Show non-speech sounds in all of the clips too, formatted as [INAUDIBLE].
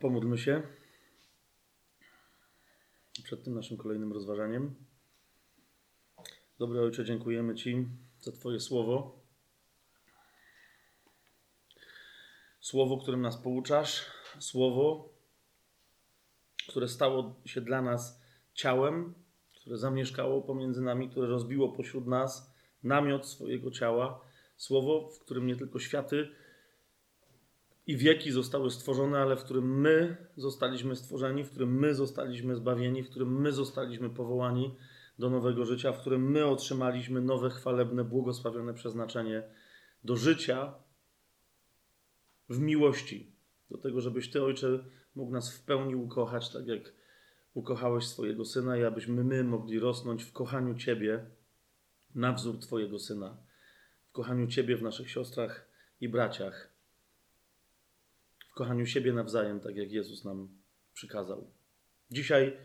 Pomódlmy się przed tym naszym kolejnym rozważaniem. Dobry Ojcze, dziękujemy Ci za Twoje słowo. Słowo, którym nas pouczasz, słowo, które stało się dla nas ciałem, które zamieszkało pomiędzy nami, które rozbiło pośród nas namiot swojego ciała. Słowo, w którym nie tylko światy i wieki zostały stworzone, ale w którym my zostaliśmy stworzeni, w którym my zostaliśmy zbawieni, w którym my zostaliśmy powołani do nowego życia, w którym my otrzymaliśmy nowe, chwalebne, błogosławione przeznaczenie do życia w miłości. Do tego, żebyś Ty, Ojcze, mógł nas w pełni ukochać, tak jak ukochałeś swojego Syna i abyśmy my mogli rosnąć w kochaniu Ciebie na wzór Twojego Syna. W kochaniu Ciebie w naszych siostrach i braciach w kochaniu siebie nawzajem, tak jak Jezus nam przykazał. Dzisiaj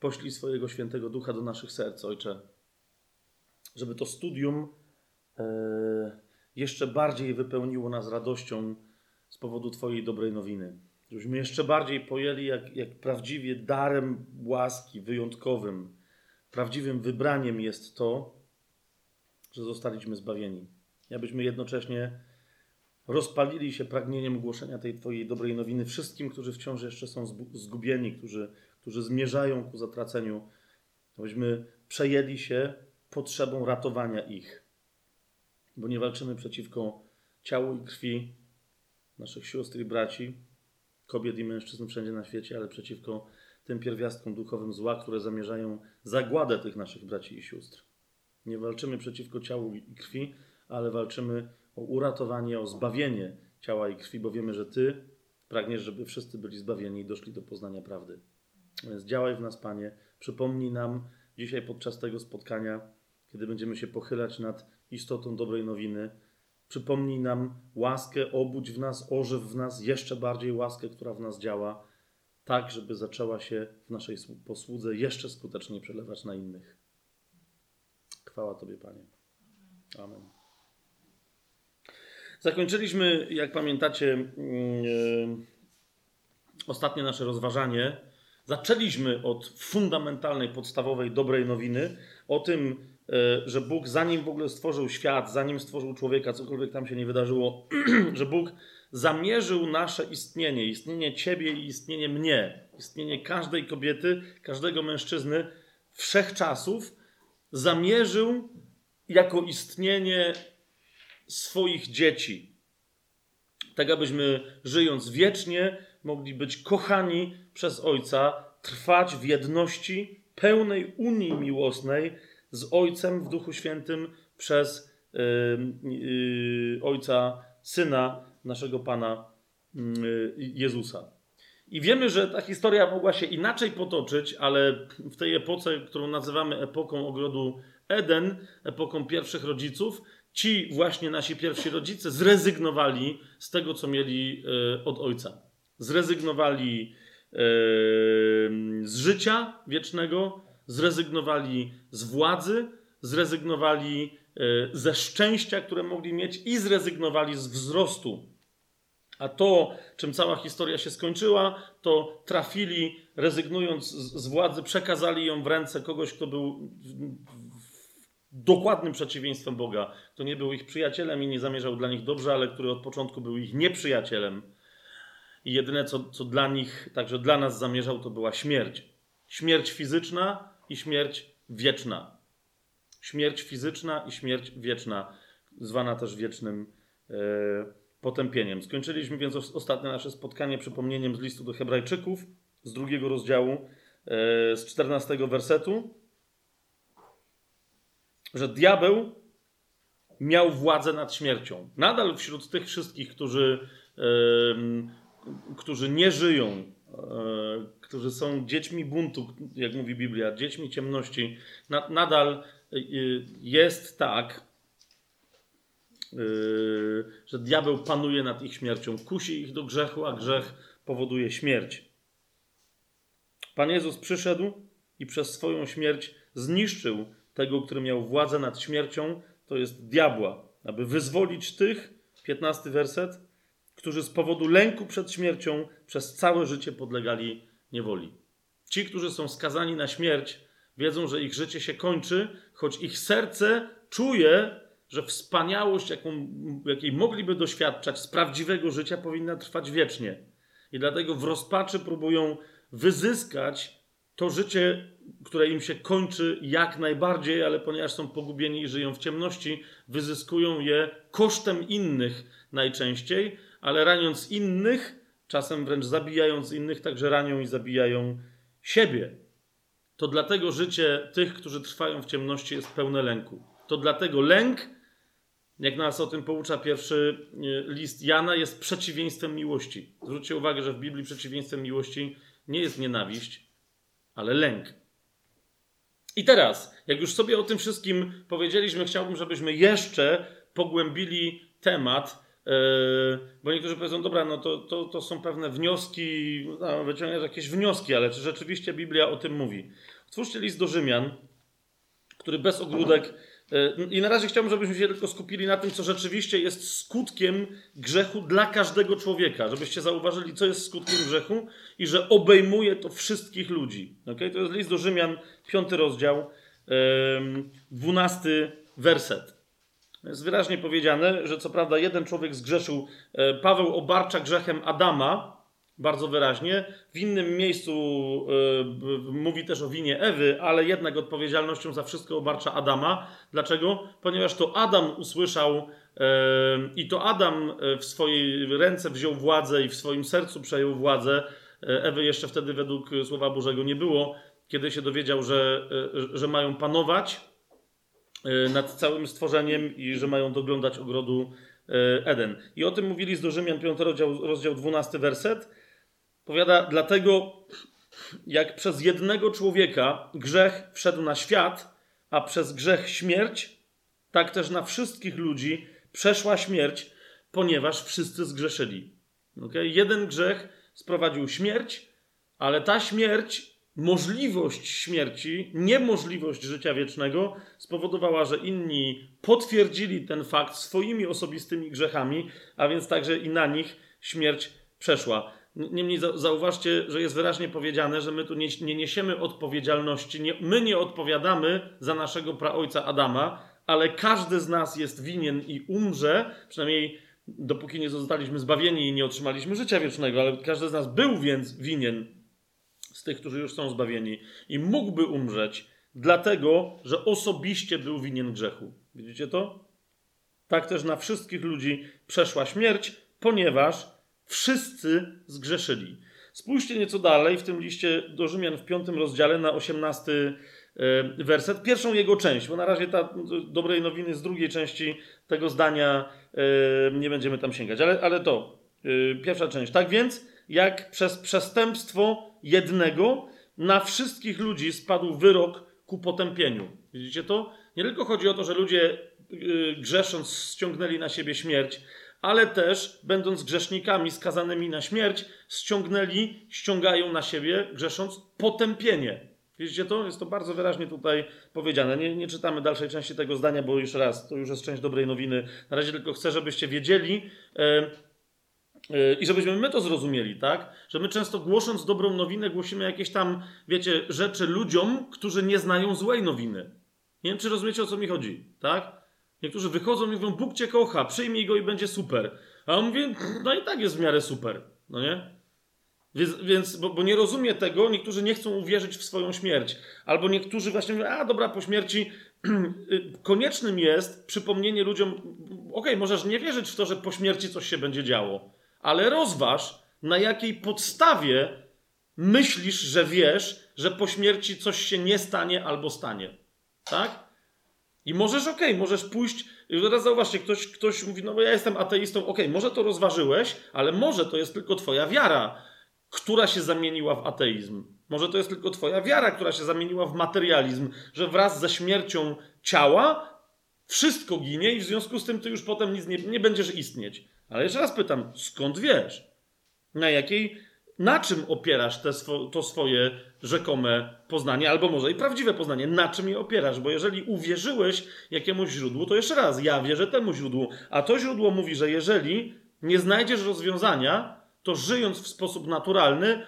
poślij swojego świętego ducha do naszych serc, Ojcze, żeby to studium e, jeszcze bardziej wypełniło nas radością z powodu Twojej dobrej nowiny. Żebyśmy jeszcze bardziej pojęli, jak, jak prawdziwie darem łaski, wyjątkowym, prawdziwym wybraniem jest to, że zostaliśmy zbawieni. Abyśmy jednocześnie rozpalili się pragnieniem głoszenia tej Twojej dobrej nowiny wszystkim, którzy wciąż jeszcze są zgubieni, którzy, którzy zmierzają ku zatraceniu, abyśmy przejęli się potrzebą ratowania ich. Bo nie walczymy przeciwko ciału i krwi naszych sióstr i braci, kobiet i mężczyzn wszędzie na świecie, ale przeciwko tym pierwiastkom duchowym zła, które zamierzają zagładę tych naszych braci i sióstr. Nie walczymy przeciwko ciału i krwi, ale walczymy o uratowanie, o zbawienie ciała i krwi, bo wiemy, że Ty pragniesz, żeby wszyscy byli zbawieni i doszli do poznania prawdy. Więc działaj w nas, Panie. Przypomnij nam dzisiaj podczas tego spotkania, kiedy będziemy się pochylać nad istotą dobrej nowiny. Przypomnij nam łaskę, obudź w nas, ożyw w nas jeszcze bardziej łaskę, która w nas działa, tak, żeby zaczęła się w naszej posłudze jeszcze skuteczniej przelewać na innych. Chwała Tobie, Panie. Amen. Zakończyliśmy, jak pamiętacie, yy, ostatnie nasze rozważanie. Zaczęliśmy od fundamentalnej, podstawowej, dobrej nowiny o tym, yy, że Bóg, zanim w ogóle stworzył świat, zanim stworzył człowieka, cokolwiek tam się nie wydarzyło, [CLEARS THROAT] że Bóg zamierzył nasze istnienie, istnienie Ciebie i istnienie mnie, istnienie każdej kobiety, każdego mężczyzny wszechczasów, zamierzył jako istnienie swoich dzieci. Tak, abyśmy żyjąc wiecznie, mogli być kochani przez Ojca, trwać w jedności, pełnej unii miłosnej z Ojcem w Duchu Świętym przez yy, yy, Ojca, Syna naszego Pana yy, Jezusa. I wiemy, że ta historia mogła się inaczej potoczyć, ale w tej epoce, którą nazywamy epoką ogrodu Eden, epoką pierwszych rodziców, ci właśnie nasi pierwsi rodzice zrezygnowali z tego, co mieli e, od ojca. Zrezygnowali e, z życia wiecznego, zrezygnowali z władzy, zrezygnowali e, ze szczęścia, które mogli mieć i zrezygnowali z wzrostu. A to, czym cała historia się skończyła, to trafili, rezygnując z władzy, przekazali ją w ręce kogoś, kto był dokładnym przeciwieństwem Boga, kto nie był ich przyjacielem i nie zamierzał dla nich dobrze, ale który od początku był ich nieprzyjacielem. I jedyne, co, co dla nich, także dla nas zamierzał, to była śmierć. Śmierć fizyczna i śmierć wieczna. Śmierć fizyczna i śmierć wieczna, zwana też wiecznym e, potępieniem. Skończyliśmy więc ostatnie nasze spotkanie przypomnieniem z listu do Hebrajczyków z drugiego rozdziału, e, z czternastego wersetu że diabeł miał władzę nad śmiercią. Nadal wśród tych wszystkich, którzy, yy, którzy nie żyją, yy, którzy są dziećmi buntu, jak mówi Biblia, dziećmi ciemności, na, nadal yy, jest tak, e, że diabeł panuje nad ich śmiercią, kusi ich do grzechu, a grzech powoduje śmierć. Pan Jezus przyszedł i przez swoją śmierć zniszczył tego, który miał władzę nad śmiercią, to jest diabła, aby wyzwolić tych, 15 werset, którzy z powodu lęku przed śmiercią przez całe życie podlegali niewoli. Ci, którzy są skazani na śmierć, wiedzą, że ich życie się kończy, choć ich serce czuje, że wspaniałość, jaką, jakiej mogliby doświadczać z prawdziwego życia, powinna trwać wiecznie. I dlatego w rozpaczy próbują wyzyskać to życie, które im się kończy jak najbardziej, ale ponieważ są pogubieni i żyją w ciemności, wyzyskują je kosztem innych najczęściej, ale raniąc innych, czasem wręcz zabijając innych, także ranią i zabijają siebie. To dlatego życie tych, którzy trwają w ciemności, jest pełne lęku. To dlatego lęk, jak nas o tym poucza pierwszy e, list Jana, jest przeciwieństwem miłości. Zwróćcie uwagę, że w Biblii przeciwieństwem miłości nie jest nienawiść, ale lęk. I teraz, jak już sobie o tym wszystkim powiedzieliśmy, chciałbym, żebyśmy jeszcze pogłębili temat, yy, bo niektórzy powiedzą, dobra, no to, to, to są pewne wnioski, no, jakieś wnioski, ale czy rzeczywiście Biblia o tym mówi? Otwórzcie list do Rzymian, który bez ogródek i na razie chciałbym, żebyśmy się tylko skupili na tym, co rzeczywiście jest skutkiem grzechu dla każdego człowieka. Żebyście zauważyli, co jest skutkiem grzechu i że obejmuje to wszystkich ludzi. Okay? To jest list do Rzymian, piąty rozdział, dwunasty werset. Jest wyraźnie powiedziane, że co prawda jeden człowiek zgrzeszył. E, Paweł obarcza grzechem Adama, bardzo wyraźnie. W innym miejscu y, mówi też o winie Ewy, ale jednak odpowiedzialnością za wszystko obarcza Adama. Dlaczego? Ponieważ to Adam usłyszał y, i to Adam w swojej ręce wziął władzę i w swoim sercu przejął władzę. Ewy jeszcze wtedy według Słowa Bożego nie było, kiedy się dowiedział, że, że mają panować nad całym stworzeniem i że mają doglądać ogrodu Eden. I o tym mówili z do Rzymian 5 rozdział, rozdział 12 werset. Powiada, dlatego jak przez jednego człowieka grzech wszedł na świat, a przez grzech śmierć, tak też na wszystkich ludzi przeszła śmierć, ponieważ wszyscy zgrzeszyli. Okay? Jeden grzech sprowadził śmierć, ale ta śmierć, możliwość śmierci, niemożliwość życia wiecznego spowodowała, że inni potwierdzili ten fakt swoimi osobistymi grzechami, a więc także i na nich śmierć przeszła. Niemniej zauważcie, że jest wyraźnie powiedziane, że my tu nie, nie niesiemy odpowiedzialności. Nie, my nie odpowiadamy za naszego praojca Adama, ale każdy z nas jest winien i umrze, przynajmniej dopóki nie zostaliśmy zbawieni i nie otrzymaliśmy życia wiecznego, ale każdy z nas był więc winien z tych, którzy już są zbawieni i mógłby umrzeć, dlatego, że osobiście był winien grzechu. Widzicie to? Tak też na wszystkich ludzi przeszła śmierć, ponieważ Wszyscy zgrzeszyli. Spójrzcie nieco dalej w tym liście do Rzymian w piątym rozdziale na osiemnasty e, werset. Pierwszą jego część, bo na razie ta dobrej nowiny z drugiej części tego zdania e, nie będziemy tam sięgać, ale, ale to e, pierwsza część. Tak więc, jak przez przestępstwo jednego na wszystkich ludzi spadł wyrok ku potępieniu. Widzicie to? Nie tylko chodzi o to, że ludzie grzesząc ściągnęli na siebie śmierć, ale też, będąc grzesznikami skazanymi na śmierć, ściągnęli, ściągają na siebie, grzesząc, potępienie. Widzicie to? Jest to bardzo wyraźnie tutaj powiedziane. Nie, nie, czytamy dalszej części tego zdania, bo już raz, to już jest część dobrej nowiny. Na razie tylko chcę, żebyście wiedzieli e, i żebyśmy my to zrozumieli, tak? Że my często głosząc dobrą nowinę, głosimy jakieś tam, wiecie, rzeczy ludziom, którzy nie znają złej nowiny. Nie wiem, czy rozumiecie, o co mi chodzi, tak? Niektórzy wychodzą i mówią, Bóg cię kocha, przyjmij go i będzie super. A on mówi, no i tak jest w miarę super, no nie? Więc, więc bo, bo, nie rozumie tego, niektórzy nie chcą uwierzyć w swoją śmierć. Albo niektórzy właśnie mówią, a dobra, po śmierci [CLEARS THROAT] koniecznym jest przypomnienie ludziom, okej, okay, możesz nie wierzyć w to, że po śmierci coś się będzie działo, ale rozważ, na jakiej podstawie myślisz, że wiesz, że po śmierci coś się nie stanie albo stanie. Tak? I możesz, okej, okay, możesz pójść. Teraz zauważcie, ktoś, ktoś mówi, no bo ja jestem ateistą, okej, okay, może to rozważyłeś, ale może to jest tylko Twoja wiara, która się zamieniła w ateizm. Może to jest tylko Twoja wiara, która się zamieniła w materializm, że wraz ze śmiercią ciała wszystko ginie i w związku z tym Ty już potem nic nie, nie będziesz istnieć. Ale jeszcze raz pytam, skąd wiesz? Na jakiej, na czym opierasz te swo, to swoje rzekome poznanie, albo może i prawdziwe poznanie. Na czym je opierasz? Bo jeżeli uwierzyłeś jakiemuś źródłu, to jeszcze raz, ja wierzę temu źródłu. A to źródło mówi, że jeżeli nie znajdziesz rozwiązania, to żyjąc w sposób naturalny,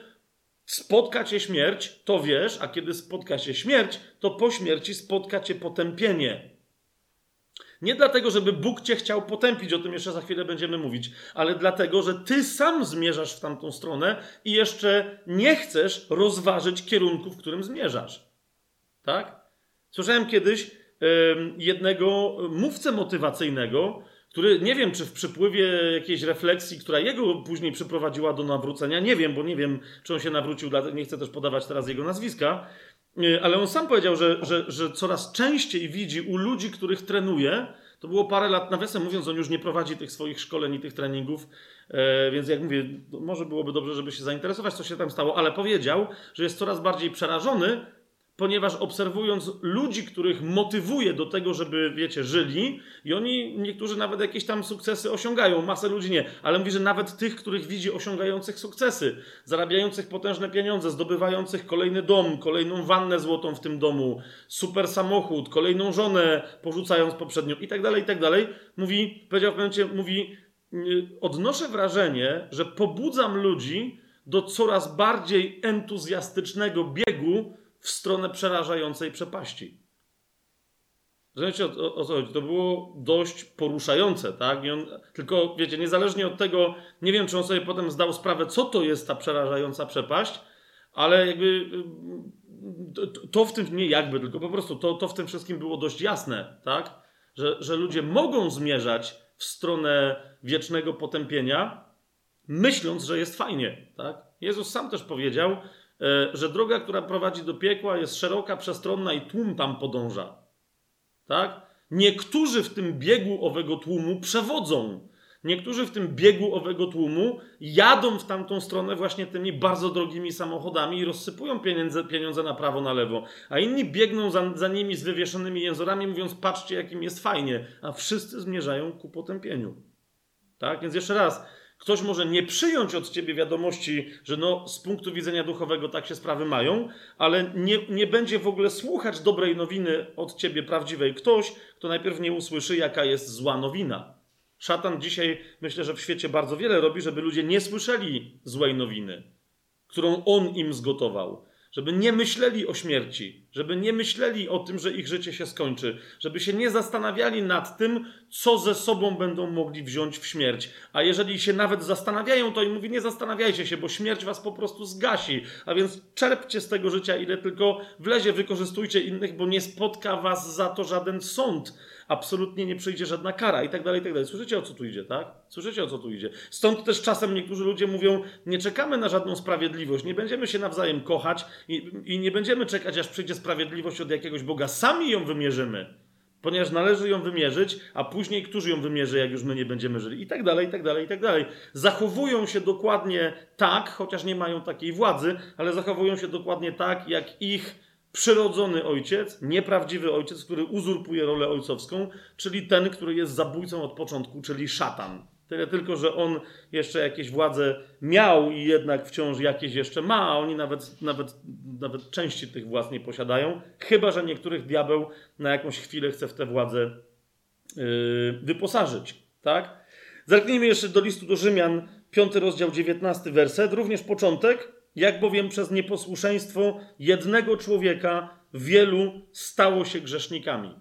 spotka cię śmierć, to wiesz, a kiedy spotka się śmierć, to po śmierci spotka cię potępienie. Nie dlatego, żeby Bóg cię chciał potępić, o tym jeszcze za chwilę będziemy mówić, ale dlatego, że ty sam zmierzasz w tamtą stronę i jeszcze nie chcesz rozważyć kierunku, w którym zmierzasz. Tak? Słyszałem kiedyś jednego mówcę motywacyjnego, który nie wiem, czy w przypływie jakiejś refleksji, która jego później przyprowadziła do nawrócenia, nie wiem, bo nie wiem, czy on się nawrócił, nie chcę też podawać teraz jego nazwiska, ale on sam powiedział, że, że, że coraz częściej widzi u ludzi, których trenuje, to było parę lat, nawiasem mówiąc, on już nie prowadzi tych swoich szkoleń i tych treningów, e, więc jak mówię, może byłoby dobrze, żeby się zainteresować, co się tam stało, ale powiedział, że jest coraz bardziej przerażony, ponieważ obserwując ludzi, których motywuje do tego, żeby, wiecie, żyli, i oni, niektórzy nawet jakieś tam sukcesy osiągają, masę ludzi nie, ale mówi, że nawet tych, których widzi osiągających sukcesy, zarabiających potężne pieniądze, zdobywających kolejny dom, kolejną wannę złotą w tym domu, super samochód, kolejną żonę porzucając poprzednią i tak dalej, i tak dalej, mówi, powiedział w pewnym momencie, mówi, odnoszę wrażenie, że pobudzam ludzi do coraz bardziej entuzjastycznego biegu w stronę przerażającej przepaści. Rozumiecie o, o co chodzi? To było dość poruszające, tak? On, tylko wiecie, niezależnie od tego, nie wiem, czy on sobie potem zdał sprawę, co to jest ta przerażająca przepaść, ale jakby to, w tym, nie jakby, tylko po prostu to, to w tym wszystkim było dość jasne, tak? Że, że ludzie mogą zmierzać w stronę wiecznego potępienia, myśląc, że jest fajnie, tak? Jezus sam też powiedział, że droga, która prowadzi do piekła, jest szeroka, przestronna i tłum tam podąża. Tak? Niektórzy w tym biegu owego tłumu przewodzą. Niektórzy w tym biegu owego tłumu jadą w tamtą stronę właśnie tymi bardzo drogimi samochodami i rozsypują pieniądze, pieniądze na prawo, na lewo. A inni biegną za, za nimi z wywieszonymi jęzorami, mówiąc: Patrzcie, jakim jest fajnie. A wszyscy zmierzają ku potępieniu. Tak? Więc jeszcze raz, Ktoś może nie przyjąć od ciebie wiadomości, że no, z punktu widzenia duchowego tak się sprawy mają, ale nie, nie będzie w ogóle słuchać dobrej nowiny od ciebie prawdziwej ktoś, kto najpierw nie usłyszy, jaka jest zła nowina. Szatan dzisiaj myślę, że w świecie bardzo wiele robi, żeby ludzie nie słyszeli złej nowiny, którą on im zgotował żeby nie myśleli o śmierci, żeby nie myśleli o tym, że ich życie się skończy, żeby się nie zastanawiali nad tym, co ze sobą będą mogli wziąć w śmierć. A jeżeli się nawet zastanawiają, to im mówi: Nie zastanawiajcie się, bo śmierć was po prostu zgasi. A więc czerpcie z tego życia, ile tylko wlezie, wykorzystujcie innych, bo nie spotka was za to żaden sąd absolutnie nie przyjdzie żadna kara i tak dalej, i tak dalej. Słyszycie o co tu idzie, tak? Słyszycie o co tu idzie. Stąd też czasem niektórzy ludzie mówią, nie czekamy na żadną sprawiedliwość, nie będziemy się nawzajem kochać i, i nie będziemy czekać, aż przyjdzie sprawiedliwość od jakiegoś Boga. Sami ją wymierzymy ponieważ należy ją wymierzyć, a później którzy ją wymierzy, jak już my nie będziemy żyli, i tak dalej, i tak dalej, i tak dalej. Zachowują się dokładnie tak, chociaż nie mają takiej władzy, ale zachowują się dokładnie tak, jak ich przyrodzony ojciec, nieprawdziwy ojciec, który uzurpuje rolę ojcowską, czyli ten, który jest zabójcą od początku, czyli szatan. Tyle tylko, że on jeszcze jakieś władze miał i jednak wciąż jakieś jeszcze ma, a oni nawet, nawet, nawet części tych władz nie posiadają, chyba że niektórych diabeł na jakąś chwilę chce w tę władzę yy, wyposażyć. Tak? Zerknijmy jeszcze do listu do Rzymian, 5 rozdział, 19 werset, również początek. Jak bowiem przez nieposłuszeństwo jednego człowieka wielu stało się grzesznikami.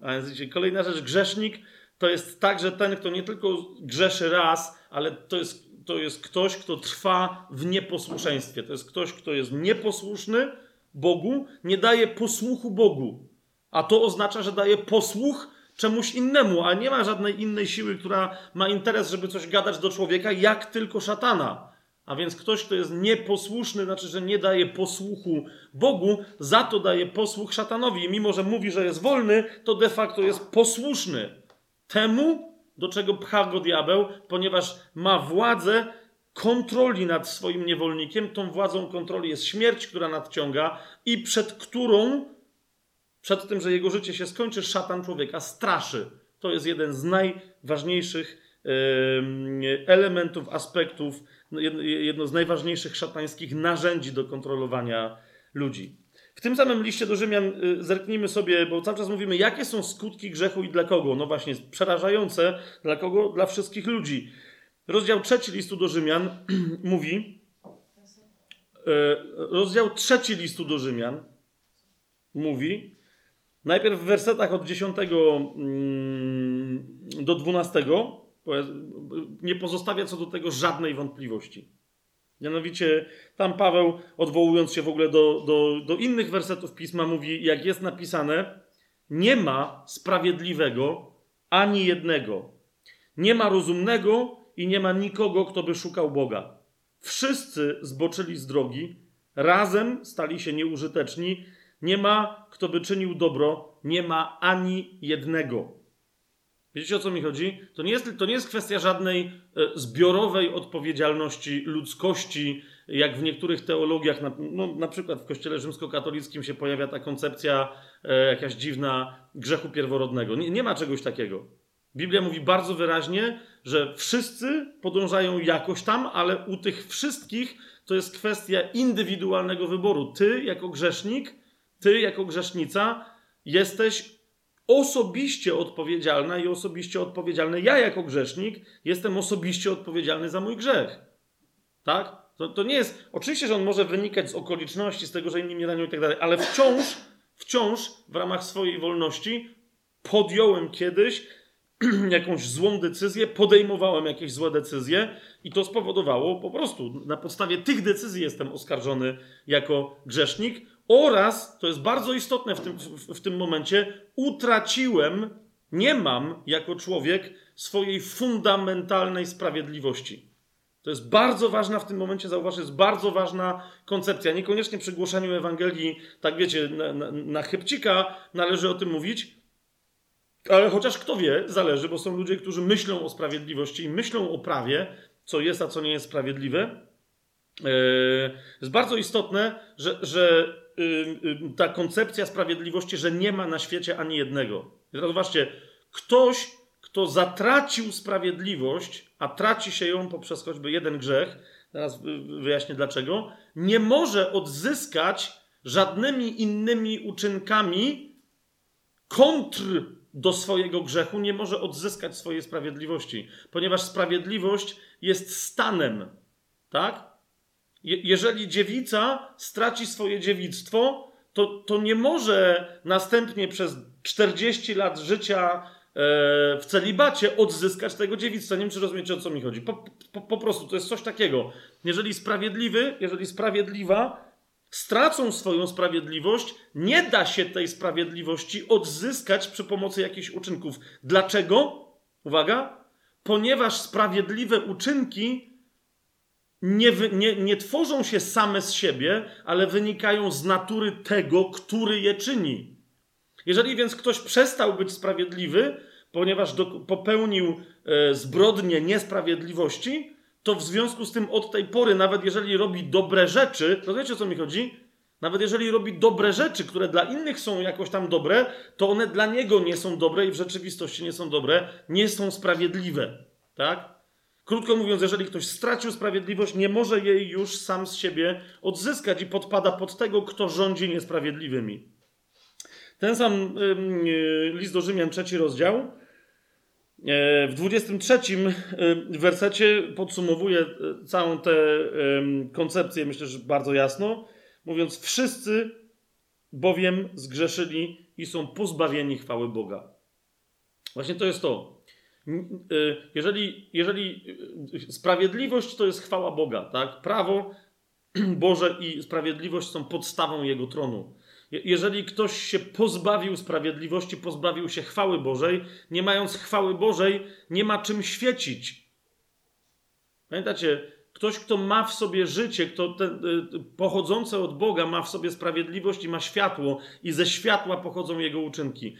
A więc kolejna rzecz, grzesznik to jest tak, że ten, kto nie tylko grzeszy raz, ale to jest, to jest ktoś, kto trwa w nieposłuszeństwie. To jest ktoś, kto jest nieposłuszny Bogu, nie daje posłuchu Bogu. A to oznacza, że daje posłuch czemuś innemu, a nie ma żadnej innej siły, która ma interes, żeby coś gadać do człowieka, jak tylko szatana. A więc ktoś, kto jest nieposłuszny, znaczy, że nie daje posłuchu Bogu, za to daje posłuch szatanowi. I mimo, że mówi, że jest wolny, to de facto jest posłuszny temu, do czego pcha go diabeł, ponieważ ma władzę kontroli nad swoim niewolnikiem. Tą władzą kontroli jest śmierć, która nadciąga i przed którą, przed tym, że jego życie się skończy, szatan człowieka straszy. To jest jeden z najważniejszych elementów, aspektów jedno z najważniejszych szatańskich narzędzi do kontrolowania ludzi. W tym samym liście do Rzymian y, zerknijmy sobie, bo cały czas mówimy, jakie są skutki grzechu i dla kogo. No właśnie, przerażające dla kogo? Dla wszystkich ludzi. rozdział trzeci listu do Rzymian [CLEARS THROAT] mówi, e, rozdział trzeci listu do Rzymian mówi, najpierw w wersetach od 10 mm, do 12, nie pozostawia co do tego żadnej wątpliwości. Mianowicie tam Paweł, odwołując się w ogóle do, do, do innych wersetów pisma, mówi, jak jest napisane, nie ma sprawiedliwego ani jednego. Nie ma rozumnego i nie ma nikogo, kto by szukał Boga. Wszyscy zboczyli z drogi, razem stali się nieużyteczni. Nie ma, kto by czynił dobro, nie ma ani jednego. Wiecie o co mi chodzi? To nie jest, to nie jest kwestia żadnej e, zbiorowej odpowiedzialności ludzkości, jak w niektórych teologiach, na, no, na przykład w Kościele rzymskokatolickim się pojawia ta koncepcja e, jakaś dziwna grzechu pierworodnego. Nie, nie ma czegoś takiego. Biblia mówi bardzo wyraźnie, że wszyscy podążają jakoś tam, ale u tych wszystkich to jest kwestia indywidualnego wyboru. Ty jako grzesznik, ty jako grzesznica jesteś osobiście odpowiedzialna i osobiście odpowiedzialny. Ja jako grzesznik jestem osobiście odpowiedzialny za mój grzech. Tak? To, to nie jest. Oczywiście, że on może wynikać z okoliczności, z tego, że inni mnie ranią i tak dalej, ale wciąż, wciąż w ramach swojej wolności podjąłem kiedyś [CLEARS THROAT] jakąś złą decyzję, podejmowałem jakieś złe decyzje i to spowodowało po prostu na podstawie tych decyzji jestem oskarżony jako grzesznik oraz, to jest bardzo istotne w tym, w, w tym momencie, utraciłem, nie mam jako człowiek swojej fundamentalnej sprawiedliwości. To jest bardzo ważna w tym momencie, zauważ, jest bardzo ważna koncepcja. Niekoniecznie przy głoszeniu Ewangelii, tak wiecie, na, na, na chybcika należy o tym mówić, ale chociaż kto wie, zależy, bo są ludzie, którzy myślą o sprawiedliwości i myślą o prawie, co jest, a co nie jest sprawiedliwe. Yy, jest bardzo istotne, że, że ta koncepcja sprawiedliwości, że nie ma na świecie ani jednego. Teraz zobaczcie, ktoś, kto zatracił sprawiedliwość, a traci się ją poprzez choćby jeden grzech, teraz wyjaśnię dlaczego, nie może odzyskać żadnymi innymi uczynkami kontr do swojego grzechu, nie może odzyskać swojej sprawiedliwości, ponieważ sprawiedliwość jest stanem, tak? Je jeżeli dziewica straci swoje dziewictwo, to, to nie może następnie przez 40 lat życia e, w celibacie odzyskać tego dziewictwa. Nie wiem, czy rozumiecie, o co mi chodzi. Po, po, po prostu to jest coś takiego. Jeżeli sprawiedliwy, jeżeli sprawiedliwa stracą swoją sprawiedliwość, nie da się tej sprawiedliwości odzyskać przy pomocy jakichś uczynków. Dlaczego? Uwaga, ponieważ sprawiedliwe uczynki nie, nie, nie tworzą się same z siebie, ale wynikają z natury tego, który je czyni. Jeżeli więc ktoś przestał być sprawiedliwy, ponieważ do, popełnił e, zbrodnię niesprawiedliwości, to w związku z tym od tej pory, nawet jeżeli robi dobre rzeczy, to wiecie o co mi chodzi? Nawet jeżeli robi dobre rzeczy, które dla innych są jakoś tam dobre, to one dla niego nie są dobre i w rzeczywistości nie są dobre, nie są sprawiedliwe. Tak? Krótko mówiąc, jeżeli ktoś stracił sprawiedliwość, nie może jej już sam z siebie odzyskać i podpada pod tego, kto rządzi niesprawiedliwymi. Ten sam yy, list do Rzymian, trzeci rozdział, E, w 23 e, wersecie podsumowuje e, całą tę koncepcję, myślę, że bardzo jasno, mówiąc: Wszyscy bowiem zgrzeszyli i są pozbawieni chwały Boga. Właśnie to jest to. Jeżeli, jeżeli sprawiedliwość to jest chwała Boga, tak? Prawo [CLEARS THROAT] Boże i sprawiedliwość są podstawą Jego tronu. Jeżeli ktoś się pozbawił sprawiedliwości, pozbawił się chwały Bożej, nie mając chwały Bożej, nie ma czym świecić. Pamiętacie, ktoś, kto ma w sobie życie, kto te, y, pochodzące od Boga, ma w sobie sprawiedliwość i ma światło, i ze światła pochodzą jego uczynki.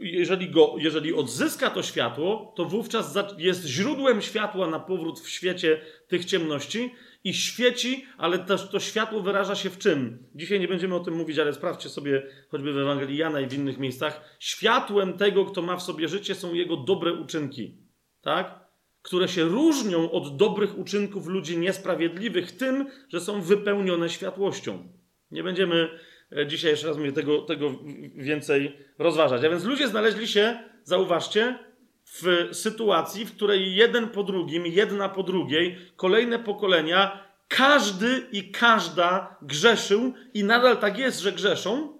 Jeżeli, go, jeżeli odzyska to światło, to wówczas jest źródłem światła na powrót w świecie tych ciemności i świeci, ale to, to światło wyraża się w czym? Dzisiaj nie będziemy o tym mówić, ale sprawdźcie sobie choćby w Ewangelii Jana i w innych miejscach. Światłem tego, kto ma w sobie życie, są jego dobre uczynki. Tak? Które się różnią od dobrych uczynków ludzi niesprawiedliwych tym, że są wypełnione światłością. Nie będziemy dzisiaj, jeszcze raz mówię, tego, tego więcej rozważać. A więc ludzie znaleźli się, zauważcie, w sytuacji, w której jeden po drugim, jedna po drugiej, kolejne pokolenia, każdy i każda grzeszył i nadal tak jest, że grzeszą,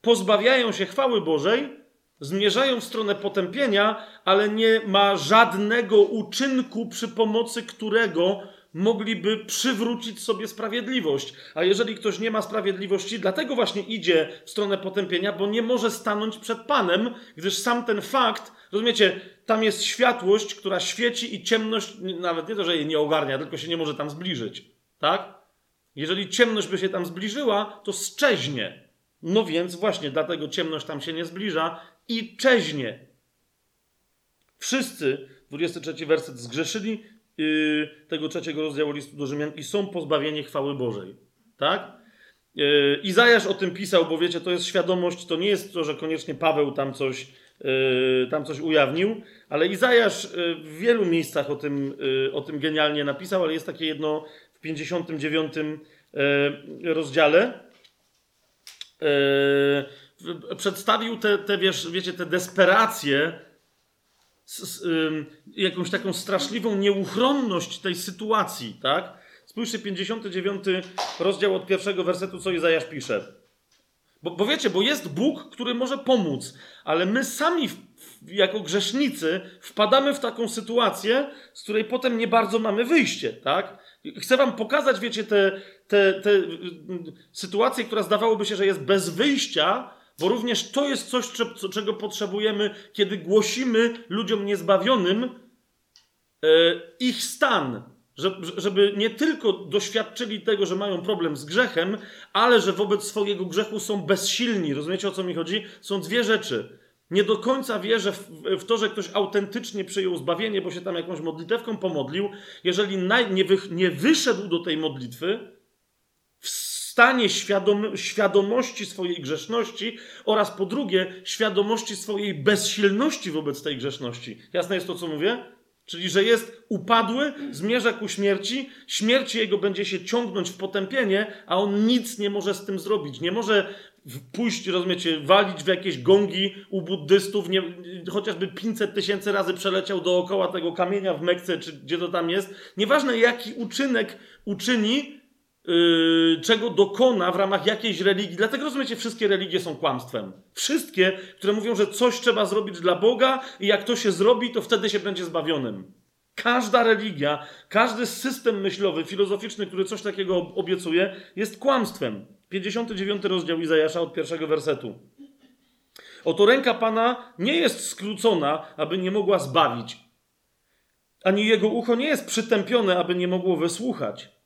pozbawiają się chwały Bożej, zmierzają w stronę potępienia, ale nie ma żadnego uczynku, przy pomocy którego mogliby przywrócić sobie sprawiedliwość. A jeżeli ktoś nie ma sprawiedliwości, dlatego właśnie idzie w stronę potępienia, bo nie może stanąć przed Panem, gdyż sam ten fakt, rozumiecie, tam jest światłość, która świeci i ciemność, nawet nie to, że jej nie ogarnia, tylko się nie może tam zbliżyć. Tak? Jeżeli ciemność by się tam zbliżyła, to szczeźnie. No więc właśnie dlatego ciemność tam się nie zbliża i czeźnie. Wszyscy, 23 werset, zgrzeszyli yy, tego trzeciego rozdziału listu do Rzymian i są pozbawieni chwały Bożej. Tak? Yy, Izajasz o tym pisał, bo wiecie, to jest świadomość, to nie jest to, że koniecznie Paweł tam coś, yy, tam coś ujawnił, ale Izajasz w wielu miejscach o tym, o tym genialnie napisał, ale jest takie jedno w 59 yy, rozdziale. Przedstawił te, te wiesz, wiecie, te desperacje jakąś taką straszliwą nieuchronność tej sytuacji, tak? Spójrzcie, 59 rozdział od pierwszego wersetu, co Izajasz pisze. Bo, bo wiecie, bo jest Bóg, który może pomóc, ale my sami w, jako grzesznicy wpadamy w taką sytuację, z której potem nie bardzo mamy wyjście, tak? Chcę wam pokazać, wiecie, te, te, te sytuacje, która zdawałoby się, że jest bez wyjścia, bo również to jest coś, czego potrzebujemy, kiedy głosimy ludziom niezbawionym e, ich stan. Żeby nie tylko doświadczyli tego, że mają problem z grzechem, ale że wobec swojego grzechu są bezsilni. Rozumiecie o co mi chodzi? Są dwie rzeczy. Nie do końca wierzę w, to, że ktoś autentycznie przyjął zbawienie, bo się tam jakąś modlitewką pomodlił. Jeżeli nie, wy, nie wyszedł do tej modlitwy, stanie świadom, świadomości swojej grzeszności oraz po drugie świadomości swojej bezsilności wobec tej grzeszności. Jasne jest to, co mówię? Czyli, że jest upadły, zmierza ku śmierci, śmierć jego będzie się ciągnąć w potępienie, a on nic nie może z tym zrobić. Nie może pójść, rozumiecie, walić w jakieś gongi u buddystów, nie, chociażby 500 tysięcy razy przeleciał dookoła tego kamienia w Mekce, czy gdzie to tam jest. Nieważne, jaki uczynek uczyni, czego dokona w ramach jakiejś religii. Dlatego rozumiecie, wszystkie religie są kłamstwem. Wszystkie, które mówią, że coś trzeba zrobić dla Boga i jak to się zrobi, to wtedy się będzie zbawionym. Każda religia, każdy system myślowy, filozoficzny, który coś takiego obiecuje, jest kłamstwem. 59 rozdział Izajasza od pierwszego wersetu. Oto ręka Pana nie jest skrócona, aby nie mogła zbawić, ani jego ucho nie jest przytępione, aby nie mogło wysłuchać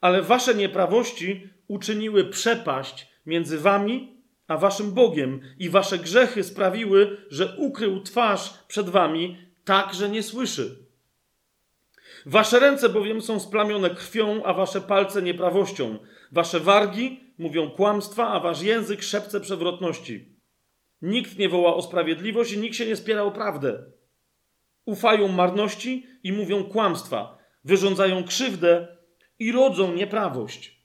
ale wasze nieprawości uczyniły przepaść między wami a waszym Bogiem, i wasze grzechy sprawiły, że ukrył twarz przed wami tak, że nie słyszy. Wasze ręce bowiem są splamione krwią, a wasze palce nieprawością. Wasze wargi mówią kłamstwa, a wasz język szepce przewrotności. Nikt nie woła o sprawiedliwość i nikt się nie spiera o prawdę. Ufają marności i mówią kłamstwa. Wyrządzają krzywdę i rodzą nieprawość.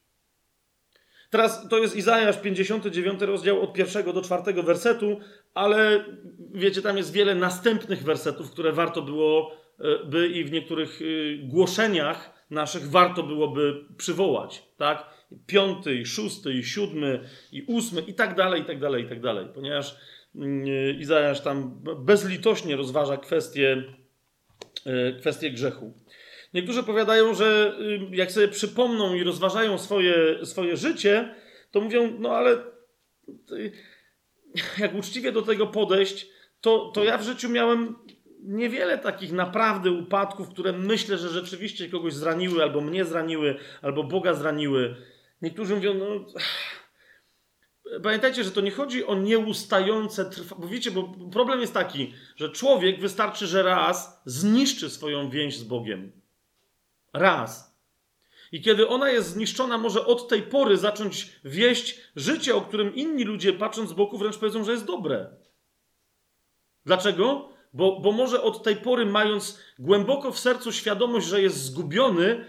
Teraz to jest Izajasz 59 rozdział od pierwszego do czwartego wersetu, ale wiecie, tam jest wiele następnych wersetów, które warto było e, i w niektórych e, głoszeniach naszych warto byłoby przywołać, tak? Piąty, i szósty, i siódmy, i ósmy, i tak dalej, i tak dalej, i tak dalej, ponieważ mm, e, Izajasz tam bezlitośnie rozważa kwestię, kwestię grzechu. Niektórzy powiadają, że y, jak sobie przypomną i rozważają swoje, swoje życie, to mówią, no ale jak uczciwie do tego podejść, to, to ja w życiu miałem niewiele takich naprawdę upadków, które myślę, że rzeczywiście kogoś zraniły, albo mnie zraniły, albo Boga zraniły. Niektórzy mówią, no. Pamiętajcie, że to nie chodzi o nieustające trwanie. Bo wiecie, bo problem jest taki, że człowiek wystarczy, że raz zniszczy swoją więź z Bogiem. Raz. I kiedy ona jest zniszczona, może od tej pory zacząć wieść życie, o którym inni ludzie, patrząc z boku, wręcz powiedzą, że jest dobre. Dlaczego? Bo, bo może od tej pory, mając głęboko w sercu świadomość, że jest zgubiony,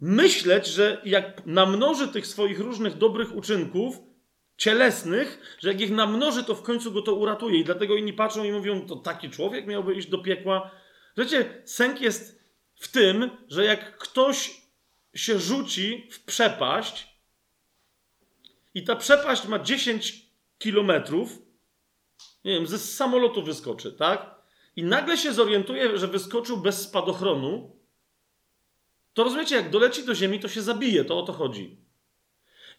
myśleć, że jak namnoży tych swoich różnych dobrych uczynków, cielesnych, że jak ich namnoży, to w końcu go to uratuje. I dlatego inni patrzą i mówią, to taki człowiek miałby iść do piekła. Wiecie, sęk jest w tym, że jak ktoś się rzuci w przepaść i ta przepaść ma 10 kilometrów, nie wiem, ze samolotu wyskoczy, tak? I nagle się zorientuje, że wyskoczył bez spadochronu, to rozumiecie, jak doleci do ziemi, to się zabije, to o to chodzi.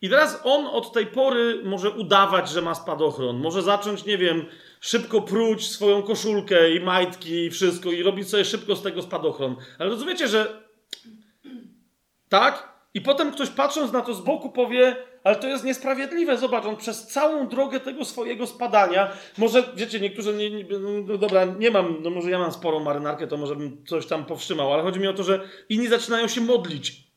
I teraz on od tej pory może udawać, że ma spadochron, może zacząć, nie wiem, szybko pruć swoją koszulkę i majtki i wszystko i robić sobie szybko z tego spadochron. Ale rozumiecie, że tak? I potem ktoś patrząc na to z boku powie, ale to jest niesprawiedliwe. Zobacz, on przez całą drogę tego swojego spadania, może, wiecie, niektórzy, nie, nie, no dobra, nie mam, no może ja mam sporą marynarkę, to może bym coś tam powstrzymał, ale chodzi mi o to, że inni zaczynają się modlić.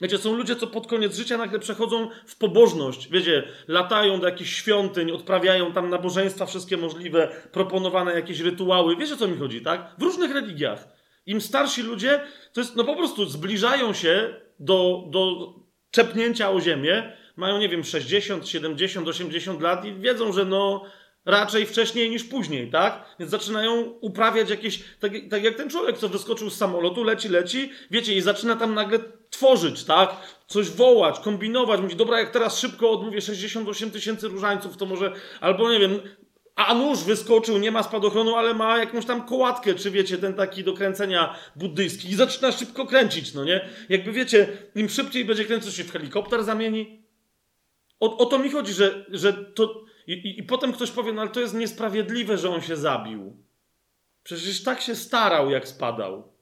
Wiecie, są ludzie, co pod koniec życia nagle przechodzą w pobożność. Wiecie, latają do jakichś świątyń, odprawiają tam nabożeństwa wszystkie możliwe, proponowane jakieś rytuały. Wiecie, co mi chodzi, tak? W różnych religiach. Im starsi ludzie, to jest, no po prostu zbliżają się do, do czepnięcia o ziemię, mają, nie wiem, 60, 70, 80 lat i wiedzą, że no raczej wcześniej niż później, tak? Więc zaczynają uprawiać jakieś, tak, tak, jak ten człowiek, co wyskoczył z samolotu, leci, leci, wiecie, i zaczyna tam nagle tworzyć, tak? Coś wołać, kombinować, mówić, dobra, jak teraz szybko odmówię 68 tysięcy różańców, to może, albo nie wiem, a nóż wyskoczył, nie ma spadochronu, ale ma jakąś tam kołatkę, czy wiecie, ten taki do kręcenia buddyjski i zaczyna szybko kręcić, no nie? Jakby wiecie, im szybciej będzie kręcić, się w helikopter zamieni. O, o to mi chodzi, że, że to... I, i, I potem ktoś powie, no ale to jest niesprawiedliwe, że on się zabił. Przecież tak się starał, jak spadał.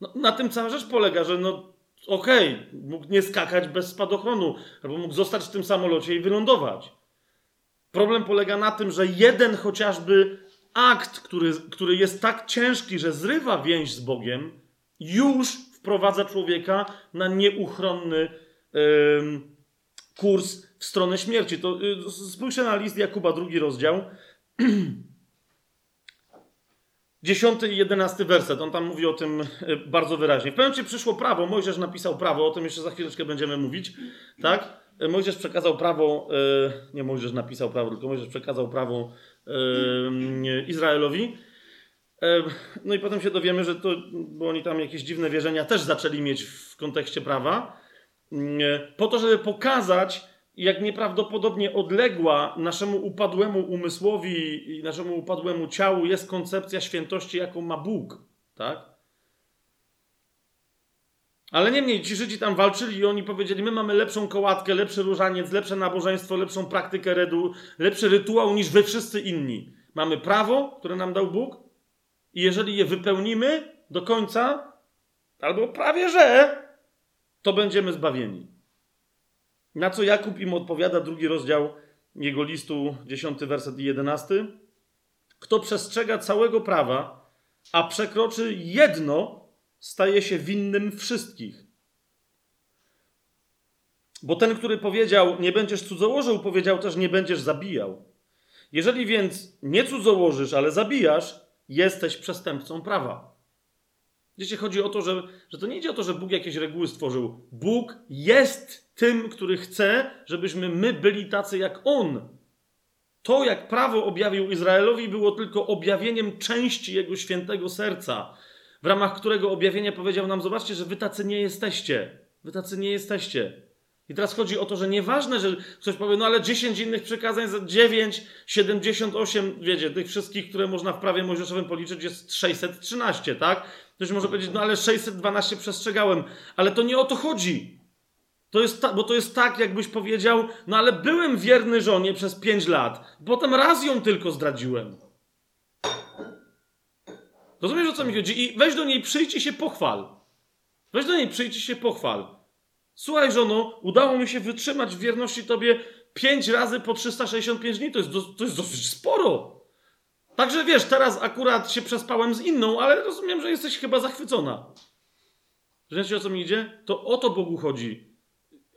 No, na tym cała rzecz polega, że no okej, okay, mógł nie skakać bez spadochronu, albo mógł zostać w tym samolocie i wylądować. Problem polega na tym, że jeden chociażby akt, który, który jest tak ciężki, że zrywa więź z Bogiem, już wprowadza człowieka na nieuchronny yy, kurs w stronę śmierci. To yy, spójrzcie na list Jakuba, drugi rozdział. [CLEARS THROAT] Dziesiąty i jedenasty werset, on tam mówi o tym y, bardzo wyraźnie. W pewnym momencie przyszło prawo, Mojżesz napisał prawo, o tym jeszcze za chwileczkę będziemy mówić, tak? E, Mojżesz przekazał prawo, nie Mojżesz napisał prawo, tylko Mojżesz przekazał prawo Izraelowi. No i potem się dowiemy, że to, bo oni tam jakieś dziwne wierzenia też zaczęli mieć w kontekście prawa, po to, żeby pokazać, jak nieprawdopodobnie odległa naszemu upadłemu umysłowi i naszemu upadłemu ciału jest koncepcja świętości, jaką ma Bóg. Tak? Ale niemniej ci Żydzi tam walczyli i oni powiedzieli: My mamy lepszą kołatkę, lepszy różaniec, lepsze nabożeństwo, lepszą praktykę redu, lepszy rytuał niż wy wszyscy inni. Mamy prawo, które nam dał Bóg, i jeżeli je wypełnimy do końca, albo prawie że, to będziemy zbawieni. Na co Jakub im odpowiada, drugi rozdział jego listu, dziesiąty werset i jedenasty. Kto przestrzega całego prawa, a przekroczy jedno, staje się winnym wszystkich. Bo ten, który powiedział, nie będziesz cudzołożył, powiedział też, nie będziesz zabijał. Jeżeli więc nie cudzołożysz, ale zabijasz, jesteś przestępcą prawa. Wiecie, chodzi o to, że, że to nie idzie o to, że Bóg jakieś reguły stworzył. Bóg jest tym, który chce, żebyśmy my byli tacy jak On. To, jak prawo objawił Izraelowi, było tylko objawieniem części Jego świętego serca w ramach którego objawienie powiedział nam: Zobaczcie, że wy tacy nie jesteście. Wy tacy nie jesteście. I teraz chodzi o to, że nieważne, że ktoś powie, no ale 10 innych przykazań, za 9, 78, wiecie, tych wszystkich, które można w prawie mojżeszowym policzyć, jest 613, tak? Ktoś może powiedzieć, no ale 612 przestrzegałem, ale to nie o to chodzi. To jest ta, bo to jest tak, jakbyś powiedział, no ale byłem wierny żonie przez 5 lat, potem raz ją tylko zdradziłem. Rozumiesz, o co mi chodzi? I weź do niej, przyjdź i się pochwal. Weź do niej, przyjdź i się pochwal. Słuchaj, żono, udało mi się wytrzymać w wierności tobie pięć razy po 365 dni. To jest, do, to jest dosyć sporo. Także wiesz, teraz akurat się przespałem z inną, ale rozumiem, że jesteś chyba zachwycona. Wiecie, o co mi idzie? To o to Bogu chodzi.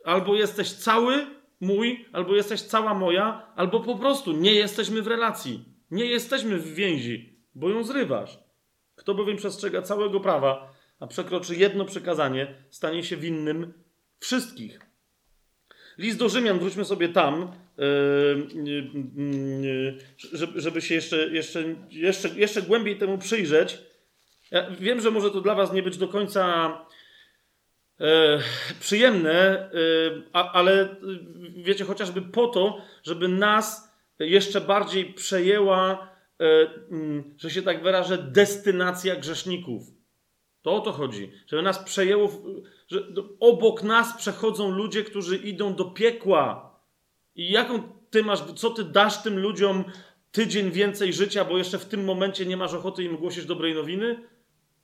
Albo jesteś cały mój, albo jesteś cała moja, albo po prostu nie jesteśmy w relacji. Nie jesteśmy w więzi, bo ją zrywasz. Kto bowiem przestrzega całego prawa, a przekroczy jedno przykazanie, stanie się winnym wszystkich. List do Rzymian, wróćmy sobie tam, żeby, się jeszcze, jeszcze, jeszcze, jeszcze głębiej temu przyjrzeć. Ja wiem, że może to dla Was nie być do końca e, przyjemne, e, ale wiecie, chociażby po to, żeby nas jeszcze bardziej przejęła, e, że się tak wyrażę, destynacja grzeszników. To o to chodzi, żeby nas przejęło, że obok nas przechodzą ludzie, którzy idą do piekła. I jaką ty masz, co ty dasz tym ludziom tydzień więcej życia, bo jeszcze w tym momencie nie masz ochoty im głosić dobrej nowiny?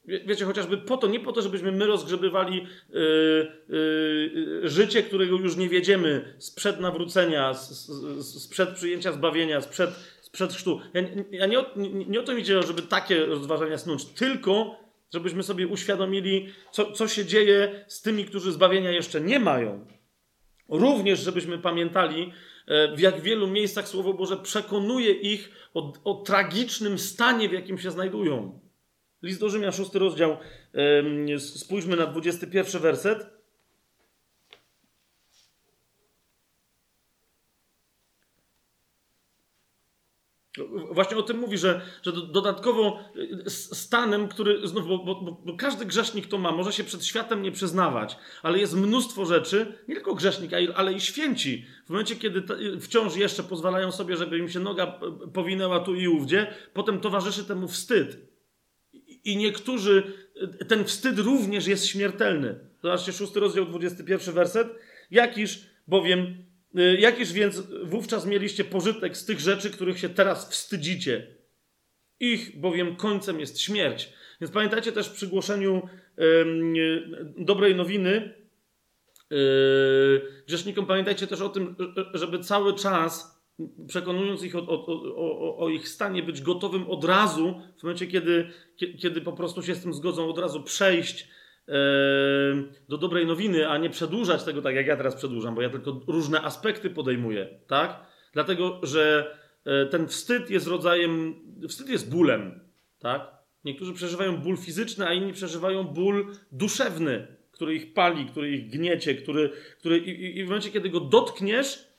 Wie, wiecie, chociażby po to, nie po to, żebyśmy my rozgrzebywali yy, yy, życie, którego już nie wiedziemy sprzed nawrócenia, sprzed przyjęcia zbawienia, sprzed, sprzed chrztu. Ja, ja nie, nie, nie o to mi idzie, żeby takie rozważania snąć, tylko żebyśmy sobie uświadomili, co, co się dzieje z tymi, którzy zbawienia jeszcze nie mają. Również, żebyśmy pamiętali, e, w jak wielu miejscach Słowo Boże przekonuje ich o, o tragicznym stanie, w jakim się znajdują. List do Rzymian, szósty rozdział, spójrzmy na 21 werset. Właśnie o tym mówi, że, że dodatkowo y, stanem, który znów, bo, bo, bo, każdy grzesznik to ma, może się przed światem nie przyznawać, ale jest mnóstwo rzeczy, nie tylko grzesznik, ale i święci. W momencie, kiedy wciąż jeszcze pozwalają sobie, żeby im się noga powinęła tu i ówdzie, potem towarzyszy temu wstyd. I niektórzy, ten wstyd również jest śmiertelny. Zobaczcie, szósty rozdział, 21 werset. Jakiż bowiem jakiż więc wówczas mieliście pożytek z tych rzeczy, których się teraz wstydzicie? Ich bowiem końcem jest śmierć. Więc pamiętajcie też przy głoszeniu yy, dobrej nowiny yy, grzesznikom, pamiętajcie też o tym, żeby cały czas, przekonując ich o, o, o, o, ich stanie, być gotowym od razu, w momencie, kiedy, kiedy po prostu się z tym zgodzą, od razu przejść do dobrej nowiny, a nie przedłużać tego tak, jak ja teraz przedłużam, bo ja tylko różne aspekty podejmuję, tak? Dlatego, że e, ten wstyd jest rodzajem, wstyd jest bólem, tak? Niektórzy przeżywają ból fizyczny, a inni przeżywają ból duszewny, który ich pali, który ich gniecie, który, który i, i w momencie, kiedy go dotkniesz,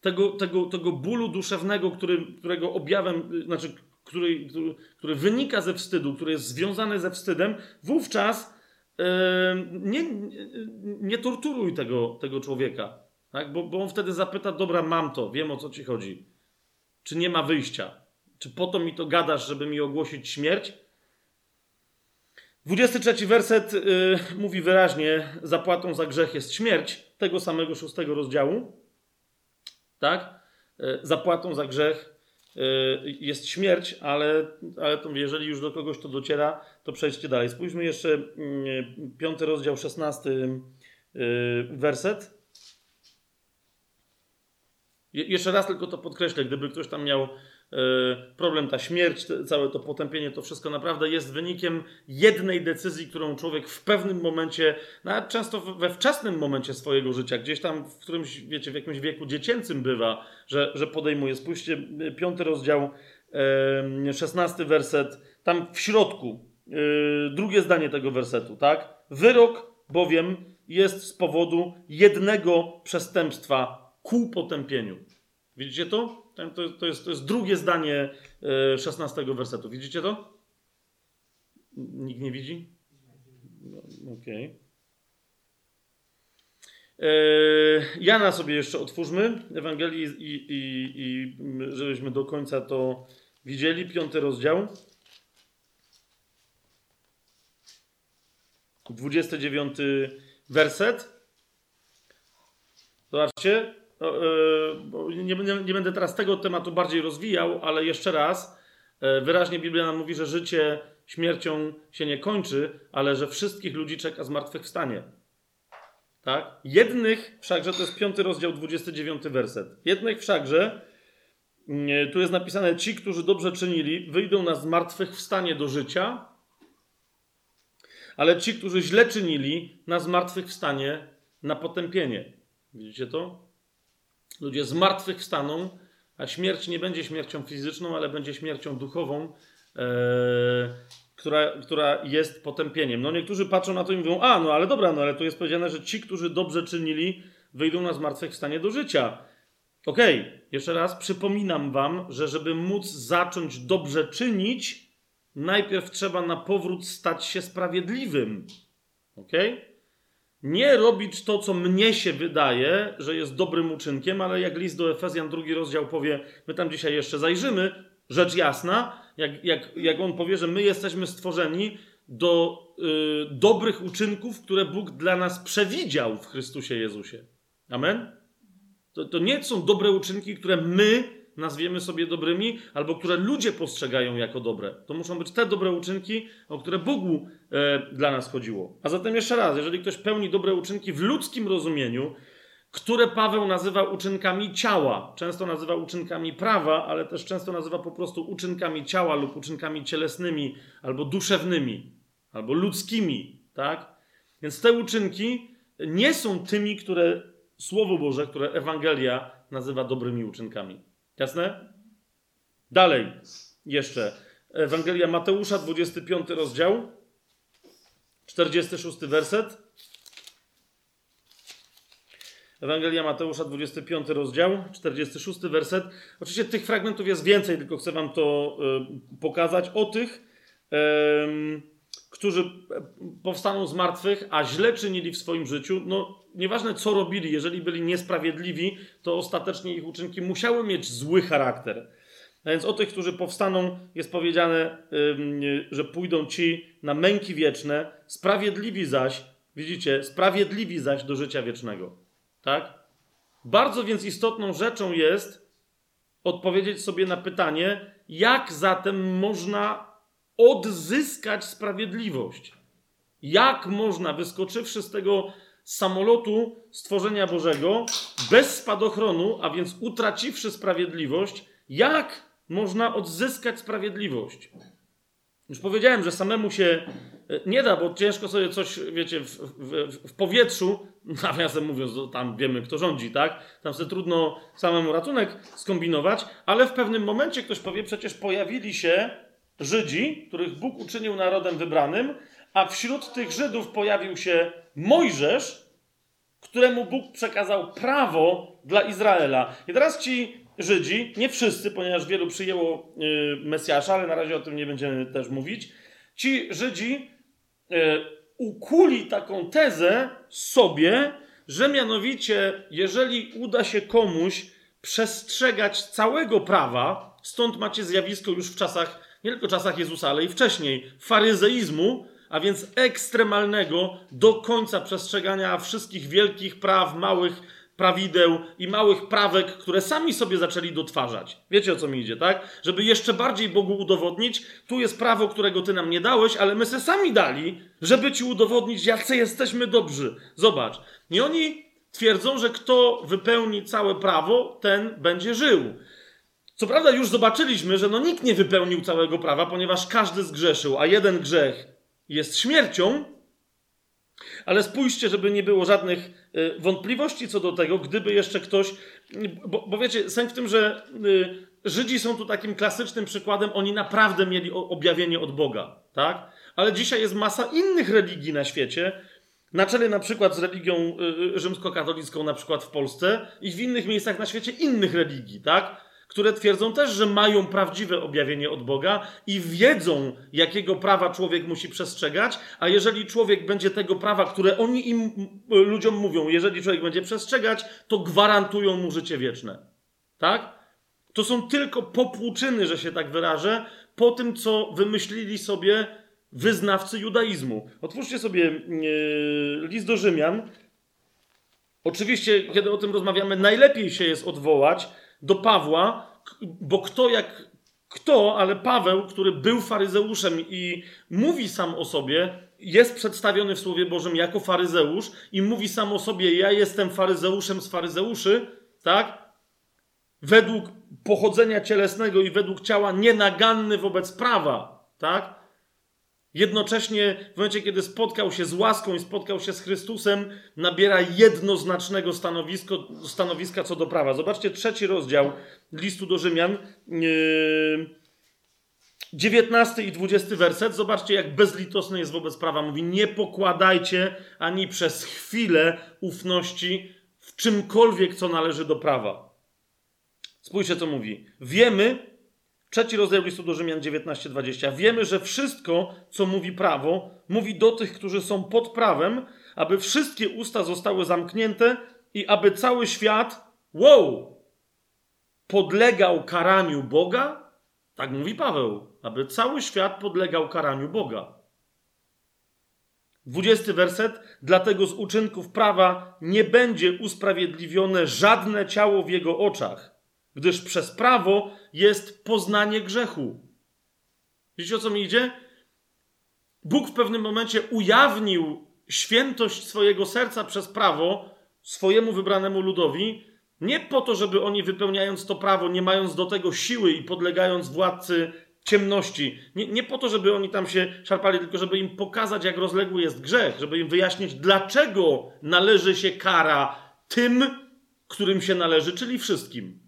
tego, tego, tego bólu duszewnego, który, którego objawem, znaczy, który, który, który wynika ze wstydu, który jest związany ze wstydem, wówczas nie, nie torturuj tego, tego człowieka, tak? bo, bo on wtedy zapyta, dobra, mam to, wiem o co ci chodzi. Czy nie ma wyjścia? Czy po to mi to gadasz, żeby mi ogłosić śmierć? 23 werset yy, mówi wyraźnie, zapłatą za grzech jest śmierć, tego samego szóstego rozdziału. Tak? Yy, zapłatą za grzech jest śmierć, ale, ale jeżeli już do kogoś to dociera, to przejdźcie dalej. Spójrzmy jeszcze y, piąty rozdział, szesnasty y, werset. Jeszcze raz tylko to podkreślę, gdyby ktoś tam miał problem, ta śmierć, całe to potępienie, to wszystko naprawdę jest wynikiem jednej decyzji, którą człowiek w pewnym momencie, nawet często we wczesnym momencie swojego życia, gdzieś tam w którymś, wiecie, w jakimś wieku dziecięcym bywa, że, że podejmuje. Spójrzcie, piąty rozdział, szesnasty werset, tam w środku, e, drugie zdanie tego wersetu, tak? Wyrok bowiem jest z powodu jednego przestępstwa ku potępieniu. Widzicie to? To, jest, to jest drugie zdanie 16 e, wersetu. Widzicie to? Nikt nie widzi? No, Okej. Okay. E, Jana sobie jeszcze otwórzmy Ewangelii i, i, i żebyśmy do końca to widzieli. Piąty rozdział. 29 werset. Zobaczcie. E, nie, nie, nie, będę teraz tego tematu bardziej rozwijał, ale jeszcze raz, e, wyraźnie Biblia nam mówi, że życie śmiercią się nie kończy, ale że wszystkich ludzi czeka zmartwychwstanie. Tak? Jednych wszakże, to jest piąty rozdział, 29 werset. Jednych wszakże, mm, tu jest napisane, ci, którzy dobrze czynili, wyjdą na zmartwychwstanie do życia, ale ci, którzy źle czynili, na zmartwychwstanie na potępienie. Widzicie to? Ludzie z martwych wstaną, a śmierć nie będzie śmiercią fizyczną, ale będzie śmiercią duchową, e, która, która jest potępieniem. No niektórzy patrzą na to i mówią, a no ale dobra, no ale tu jest powiedziane, że ci, którzy dobrze czynili, wyjdą na zmartwychwstanie do życia. Okej, okay. jeszcze raz przypominam wam, że żeby móc zacząć dobrze czynić, najpierw trzeba na powrót stać się sprawiedliwym. Okej? Okay? Nie robić to, co mnie się wydaje, że jest dobrym uczynkiem, ale jak list do Efezjan, drugi rozdział powie, my tam dzisiaj jeszcze zajrzymy, rzecz jasna, jak, jak, jak on powie, że my jesteśmy stworzeni do y, dobrych uczynków, które Bóg dla nas przewidział w Chrystusie Jezusie. Amen? To, to nie są dobre uczynki, które my nazwiemy sobie dobrymi, albo które ludzie postrzegają jako dobre. To muszą być te dobre uczynki, o które Bogu e, dla nas chodziło. A zatem jeszcze raz, jeżeli ktoś pełni dobre uczynki w ludzkim rozumieniu, które Paweł nazywa uczynkami ciała, często nazywa uczynkami prawa, ale też często nazywa po prostu uczynkami ciała lub uczynkami cielesnymi, albo duszewnymi, albo ludzkimi, tak? Więc te uczynki nie są tymi, które Słowo Boże, które Ewangelia nazywa dobrymi uczynkami. Jasne? Dalej, jeszcze. Ewangelia Mateusza, 25 rozdział, 46 werset. Ewangelia Mateusza, 25 rozdział, 46 werset. Oczywiście tych fragmentów jest więcej, tylko chcę Wam to y, pokazać. O tych, którzy powstaną z martwych, a źle czynili w swoim życiu, no nieważne co robili, jeżeli byli niesprawiedliwi, to ostatecznie ich uczynki musiały mieć zły charakter. A więc o tych, którzy powstaną, jest powiedziane, że pójdą ci na męki wieczne, sprawiedliwi zaś, widzicie, sprawiedliwi zaś do życia wiecznego. Tak? Bardzo więc istotną rzeczą jest odpowiedzieć sobie na pytanie, jak zatem można odzyskać sprawiedliwość. Jak można, wyskoczywszy z tego samolotu stworzenia Bożego, bez spadochronu, a więc utraciwszy sprawiedliwość, jak można odzyskać sprawiedliwość? Już powiedziałem, że samemu się e, nie da, bo ciężko sobie coś, wiecie, w, w, w powietrzu, [LAUGHS] nawiasem mówiąc, tam wiemy, kto rządzi, tak? Tam sobie trudno samemu ratunek skombinować, ale w pewnym momencie ktoś powie, przecież pojawili się Żydzi, których Bóg uczynił narodem wybranym, a wśród tych Żydów pojawił się Mojżesz, któremu Bóg przekazał prawo dla Izraela. I teraz ci Żydzi, nie wszyscy, ponieważ wielu przyjęło y, Mesjasza, ale na razie o tym nie będziemy też mówić. Ci Żydzi y, ukuli taką tezę sobie, że mianowicie, jeżeli uda się komuś przestrzegać całego prawa, stąd macie zjawisko już w czasach nie tylko czasach Jezusa, ale i wcześniej, faryzeizmu, a więc ekstremalnego do końca przestrzegania wszystkich wielkich praw, małych prawideł i małych prawek, które sami sobie zaczęli dotwarzać. Wiecie o co mi idzie, tak? Żeby jeszcze bardziej Bogu udowodnić, tu jest prawo, którego ty nam nie dałeś, ale my se sami dali, żeby ci udowodnić, jacy jesteśmy dobrzy. Zobacz. I oni twierdzą, że kto wypełni całe prawo, ten będzie żył. Co prawda już zobaczyliśmy, że no nikt nie wypełnił całego prawa, ponieważ każdy zgrzeszył, a jeden grzech jest śmiercią. Ale spójrzcie, żeby nie było żadnych y, wątpliwości co do tego, gdyby jeszcze ktoś. Bo, bo wiecie, sęk w tym, że y, Żydzi są tu takim klasycznym przykładem, oni naprawdę mieli objawienie od Boga, tak? Ale dzisiaj jest masa innych religii na świecie, na czele na przykład z religią y, rzymskokatolicką, na przykład w Polsce i w innych miejscach na świecie innych religii, tak? Które twierdzą też, że mają prawdziwe objawienie od Boga i wiedzą, jakiego prawa człowiek musi przestrzegać, a jeżeli człowiek będzie tego prawa, które oni im ludziom mówią, jeżeli człowiek będzie przestrzegać, to gwarantują mu życie wieczne. Tak? To są tylko popłuczyny, że się tak wyrażę, po tym, co wymyślili sobie wyznawcy judaizmu. Otwórzcie sobie yy, list do Rzymian. Oczywiście, kiedy o tym rozmawiamy, najlepiej się jest odwołać do Pawła, bo kto jak kto, ale Paweł, który był faryzeuszem i mówi sam o sobie, jest przedstawiony w Słowie Bożym jako faryzeusz i mówi sam o sobie, ja jestem faryzeuszem z faryzeuszy, tak? Według pochodzenia cielesnego i według ciała nienaganny wobec prawa, tak? Jednocześnie w momencie, kiedy spotkał się z łaską i spotkał się z Chrystusem, nabiera jednoznacznego stanowisko, stanowiska co do prawa. Zobaczcie trzeci rozdział listu do Rzymian, yy, 19 i 20 werset. Zobaczcie, jak bezlitosny jest wobec prawa. Mówi: Nie pokładajcie ani przez chwilę ufności w czymkolwiek, co należy do prawa. Spójrzcie, co mówi. Wiemy, trzeci rozdział listu do Rzymian 19:20. Wiemy, że wszystko, co mówi prawo, mówi do tych, którzy są pod prawem, aby wszystkie usta zostały zamknięte i aby cały świat, wow, podlegał karaniu Boga? Tak mówi Paweł, aby cały świat podlegał karaniu Boga. Dwudziesty werset. Dlatego z uczynków prawa nie będzie usprawiedliwione żadne ciało w jego oczach, gdyż przez prawo jest poznanie grzechu. Wiecie o co mi idzie? Bóg w pewnym momencie ujawnił świętość swojego serca przez prawo swojemu wybranemu ludowi, nie po to, żeby oni wypełniając to prawo, nie mając do tego siły i podlegając władcy ciemności, nie, nie po to, żeby oni tam się szarpali, tylko żeby im pokazać, jak rozległy jest grzech, żeby im wyjaśnić, dlaczego należy się kara tym, którym się należy, czyli wszystkim.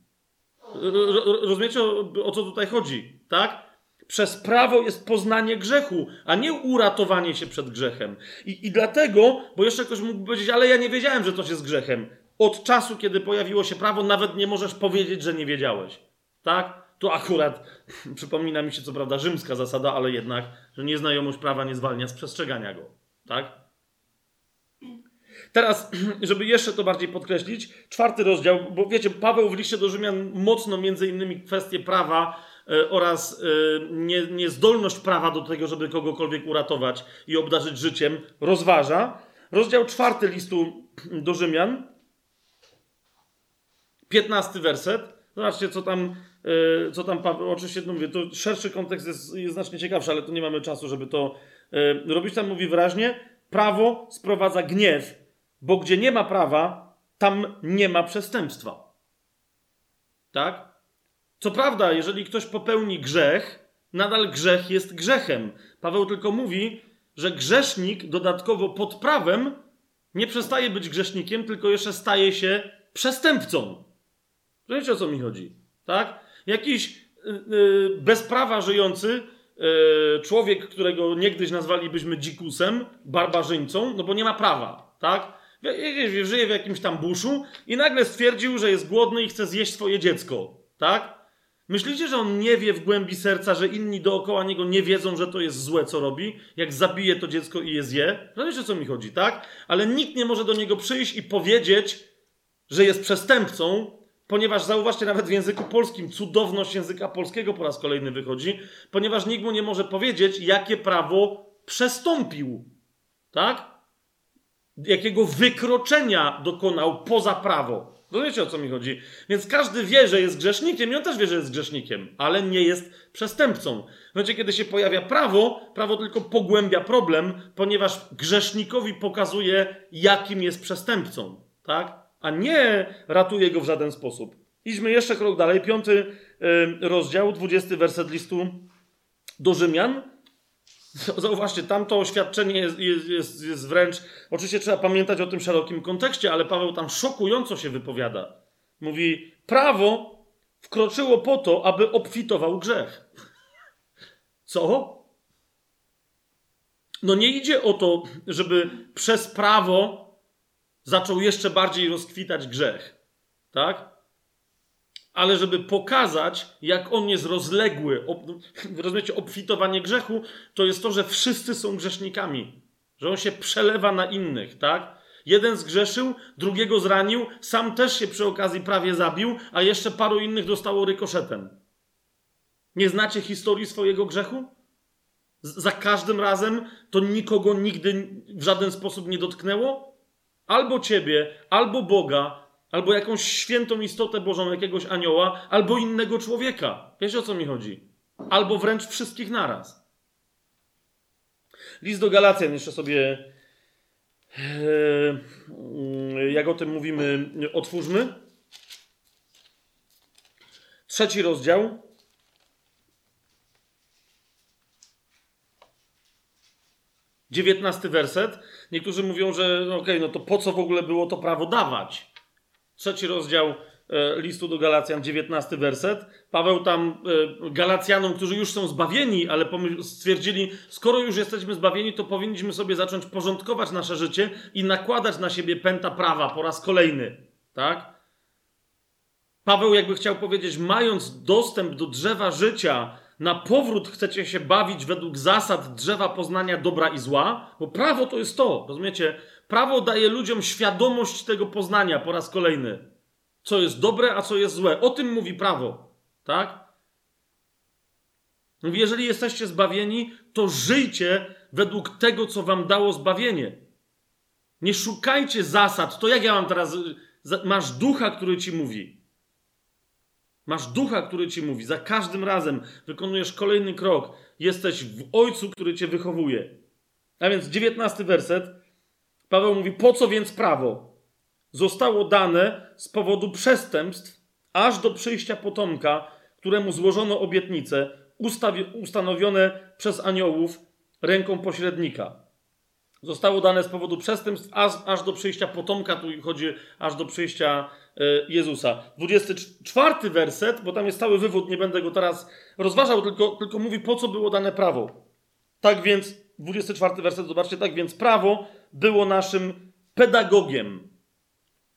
Rozumiecie, o, co tutaj chodzi, tak? Przez prawo jest poznanie grzechu, a nie uratowanie się przed grzechem. I, I dlatego, bo jeszcze ktoś mógł powiedzieć, ale ja nie wiedziałem, że to jest grzechem. Od czasu, kiedy pojawiło się prawo, nawet nie możesz powiedzieć, że nie wiedziałeś. Tak? To akurat [LAUGHS] przypomina mi się, co prawda, rzymska zasada, ale jednak, że nieznajomość prawa nie zwalnia z przestrzegania go. Tak? Teraz, [CLEARS THROAT] żeby jeszcze to bardziej podkreślić, czwarty rozdział, bo wiecie, Paweł w liście do Rzymian mocno między innymi kwestie prawa e, oraz e, nie, niezdolność prawa do tego, żeby kogokolwiek uratować i obdarzyć życiem, rozważa. Rozdział czwarty listu [CLEARS THROAT] do Rzymian, piętnasty werset. Zobaczcie, co tam, e, co tam Paweł, oczywiście no mówię, to szerszy kontekst jest, jest znacznie ciekawszy, ale tu nie mamy czasu, żeby to robić. Tam mówi wyraźnie, prawo sprowadza gniew, bo gdzie nie ma prawa, tam nie ma przestępstwa. Tak? Co prawda, jeżeli ktoś popełni grzech, nadal grzech jest grzechem. Paweł tylko mówi, że grzesznik dodatkowo pod prawem nie przestaje być grzesznikiem, tylko jeszcze staje się przestępcą. Wiecie o co mi chodzi? Tak? Jakiś yy, bez prawa żyjący yy, człowiek, którego niegdyś nazwalibyśmy dzikusem, barbarzyńcą, no bo nie ma prawa, tak? Żyje w jakimś tam buszu i nagle stwierdził, że jest głodny i chce zjeść swoje dziecko, tak? Myślicie, że on nie wie w głębi serca, że inni dookoła niego nie wiedzą, że to jest złe, co robi? Jak zabije to dziecko i je zje? Rozumiecie, o co mi chodzi, tak? Ale nikt nie może do niego przyjść i powiedzieć, że jest przestępcą, ponieważ zauważcie, nawet w języku polskim cudowność języka polskiego po raz kolejny wychodzi, ponieważ nikt mu nie może powiedzieć, jakie prawo przestąpił, tak? Jakiego wykroczenia dokonał poza prawo. Rozumiecie o co mi chodzi? Więc każdy wie, że jest grzesznikiem i on też wie, że jest grzesznikiem, ale nie jest przestępcą. W momencie, kiedy się pojawia prawo, prawo tylko pogłębia problem, ponieważ grzesznikowi pokazuje, jakim jest przestępcą, tak? A nie ratuje go w żaden sposób. Idźmy jeszcze krok dalej. Piąty rozdział, dwudziesty werset listu do Rzymian. [LAUGHS] Zauważcie, tamto oświadczenie jest, jest, jest, wręcz. Oczywiście trzeba pamiętać o tym szerokim kontekście, ale Paweł tam szokująco się wypowiada. Mówi: Prawo wkroczyło po to, aby obfitował grzech. Co? No nie idzie o to, żeby przez prawo zaczął jeszcze bardziej rozkwitać grzech. Tak? Ale żeby pokazać, jak on jest rozległy. [LAUGHS] Rozumiecie, obfitowanie grzechu to jest to, że wszyscy są grzesznikami, że on się przelewa na innych, tak? Jeden zgrzeszył, drugiego zranił, sam też się przy okazji prawie zabił, a jeszcze paru innych dostało rykoszetem. Nie znacie historii swojego grzechu? za każdym razem to nikogo nigdy w żaden sposób nie dotknęło? Albo ciebie, albo Boga, albo jakąś świętą istotę Bożą, jakiegoś anioła, albo innego człowieka. Wiecie o co mi chodzi? Albo wręcz wszystkich naraz. List do Galacjan jeszcze sobie, e, jak o tym mówimy, otwórzmy. Trzeci rozdział. Dziewiętnasty werset. Niektórzy mówią, że no okej, okay, no to po co w ogóle było to prawo dawać? Trzeci rozdział e, listu do Galacjan, 19 werset. Paweł tam e, Galacjanom, którzy już są zbawieni, ale stwierdzili, skoro już jesteśmy zbawieni, to powinniśmy sobie zacząć porządkować nasze życie i nakładać na siebie pęta prawa po raz kolejny. Tak? Paweł jakby chciał powiedzieć, mając dostęp do drzewa życia, na powrót chcecie się bawić według zasad drzewa poznania dobra i zła, bo prawo to jest to, rozumiecie? Prawo daje ludziom świadomość tego poznania po raz kolejny. Co jest dobre, a co jest złe. O tym mówi prawo, tak? Mówi, jeżeli jesteście zbawieni, to żyjcie według tego, co wam dało zbawienie. Nie szukajcie zasad. To jak ja mam teraz. Masz ducha, który ci mówi. Masz ducha, który ci mówi. Za każdym razem wykonujesz kolejny krok. Jesteś w ojcu, który cię wychowuje. A więc dziewiętnasty werset. Paweł mówi: Po co więc prawo? Zostało dane z powodu przestępstw, aż do przyjścia potomka, któremu złożono obietnice, ustanowione przez aniołów ręką pośrednika. Zostało dane z powodu przestępstw, aż, aż do przyjścia potomka, tu chodzi aż do przyjścia Jezusa. 24 werset, bo tam jest cały wywód, nie będę go teraz rozważał, tylko, tylko mówi, po co było dane prawo. Tak więc, 24 werset, zobaczcie, tak więc prawo było naszym pedagogiem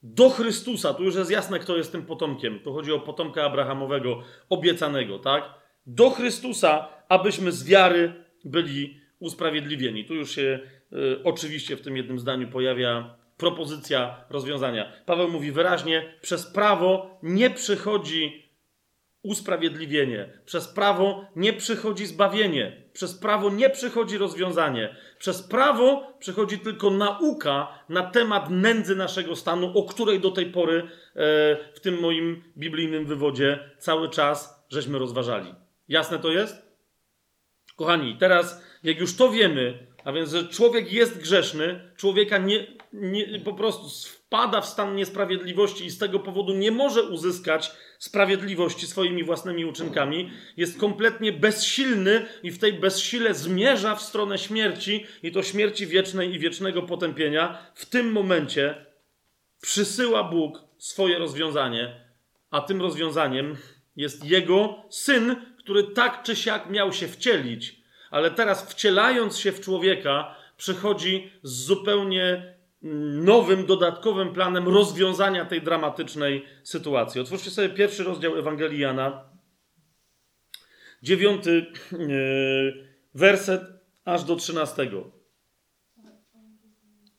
do Chrystusa. Tu już jest jasne, kto jest tym potomkiem. Tu chodzi o potomka Abrahamowego, obiecanego, tak? Do Chrystusa, abyśmy z wiary byli usprawiedliwieni. Tu już się y, oczywiście w tym jednym zdaniu pojawia propozycja rozwiązania. Paweł mówi wyraźnie: przez prawo nie przychodzi usprawiedliwienie, przez prawo nie przychodzi zbawienie, przez prawo nie przychodzi rozwiązanie, przez prawo przychodzi tylko nauka na temat nędzy naszego stanu, o której do tej pory e, w tym moim biblijnym wywodzie cały czas żeśmy rozważali. Jasne to jest? Kochani, teraz jak już to wiemy, a więc, że człowiek jest grzeszny, człowieka nie, nie, po prostu wpada w stan niesprawiedliwości i z tego powodu nie może uzyskać sprawiedliwości swoimi własnymi uczynkami, jest kompletnie bezsilny i w tej bezsile zmierza w stronę śmierci i to śmierci wiecznej i wiecznego potępienia. W tym momencie przysyła Bóg swoje rozwiązanie, a tym rozwiązaniem jest Jego Syn, który tak czy siak miał się wcielić ale teraz wcielając się w człowieka, przychodzi z zupełnie nowym, dodatkowym planem rozwiązania tej dramatycznej sytuacji. Otwórzcie sobie pierwszy rozdział Ewangelii Jana, dziewiąty yy, werset aż do trzynastego.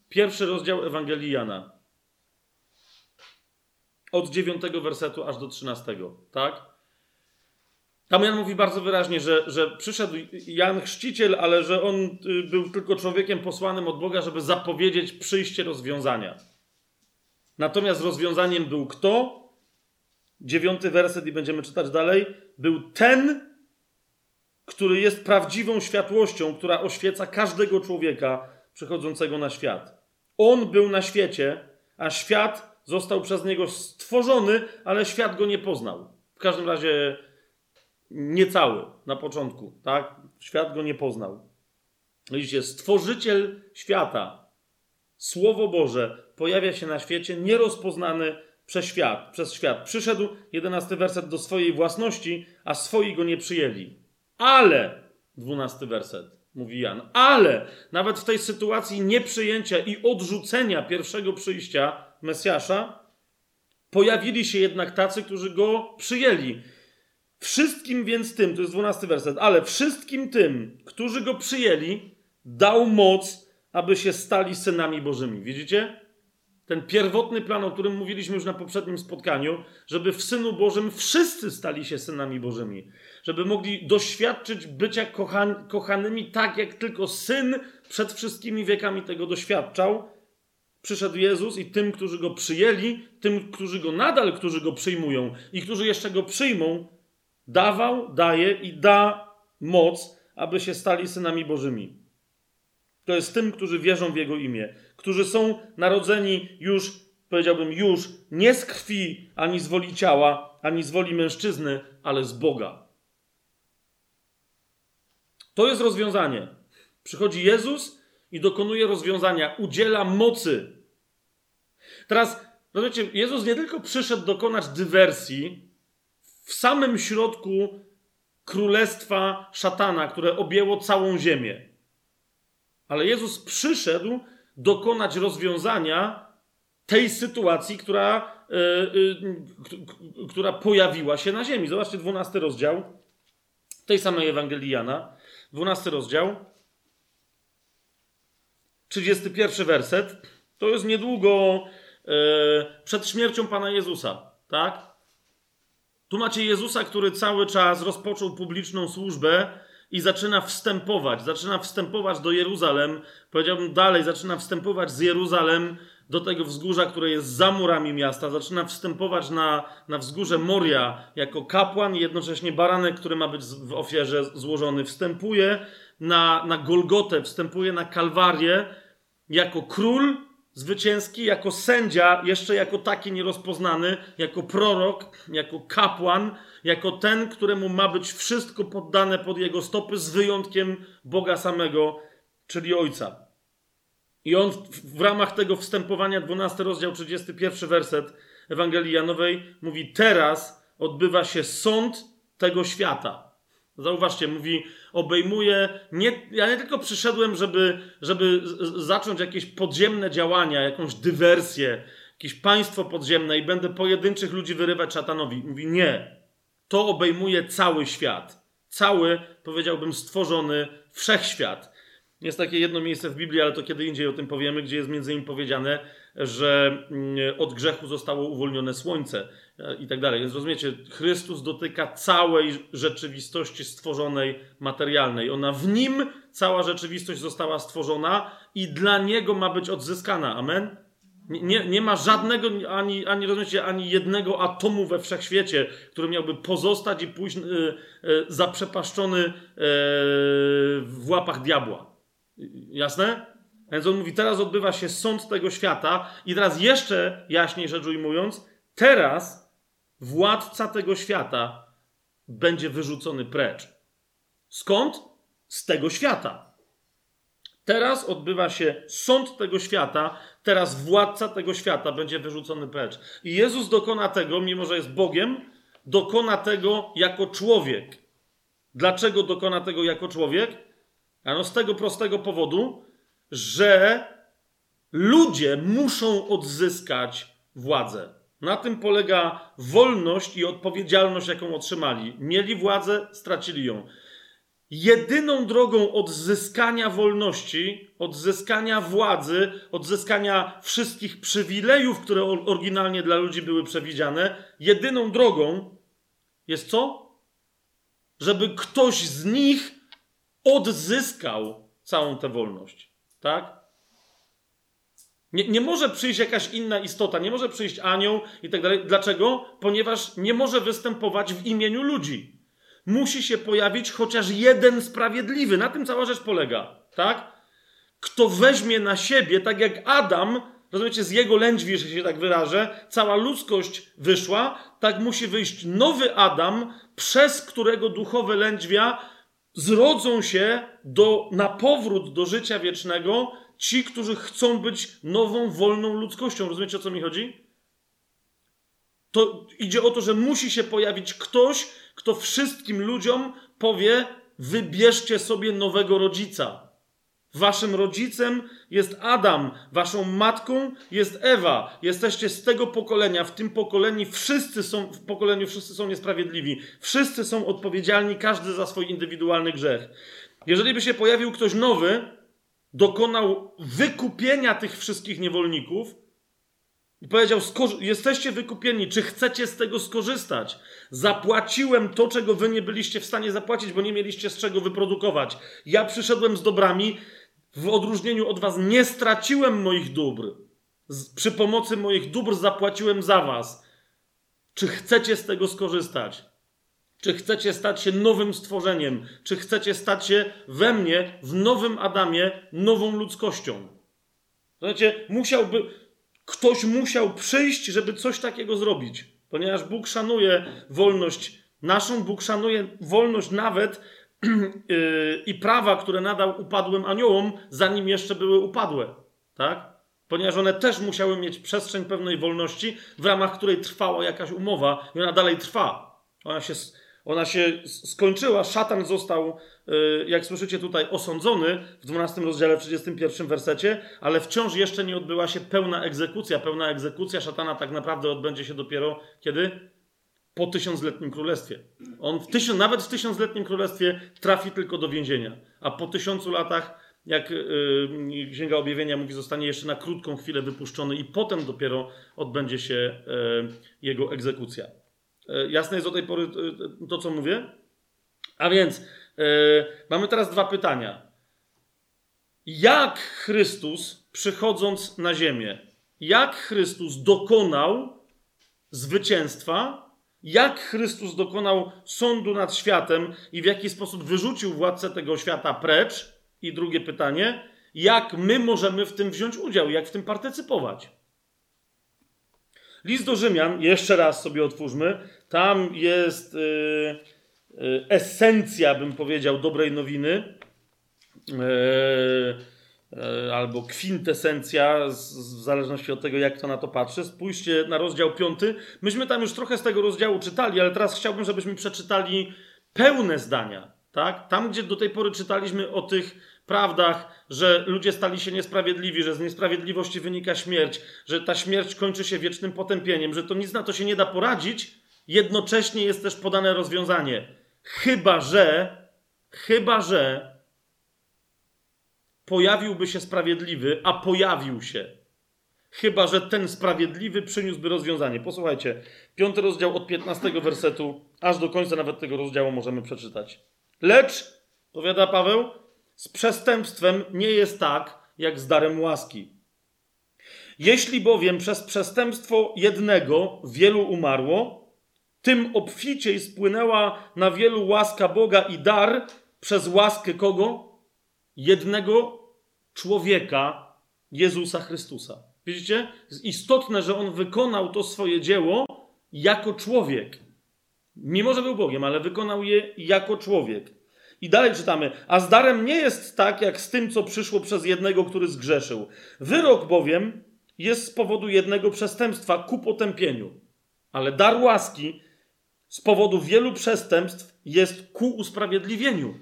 Pierwszy rozdział Ewangelii Jana. Od dziewiątego wersetu aż do trzynastego, tak? Tam Jan mówi bardzo wyraźnie, że, że przyszedł Jan Chrzciciel, ale że on y, był tylko człowiekiem posłanym od Boga, żeby zapowiedzieć przyjście rozwiązania. Natomiast rozwiązaniem był kto? Dziewiąty werset i będziemy czytać dalej. Był ten, który jest prawdziwą światłością, która oświeca każdego człowieka przychodzącego na świat. On był na świecie, a świat został przez niego stworzony, ale świat go nie poznał. W każdym razie niecały na początku, tak? Świat go nie poznał. Widzicie, stworzyciel świata, Słowo Boże pojawia się na świecie nierozpoznany przez świat, przez świat. Przyszedł, jedenasty werset, do swojej własności, a swoi go nie przyjęli. Ale, dwunasty werset, mówi Jan, ale nawet w tej sytuacji nieprzyjęcia i odrzucenia pierwszego przyjścia Mesjasza, pojawili się jednak tacy, którzy go przyjęli. Wszystkim więc tym, to jest dwunasty werset, ale wszystkim tym, którzy go przyjęli, dał moc, aby się stali synami Bożymi. Widzicie? Ten pierwotny plan, o którym mówiliśmy już na poprzednim spotkaniu, żeby w Synu Bożym wszyscy stali się synami Bożymi. Żeby mogli doświadczyć bycia kochan kochanymi tak, jak tylko Syn przed wszystkimi wiekami tego doświadczał. Przyszedł Jezus i tym, którzy go przyjęli, tym, którzy go nadal, którzy go przyjmują i którzy jeszcze go przyjmą, dawał, daje i da moc, aby się stali synami Bożymi. To jest tym, którzy wierzą w Jego imię, którzy są narodzeni już, powiedziałbym, już nie z krwi, ani z woli ciała, ani z woli mężczyzny, ale z Boga. To jest rozwiązanie. Przychodzi Jezus i dokonuje rozwiązania, udziela mocy. Teraz, rozumiecie, Jezus nie tylko przyszedł dokonać dywersji, w samym środku królestwa szatana, które objęło całą ziemię. Ale Jezus przyszedł dokonać rozwiązania tej sytuacji, która, yy, yy, która pojawiła się na ziemi. Zobaczcie, 12 rozdział tej samej Ewangelii Jana, 12 rozdział, 31 werset. To jest niedługo yy, przed śmiercią Pana Jezusa, tak? Tu macie Jezusa, który cały czas rozpoczął publiczną służbę i zaczyna wstępować, zaczyna wstępować do Jeruzalem, powiedziałbym dalej, zaczyna wstępować z Jeruzalem do tego wzgórza, które jest za murami miasta, zaczyna wstępować na, na wzgórze Moria jako kapłan i jednocześnie baranek, który ma być w ofierze złożony, wstępuje na, na Golgotę, wstępuje na Kalwarię jako król zwycięski, jako sędzia, jeszcze jako taki nierozpoznany, jako prorok, jako kapłan, jako ten, któremu ma być wszystko poddane pod jego stopy, z wyjątkiem Boga samego, czyli Ojca. I on w, ramach tego wstępowania, 12 rozdział, 31 werset Ewangelii Janowej, mówi: Teraz odbywa się sąd tego świata. Zauważcie, mówi, obejmuje. Nie, ja nie tylko przyszedłem, żeby, żeby zacząć jakieś podziemne działania, jakąś dywersję, jakieś państwo podziemne i będę pojedynczych ludzi wyrywać szatanowi. Mówi, nie. To obejmuje cały świat. Cały, powiedziałbym, stworzony wszechświat. Jest takie jedno miejsce w Biblii, ale to kiedy indziej o tym powiemy, gdzie jest między innymi powiedziane, że mm, od grzechu zostało uwolnione słońce i tak dalej. Więc rozumiecie, Chrystus dotyka całej rzeczywistości stworzonej, materialnej. Ona w nim, cała rzeczywistość została stworzona i dla niego ma być odzyskana. Amen? Nie, nie ma żadnego, ani, ani, rozumiecie, ani jednego atomu we wszechświecie, który miałby pozostać i pójść yy, yy, zaprzepaszczony yy, w łapach diabła. Jasne? Więc on mówi, teraz odbywa się sąd tego świata i teraz jeszcze jaśniej rzecz ujmując, teraz władca tego świata będzie wyrzucony precz. Skąd? Z tego świata. Teraz odbywa się sąd tego świata, teraz władca tego świata będzie wyrzucony precz. I Jezus dokona tego, mimo że jest Bogiem, dokona tego jako człowiek. Dlaczego dokona tego jako człowiek? Ano z tego prostego powodu, że ludzie muszą odzyskać władzę. Na tym polega wolność i odpowiedzialność, jaką otrzymali. Mieli władzę, stracili ją. Jedyną drogą odzyskania wolności, odzyskania władzy, odzyskania wszystkich przywilejów, które oryginalnie dla ludzi były przewidziane, jedyną drogą jest co? Żeby ktoś z nich odzyskał całą tę wolność. Tak? Nie, nie może przyjść jakaś inna istota, nie może przyjść anioł i tak dalej. Dlaczego? Ponieważ nie może występować w imieniu ludzi. Musi się pojawić chociaż jeden sprawiedliwy. Na tym cała rzecz polega. Tak? Kto weźmie na siebie, tak jak Adam, rozumiecie, z jego lędźwi, że się tak wyrażę, cała ludzkość wyszła, tak musi wyjść nowy Adam, przez którego duchowe lędźwia zrodzą się do, na powrót do życia wiecznego ci, którzy chcą być nową, wolną ludzkością. Rozumiecie, o co mi chodzi? To idzie o to, że musi się pojawić ktoś, kto wszystkim ludziom powie: wybierzcie sobie nowego rodzica. Waszym rodzicem jest Adam, waszą matką jest Ewa. Jesteście z tego pokolenia. W tym pokoleniu wszyscy są, w pokoleniu wszyscy są niesprawiedliwi. Wszyscy są odpowiedzialni, każdy za swój indywidualny grzech. Jeżeli by się pojawił ktoś nowy, dokonał wykupienia tych wszystkich niewolników i powiedział: Jesteście wykupieni, czy chcecie z tego skorzystać? Zapłaciłem to, czego wy nie byliście w stanie zapłacić, bo nie mieliście z czego wyprodukować. Ja przyszedłem z dobrami, w odróżnieniu od was nie straciłem moich dóbr. Przy pomocy moich dóbr zapłaciłem za was. Czy chcecie z tego skorzystać? Czy chcecie stać się nowym stworzeniem? Czy chcecie stać się we mnie, w nowym Adamie, nową ludzkością? Znacie, musiałby, ktoś musiał przyjść, żeby coś takiego zrobić. Ponieważ Bóg szanuje wolność naszą, Bóg szanuje wolność nawet [CLEARS THROAT] Yy, i prawa, które nadał upadłym aniołom, zanim jeszcze były upadłe. Tak? Ponieważ one też musiały mieć przestrzeń pewnej wolności, w ramach której trwała jakaś umowa i ona dalej trwa. Ona się, Ona się skończyła, szatan został, y, jak słyszycie tutaj, osądzony w 12 rozdziale, w 31 wersecie, ale wciąż jeszcze nie odbyła się pełna egzekucja. Pełna egzekucja szatana tak naprawdę odbędzie się dopiero kiedy? Po tysiącletnim królestwie. On w tysiąc, nawet w tysiącletnim królestwie trafi tylko do więzienia, a po tysiącu latach, jak yy, Księga Objawienia mówi, zostanie jeszcze na krótką chwilę wypuszczony i potem dopiero odbędzie się yy, jego egzekucja. E, jasne jest do tej pory e, to, co mówię? A więc yy, mamy teraz dwa pytania. Jak Chrystus, przychodząc na ziemię, jak Chrystus dokonał zwycięstwa, jak Chrystus dokonał sądu nad światem i w jaki sposób wyrzucił władcę tego świata precz? I drugie pytanie, jak my możemy w tym wziąć udział, jak w tym partycypować? List do Rzymian, jeszcze raz sobie otwórzmy. Tam jest yy, yy, esencja, bym powiedział, dobrej nowiny. Yy, albo kwintesencja, w zależności od tego, jak to na to patrzy. Spójrzcie na rozdział 5. Myśmy tam już trochę z tego rozdziału czytali, ale teraz chciałbym, żebyśmy przeczytali pełne zdania. Tak? Tam, gdzie do tej pory czytaliśmy o tych prawdach, że ludzie stali się niesprawiedliwi, że z niesprawiedliwości wynika śmierć, że ta śmierć kończy się wiecznym potępieniem, że to nic na to się nie da poradzić, jednocześnie jest też podane rozwiązanie. Chyba, że, chyba, że pojawiłby się sprawiedliwy, a pojawił się. Chyba, że ten sprawiedliwy przyniósłby rozwiązanie. Posłuchajcie, piąty rozdział od 15 wersetu, aż do końca nawet tego rozdziału możemy przeczytać. Lecz, powiada Paweł, z przestępstwem nie jest tak, jak z darem łaski. Jeśli bowiem przez przestępstwo jednego wielu umarło, tym obficiej spłynęła na wielu łaska Boga i dar przez łaskę kogo? Jednego człowieka, Jezusa Chrystusa. Widzicie? Jest istotne, że on wykonał to swoje dzieło jako człowiek. Mimo, że był Bogiem, ale wykonał je jako człowiek. I dalej czytamy, a z darem nie jest tak, jak z tym, co przyszło przez jednego, który zgrzeszył. Wyrok bowiem jest z powodu jednego przestępstwa ku potępieniu, ale dar łaski z powodu wielu przestępstw jest ku usprawiedliwieniu.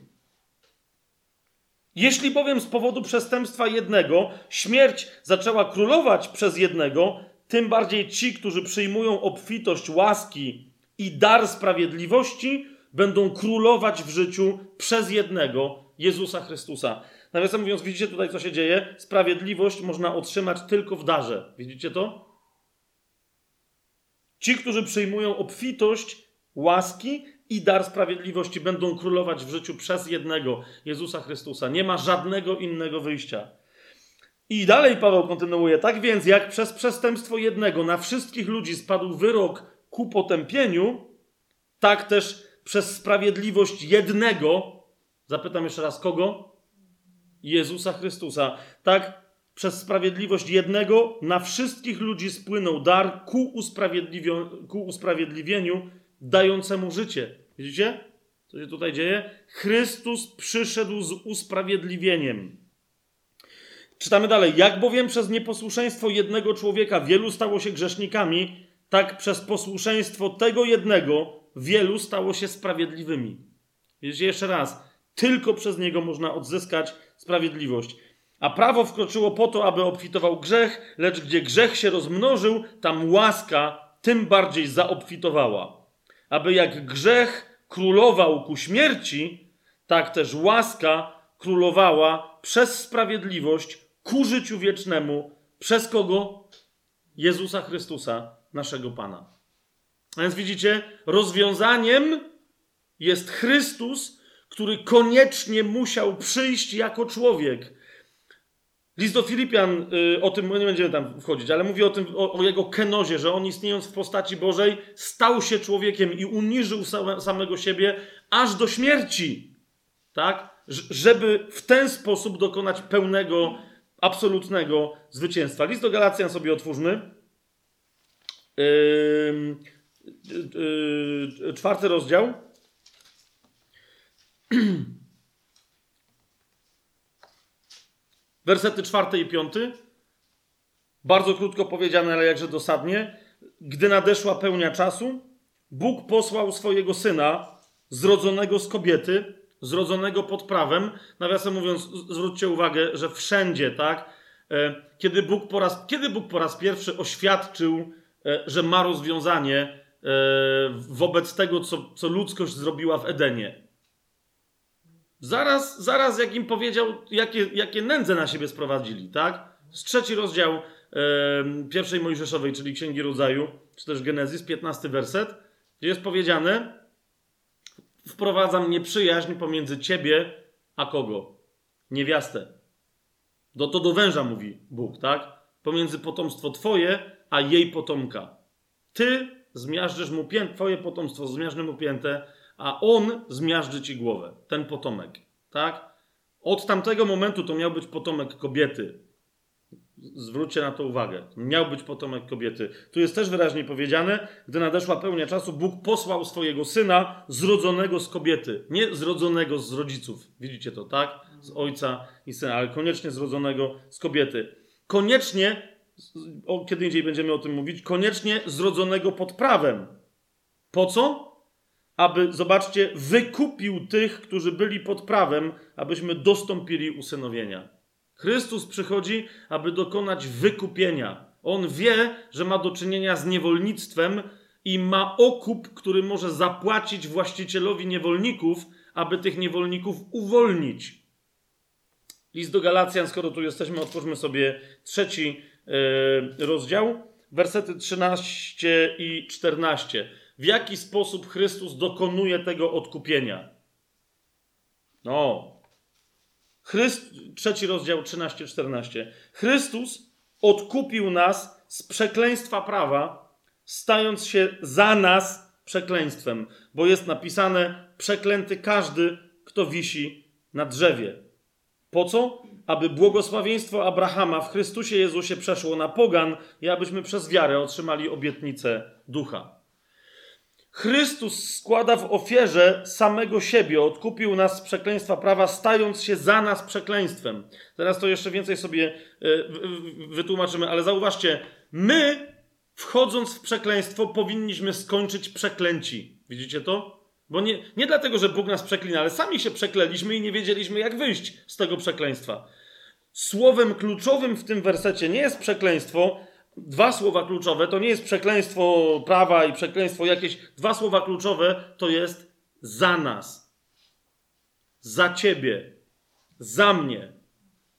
Jeśli bowiem z powodu przestępstwa jednego śmierć zaczęła królować przez jednego, tym bardziej ci, którzy przyjmują obfitość łaski i dar sprawiedliwości, będą królować w życiu przez jednego Jezusa Chrystusa. Nawiasem mówiąc, widzicie tutaj, co się dzieje? Sprawiedliwość można otrzymać tylko w darze. Widzicie to? Ci, którzy przyjmują obfitość łaski i dar sprawiedliwości, będą królować w życiu przez jednego Jezusa Chrystusa. Nie ma żadnego innego wyjścia. I dalej Paweł kontynuuje. Tak więc, jak przez przestępstwo jednego na wszystkich ludzi spadł wyrok ku potępieniu, tak też przez sprawiedliwość jednego, zapytam jeszcze raz kogo? Jezusa Chrystusa. Tak, przez sprawiedliwość jednego na wszystkich ludzi spłynął dar ku, usprawiedliwieniu, ku usprawiedliwieniu dającemu życie. Widzicie? Co się tutaj dzieje? Chrystus przyszedł z usprawiedliwieniem. Czytamy dalej. Jak bowiem przez nieposłuszeństwo jednego człowieka wielu stało się grzesznikami, tak przez posłuszeństwo tego jednego wielu stało się sprawiedliwymi. Widzicie, jeszcze raz, tylko przez niego można odzyskać sprawiedliwość. A prawo wkroczyło po to, aby obfitował grzech, lecz gdzie grzech się rozmnożył, tam łaska tym bardziej zaobfitowała. Aby jak grzech królował ku śmierci, tak też łaska królowała przez sprawiedliwość ku życiu wiecznemu. Przez kogo? Jezusa Chrystusa, naszego Pana. A więc widzicie, rozwiązaniem jest Chrystus, który koniecznie musiał przyjść jako człowiek. List do Filipian, y, o tym nie będziemy tam wchodzić, ale mówi o tym, o, o, jego kenozie, że on istniejąc w postaci Bożej, stał się człowiekiem i uniżył samego siebie aż do śmierci. Tak? Żeby w ten sposób dokonać pełnego, absolutnego zwycięstwa. List do Galacjan sobie otwórzmy. Yy, yy, czwarty rozdział. [CLEARS THROAT] Wersety czwarty i piąty. Bardzo krótko powiedziane, ale jakże dosadnie. Gdy nadeszła pełnia czasu, Bóg posłał swojego syna, zrodzonego z kobiety, zrodzonego pod prawem. Nawiasem mówiąc, zwróćcie uwagę, że wszędzie, tak? E, kiedy Bóg po raz, kiedy Bóg po raz pierwszy oświadczył, e, że ma rozwiązanie e, wobec tego, co, co ludzkość zrobiła w Edenie. Zaraz, zaraz jak im powiedział, jakie, jakie nędze na siebie sprowadzili, tak? Z trzeci rozdział e, pierwszej Mojżeszowej, czyli Księgi Rodzaju, czy też Genezis, 15 werset, gdzie jest powiedziane, wprowadzam nieprzyjaźń pomiędzy ciebie a kogo? Niewiastę. Do, to do węża mówi Bóg, tak? Pomiędzy potomstwo twoje, a jej potomka. Ty zmiażdżysz mu twoje potomstwo zmiażdży mu piętę, a on zmiażdży ci głowę, ten potomek, tak? Od tamtego momentu to miał być potomek kobiety. Zwróćcie na to uwagę. Miał być potomek kobiety. Tu jest też wyraźnie powiedziane, gdy nadeszła pełnia czasu, Bóg posłał swojego syna zrodzonego z kobiety. Nie zrodzonego z rodziców. Widzicie to, tak? Z ojca i syna, ale koniecznie zrodzonego z kobiety. Koniecznie, o, kiedy indziej będziemy o tym mówić, koniecznie zrodzonego pod prawem. Po co? Aby, zobaczcie, wykupił tych, którzy byli pod prawem, abyśmy dostąpili usynowienia. Chrystus przychodzi, aby dokonać wykupienia. On wie, że ma do czynienia z niewolnictwem i ma okup, który może zapłacić właścicielowi niewolników, aby tych niewolników uwolnić. List do Galacjan, skoro tu jesteśmy, otwórzmy sobie trzeci yy, rozdział, wersety 13 i 14. W jaki sposób Chrystus dokonuje tego odkupienia? No, Chryst... Trzeci rozdział 13-14. Chrystus odkupił nas z przekleństwa prawa, stając się za nas przekleństwem, bo jest napisane: Przeklęty każdy, kto wisi na drzewie. Po co? Aby błogosławieństwo Abrahama w Chrystusie Jezusie przeszło na pogan i abyśmy przez wiarę otrzymali obietnicę ducha. Chrystus składa w ofierze samego siebie, odkupił nas z przekleństwa prawa, stając się za nas przekleństwem. Teraz to jeszcze więcej sobie e, wytłumaczymy, ale zauważcie, my, wchodząc w przekleństwo, powinniśmy skończyć przeklęci. Widzicie to? Bo nie, nie dlatego, że Bóg nas przeklina, ale sami się przekleliśmy i nie wiedzieliśmy, jak wyjść z tego przekleństwa. Słowem kluczowym w tym wersecie nie jest przekleństwo, dwa słowa kluczowe to nie jest przekleństwo prawa i przekleństwo jakieś. Dwa słowa kluczowe to jest za nas, za ciebie, za mnie.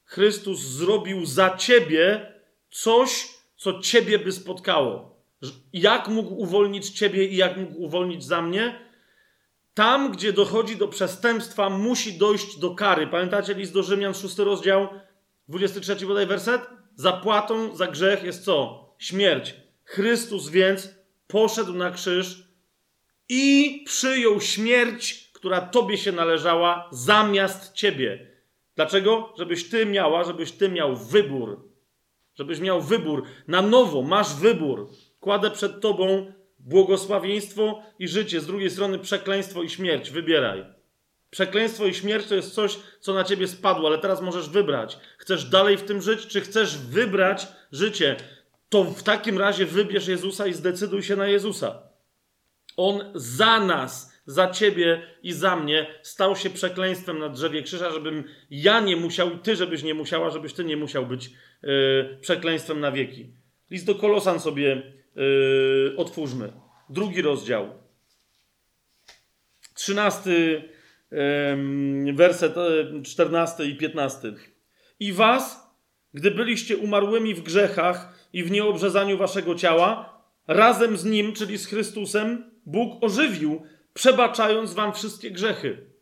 Chrystus zrobił za ciebie coś, co ciebie by spotkało. Jak mógł uwolnić ciebie i jak mógł uwolnić za mnie? Tam, gdzie dochodzi do przestępstwa, musi dojść do kary. Pamiętacie list do Rzymian, 6 rozdział, 23 bodaj werset? Zapłatą za grzech jest co? Śmierć. Chrystus więc poszedł na krzyż i przyjął śmierć, która tobie się należała, zamiast ciebie. Dlaczego? Żebyś ty miała, żebyś ty miał wybór. Żebyś miał wybór. Na nowo masz wybór. Kładę przed tobą błogosławieństwo i życie, z drugiej strony przekleństwo i śmierć. Wybieraj. Przekleństwo i śmierć to jest coś, co na ciebie spadło, ale teraz możesz wybrać. Chcesz dalej w tym żyć, czy chcesz wybrać życie? To w takim razie wybierz Jezusa i zdecyduj się na Jezusa. On za nas, za ciebie i za mnie stał się przekleństwem na drzewie krzyża, żebym ja nie musiał i ty, żebyś nie musiała, żebyś ty nie musiał być yy, przekleństwem na wieki. List do Kolosan sobie yy, otwórzmy. Drugi rozdział. Trzynasty werset 14 i 15. I was, gdy byliście umarłymi w grzechach i w nieobrzezaniu waszego ciała, razem z nim, czyli z Chrystusem, Bóg ożywił, przebaczając wam wszystkie grzechy.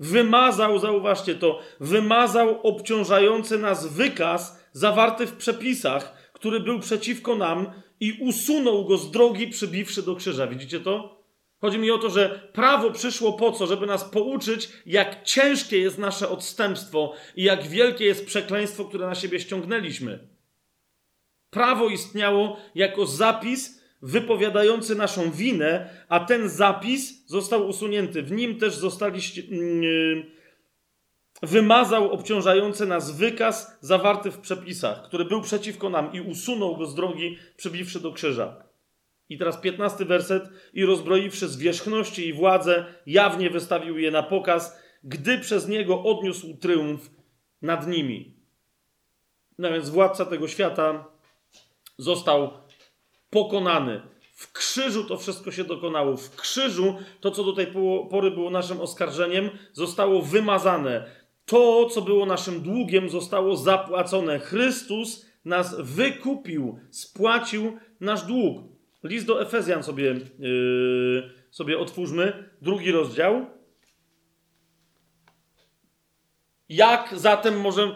Wymazał, zauważcie to, wymazał obciążający nas wykaz zawarty w przepisach, który był przeciwko nam i usunął go z drogi, przybiwszy do krzyża. Widzicie to? Chodzi mi o to, że prawo przyszło po co? Żeby nas pouczyć, jak ciężkie jest nasze odstępstwo i jak wielkie jest przekleństwo, które na siebie ściągnęliśmy. Prawo istniało jako zapis wypowiadający naszą winę, a ten zapis został usunięty. W nim też zostaliście. Yy, wymazał obciążający nas wykaz zawarty w przepisach, który był przeciwko nam i usunął go z drogi, przybiwszy do krzyża. I teraz piętnasty werset. I rozbroiwszy zwierzchności i władzę, jawnie wystawił je na pokaz, gdy przez niego odniósł tryumf nad nimi. No więc władca tego świata został pokonany. W krzyżu to wszystko się dokonało. W krzyżu to, co do tej pory było naszym oskarżeniem, zostało wymazane. To, co było naszym długiem, zostało zapłacone. Chrystus nas wykupił, spłacił nasz dług. List do Efezjan sobie, yy, sobie otwórzmy, drugi rozdział. Jak zatem możemy.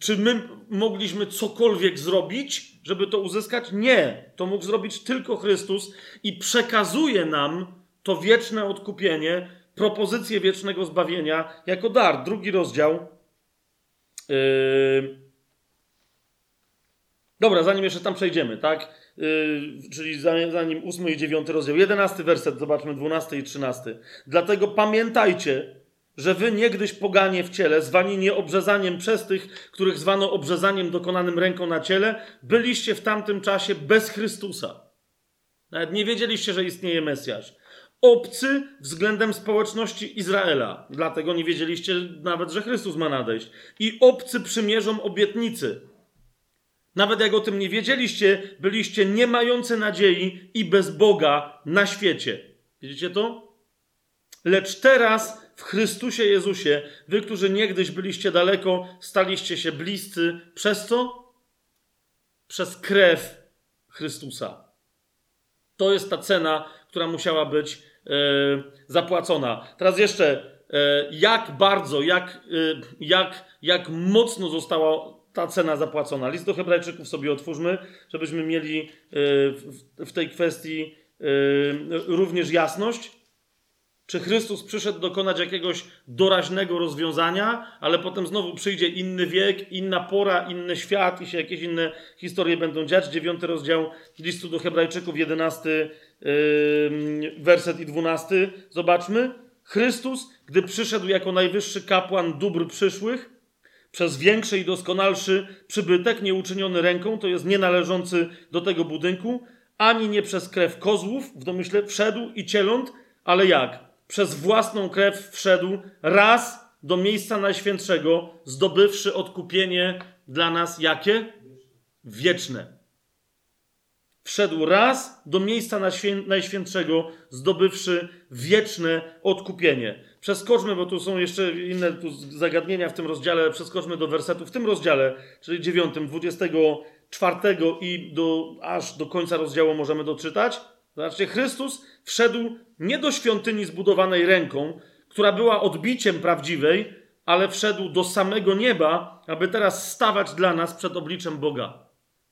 Czy, my mogliśmy cokolwiek zrobić, żeby to uzyskać? Nie. To mógł zrobić tylko Chrystus i przekazuje nam to wieczne odkupienie, propozycję wiecznego zbawienia jako dar. Drugi rozdział. Yy... Dobra, zanim jeszcze tam przejdziemy, tak? Yy, czyli zanim ósmy i dziewiąty rozdział. Jedenasty werset, zobaczmy, dwunasty i trzynasty. Dlatego pamiętajcie, że wy niegdyś poganie w ciele, zwani nieobrzezaniem przez tych, których zwano obrzezaniem dokonanym ręką na ciele, byliście w tamtym czasie bez Chrystusa. Nawet nie wiedzieliście, że istnieje Mesjasz. Obcy względem społeczności Izraela, dlatego nie wiedzieliście nawet, że Chrystus ma nadejść. I obcy przymierzom obietnicy. Nawet jak o tym nie wiedzieliście, byliście nie mający nadziei i bez Boga na świecie. Widzicie to? Lecz teraz w Chrystusie Jezusie, wy, którzy niegdyś byliście daleko, staliście się bliscy. Przez co? Przez krew Chrystusa. To jest ta cena, która musiała być e, zapłacona. Teraz jeszcze, e, jak bardzo, jak, e, jak, jak mocno została ta cena zapłacona. List do Hebrajczyków sobie otwórzmy, żebyśmy mieli e, w, tej kwestii e, również jasność. Czy Chrystus przyszedł dokonać jakiegoś doraźnego rozwiązania, ale potem znowu przyjdzie inny wiek, inna pora, inny świat i się jakieś inne historie będą dziać? Dziewiąty rozdział listu do Hebrajczyków, jedenasty yy, werset i dwunasty. Zobaczmy. Chrystus, gdy przyszedł jako najwyższy kapłan dóbr przyszłych, przez większy i doskonalszy przybytek, nieuczyniony ręką, to jest nienależący do tego budynku, ani nie przez krew kozłów, w domyśle wszedł i cieląt, ale jak? przez własną krew wszedł raz do miejsca najświętszego, zdobywszy odkupienie dla nas jakie? Wieczne. Wszedł raz do miejsca najświętszego, zdobywszy wieczne odkupienie. Przeskoczmy, bo tu są jeszcze inne zagadnienia w tym rozdziale, przeskoczmy do wersetu w tym rozdziale, czyli dziewiątym, dwudziestego czwartego i do, aż do końca rozdziału możemy doczytać. Zobaczcie, Chrystus wszedł nie do świątyni zbudowanej ręką, która była odbiciem prawdziwej, ale wszedł do samego nieba, aby teraz stawać dla nas przed obliczem Boga.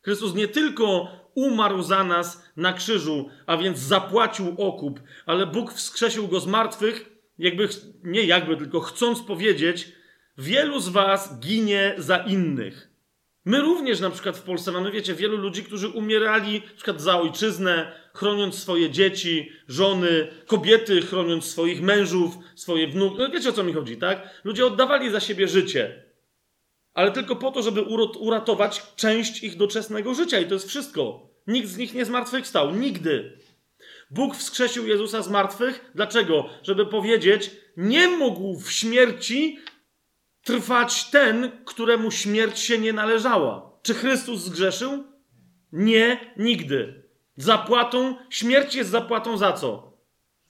Chrystus nie tylko umarł za nas na krzyżu, a więc zapłacił okup, ale Bóg wskrzesił go z martwych, jakby, nie jakby, tylko chcąc powiedzieć, wielu z was ginie za innych. My również na przykład w Polsce mamy, wiecie, wielu ludzi, którzy umierali na przykład za ojczyznę, chroniąc swoje dzieci, żony, kobiety chroniąc swoich mężów, swoje wnuki. No wiecie o co mi chodzi, tak? Ludzie oddawali za siebie życie, ale tylko po to, żeby uratować część ich doczesnego życia i to jest wszystko. Nikt z nich nie zmartwychwstał, nigdy. Bóg wskrzesił Jezusa z martwych. Dlaczego? Żeby powiedzieć, nie mógł w śmierci trwać ten, któremu śmierć się nie należała. Czy Chrystus zgrzeszył? Nie, nigdy. Zapłatą, śmierć jest zapłatą za co?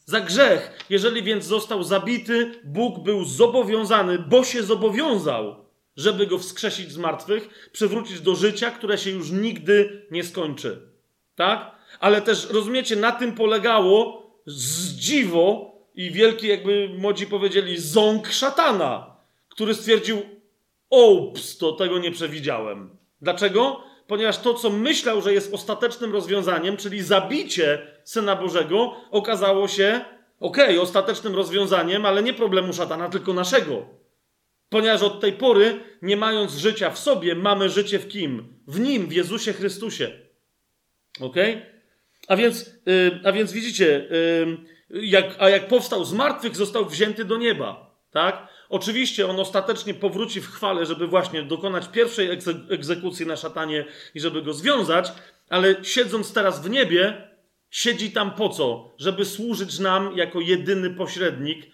Za grzech. Jeżeli więc został zabity, Bóg był zobowiązany, bo się zobowiązał, żeby go wskrzesić z martwych, przywrócić do życia, które się już nigdy nie skończy. Tak? Ale też, rozumiecie, na tym polegało zdziwo i wielki, jakby młodzi powiedzieli, ząg szatana który stwierdził: Ops, to tego nie przewidziałem. Dlaczego? Ponieważ to, co myślał, że jest ostatecznym rozwiązaniem, czyli zabicie syna Bożego, okazało się, okej, okay, ostatecznym rozwiązaniem, ale nie problemu szatana, tylko naszego. Ponieważ od tej pory, nie mając życia w sobie, mamy życie w kim? W nim, w Jezusie Chrystusie. Ok? A więc, a więc widzicie, jak, a jak powstał z martwych, został wzięty do nieba. Tak? Oczywiście on ostatecznie powróci w chwale, żeby właśnie dokonać pierwszej egzekucji na szatanie i żeby go związać, ale siedząc teraz w niebie, siedzi tam po co? Żeby służyć nam jako jedyny pośrednik,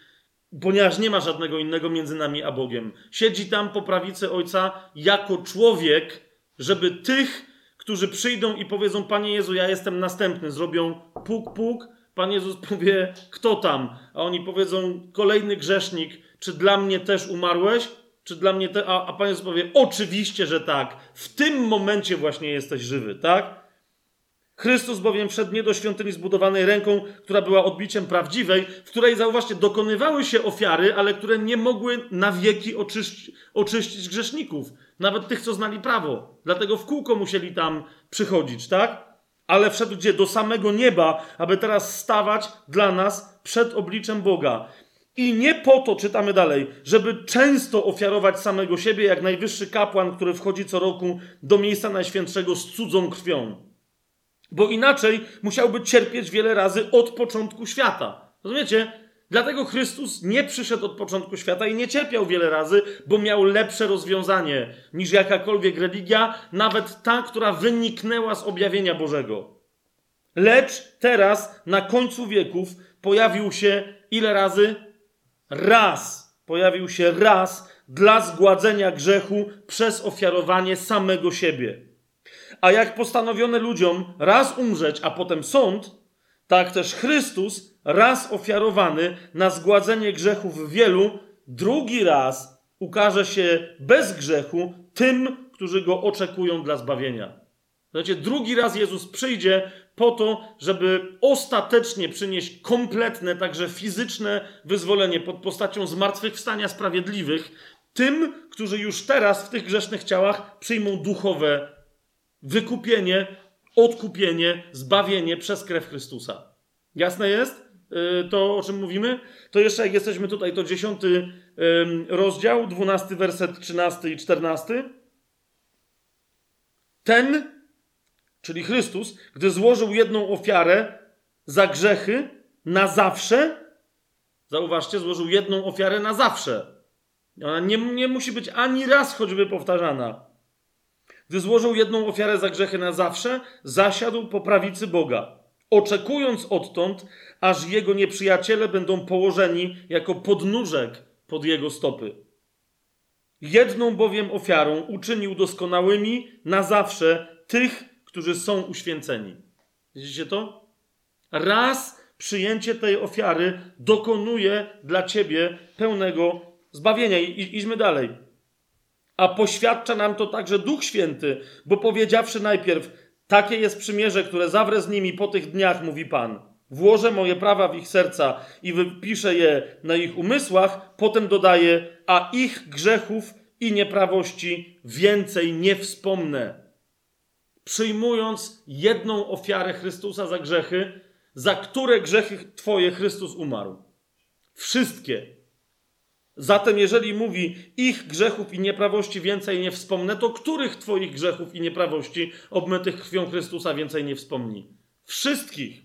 ponieważ nie ma żadnego innego między nami a Bogiem. Siedzi tam po prawicy Ojca jako człowiek, żeby tych, którzy przyjdą i powiedzą: Panie Jezu, ja jestem następny, zrobią puk, puk. Pan Jezus powie: Kto tam? A oni powiedzą: Kolejny grzesznik, czy dla mnie też umarłeś? Czy dla mnie te... a, a Pan Jezus powie: Oczywiście, że tak. W tym momencie właśnie jesteś żywy, tak? Chrystus bowiem wszedł nie do świątyni zbudowanej ręką, która była odbiciem prawdziwej, w której, zauważcie, dokonywały się ofiary, ale które nie mogły na wieki oczyści, oczyścić grzeszników, nawet tych, co znali prawo. Dlatego w kółko musieli tam przychodzić, tak? Ale wszedł gdzie? Do samego nieba, aby teraz stawać dla nas przed obliczem Boga. I nie po to, czytamy dalej, żeby często ofiarować samego siebie, jak najwyższy kapłan, który wchodzi co roku do miejsca najświętszego z cudzą krwią bo inaczej musiałby cierpieć wiele razy od początku świata. Rozumiecie? Dlatego Chrystus nie przyszedł od początku świata i nie cierpiał wiele razy, bo miał lepsze rozwiązanie niż jakakolwiek religia, nawet ta, która wyniknęła z objawienia Bożego. Lecz teraz, na końcu wieków, pojawił się ile razy? Raz. Pojawił się raz dla zgładzenia grzechu przez ofiarowanie samego siebie. A jak postanowiono ludziom raz umrzeć, a potem sąd, tak też Chrystus, raz ofiarowany na zgładzenie grzechów wielu, drugi raz ukaże się bez grzechu tym, którzy go oczekują dla zbawienia. Znaczy, drugi raz Jezus przyjdzie po to, żeby ostatecznie przynieść kompletne, także fizyczne wyzwolenie pod postacią zmartwychwstania sprawiedliwych tym, którzy już teraz w tych grzesznych ciałach przyjmą duchowe wykupienie, odkupienie, zbawienie przez krew Chrystusa. Jasne jest y, to, o czym mówimy? To jeszcze jak jesteśmy tutaj, to dziesiąty rozdział, dwunasty werset, trzynasty i czternasty. Ten, czyli Chrystus, gdy złożył jedną ofiarę za grzechy na zawsze, zauważcie, złożył jedną ofiarę na zawsze. Ona nie, nie musi być ani raz choćby powtarzana. Gdy złożył jedną ofiarę za grzechy na zawsze, zasiadł po prawicy Boga, oczekując odtąd, aż jego nieprzyjaciele będą położeni jako podnóżek pod jego stopy. Jedną bowiem ofiarą uczynił doskonałymi na zawsze tych, którzy są uświęceni. Widzicie to? Raz przyjęcie tej ofiary dokonuje dla ciebie pełnego zbawienia. I, idźmy dalej a poświadcza nam to także Duch Święty, bo powiedziawszy najpierw, takie jest przymierze, które zawrę z nimi po tych dniach, mówi Pan. Włożę moje prawa w ich serca i wypiszę je na ich umysłach, potem dodaję, a ich grzechów i nieprawości więcej nie wspomnę. Przyjmując jedną ofiarę Chrystusa za grzechy, za które grzechy Twoje Chrystus umarł. Wszystkie Zatem, jeżeli mówi ich grzechów i nieprawości więcej nie wspomnę, to których Twoich grzechów i nieprawości obmytych krwią Chrystusa więcej nie wspomni? Wszystkich.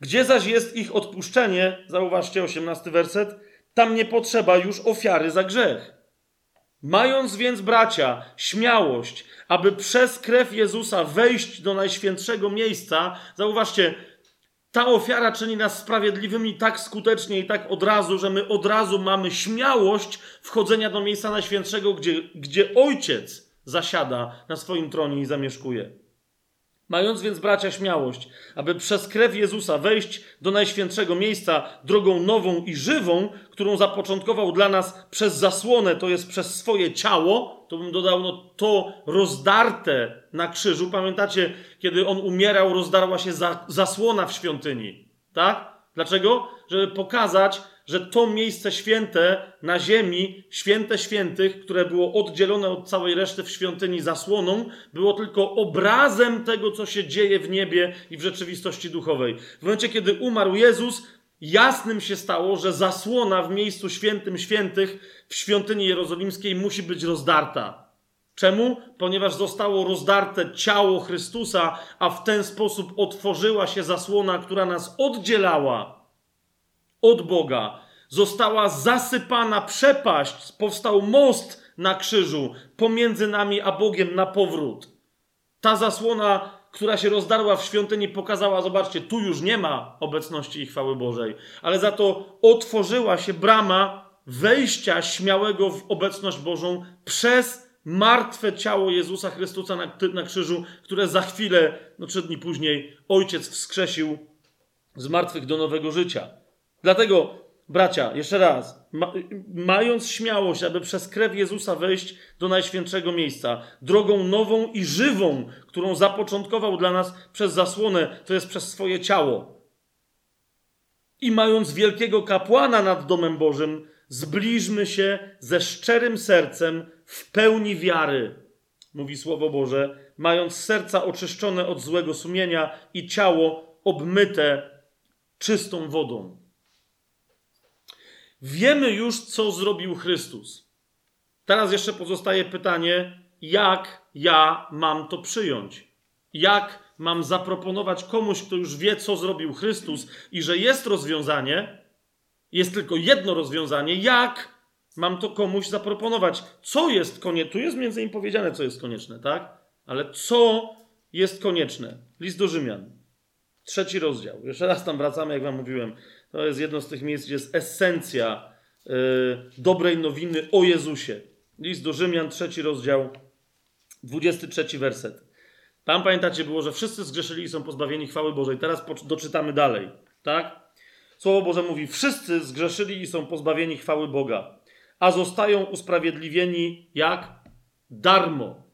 Gdzie zaś jest ich odpuszczenie, zauważcie 18 werset, tam nie potrzeba już ofiary za grzech. Mając więc, bracia, śmiałość, aby przez krew Jezusa wejść do najświętszego miejsca, zauważcie, ta ofiara czyni nas sprawiedliwymi tak skutecznie i tak od razu, że my od razu mamy śmiałość wchodzenia do miejsca najświętszego, gdzie, gdzie Ojciec zasiada na swoim tronie i zamieszkuje. Mając więc, bracia, śmiałość, aby przez krew Jezusa wejść do najświętszego miejsca drogą nową i żywą, którą zapoczątkował dla nas przez zasłonę, to jest przez swoje ciało, to bym dodał, no to rozdarte na krzyżu. Pamiętacie, kiedy on umierał, rozdarła się za, zasłona w świątyni. Tak? Dlaczego? Żeby pokazać, że to miejsce święte na ziemi, święte świętych, które było oddzielone od całej reszty w świątyni zasłoną, było tylko obrazem tego, co się dzieje w niebie i w rzeczywistości duchowej. W momencie, kiedy umarł Jezus, jasnym się stało, że zasłona w miejscu świętym świętych w świątyni jerozolimskiej musi być rozdarta. Czemu? Ponieważ zostało rozdarte ciało Chrystusa, a w ten sposób otworzyła się zasłona, która nas oddzielała od Boga. Została zasypana przepaść, powstał most na krzyżu pomiędzy nami a Bogiem na powrót. Ta zasłona która się rozdarła w świątyni, pokazała, zobaczcie, tu już nie ma obecności i chwały Bożej, ale za to otworzyła się brama wejścia śmiałego w obecność Bożą przez martwe ciało Jezusa Chrystusa na, na krzyżu, które za chwilę, no trzy dni później, Ojciec wskrzesił z martwych do nowego życia. Dlatego, bracia, jeszcze raz, ma, mając śmiałość, aby przez krew Jezusa wejść do najświętszego miejsca, drogą nową i żywą, którą zapoczątkował dla nas przez zasłonę, to jest przez swoje ciało. I mając wielkiego kapłana nad domem Bożym, zbliżmy się ze szczerym sercem w pełni wiary, mówi Słowo Boże, mając serca oczyszczone od złego sumienia i ciało obmyte czystą wodą. Wiemy już, co zrobił Chrystus. Teraz jeszcze pozostaje pytanie, jak ja mam to przyjąć? Jak mam zaproponować komuś, kto już wie, co zrobił Chrystus i że jest rozwiązanie, jest tylko jedno rozwiązanie, jak mam to komuś zaproponować? Co jest konieczne? Tu jest między innymi powiedziane, co jest konieczne, tak? Ale co jest konieczne? List do Rzymian. Trzeci rozdział. Jeszcze raz tam wracamy, jak wam mówiłem. To jest jedno z tych miejsc, gdzie jest esencja yy, dobrej nowiny o Jezusie. List do Rzymian, trzeci rozdział, 23 werset. Tam pamiętacie było, że wszyscy zgrzeszyli i są pozbawieni chwały Bożej. Teraz doczytamy dalej, tak? Słowo Boże mówi: Wszyscy zgrzeszyli i są pozbawieni chwały Boga, a zostają usprawiedliwieni jak? Darmo.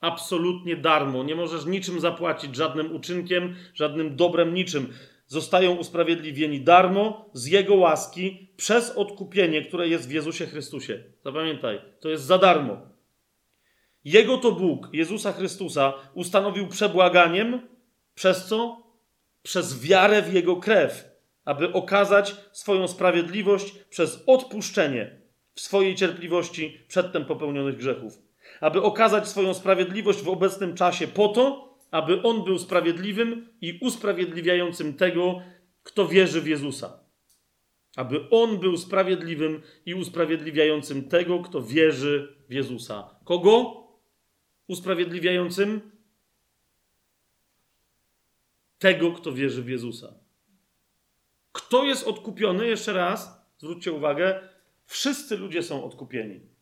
Absolutnie darmo. Nie możesz niczym zapłacić, żadnym uczynkiem, żadnym dobrem, niczym. Zostają usprawiedliwieni darmo z Jego łaski przez odkupienie, które jest w Jezusie Chrystusie. Zapamiętaj, to jest za darmo. Jego to Bóg, Jezusa Chrystusa, ustanowił przebłaganiem, przez co? Przez wiarę w Jego krew aby okazać swoją sprawiedliwość przez odpuszczenie w swojej cierpliwości przedtem popełnionych grzechów. Aby okazać swoją sprawiedliwość w obecnym czasie po to, aby on był sprawiedliwym i usprawiedliwiającym tego, kto wierzy w Jezusa. Aby on był sprawiedliwym i usprawiedliwiającym tego, kto wierzy w Jezusa. Kogo? Usprawiedliwiającym tego, kto wierzy w Jezusa. Kto jest odkupiony? Jeszcze raz, zwróćcie uwagę, wszyscy ludzie są odkupieni.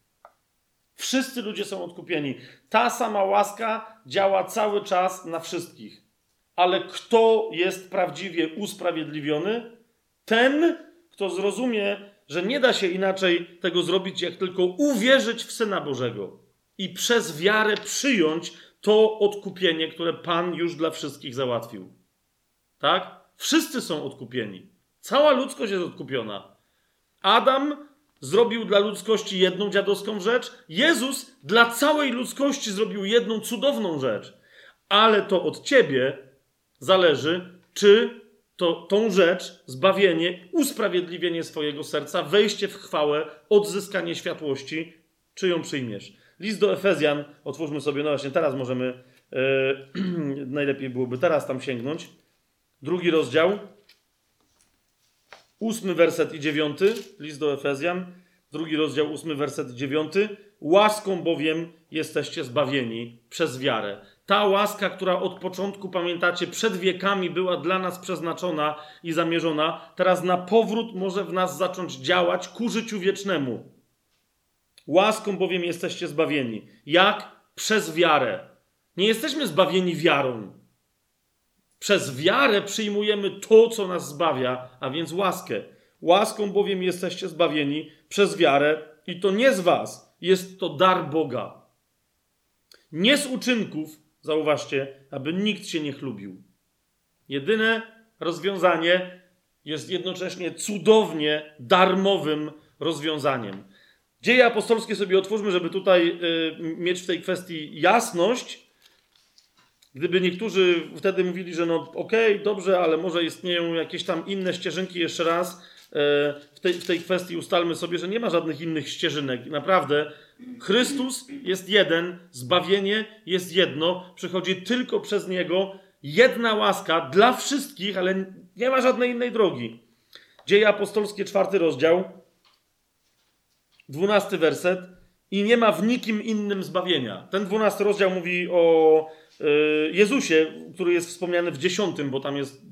Wszyscy ludzie są odkupieni. Ta sama łaska działa cały czas na wszystkich. Ale kto jest prawdziwie usprawiedliwiony? Ten, kto zrozumie, że nie da się inaczej tego zrobić, jak tylko uwierzyć w Syna Bożego i przez wiarę przyjąć to odkupienie, które Pan już dla wszystkich załatwił. Tak? Wszyscy są odkupieni. Cała ludzkość jest odkupiona. Adam zrobił dla ludzkości jedną dziadowską rzecz, Jezus dla całej ludzkości zrobił jedną cudowną rzecz. Ale to od ciebie zależy, czy to, tą rzecz, zbawienie, usprawiedliwienie swojego serca, wejście w chwałę, odzyskanie światłości, czy ją przyjmiesz. List do Efezjan, otwórzmy sobie, no właśnie teraz możemy, yy, [CLEARS THROAT] najlepiej byłoby teraz tam sięgnąć. Drugi rozdział, ósmy werset i dziewiąty, list do Efezjan, drugi rozdział, ósmy werset i dziewiąty. Łaską bowiem jesteście zbawieni przez wiarę. Ta łaska, która od początku, pamiętacie, przed wiekami była dla nas przeznaczona i zamierzona, teraz na powrót może w nas zacząć działać ku życiu wiecznemu. Łaską bowiem jesteście zbawieni. Jak? Przez wiarę. Nie jesteśmy zbawieni wiarą. Przez wiarę przyjmujemy to, co nas zbawia, a więc łaskę. Łaską bowiem jesteście zbawieni przez wiarę i to nie z was, jest to dar Boga. Nie z uczynków, zauważcie, aby nikt się nie chlubił. Jedyne rozwiązanie jest jednocześnie cudownie darmowym rozwiązaniem. Dzieje apostolskie sobie otwórzmy, żeby tutaj y, mieć w tej kwestii jasność. Gdyby niektórzy wtedy mówili, że no okej, okay, dobrze, ale może istnieją jakieś tam inne ścieżynki, jeszcze raz, e, w tej, w tej kwestii ustalmy sobie, że nie ma żadnych innych ścieżynek. Naprawdę, Chrystus jest jeden, zbawienie jest jedno, przychodzi tylko przez Niego, jedna łaska dla wszystkich, ale nie ma żadnej innej drogi. Dzieje apostolskie, czwarty rozdział, dwunasty werset. I nie ma w nikim innym zbawienia. Ten dwunasty rozdział mówi o Jezusie, który jest wspomniany w dziesiątym, bo tam jest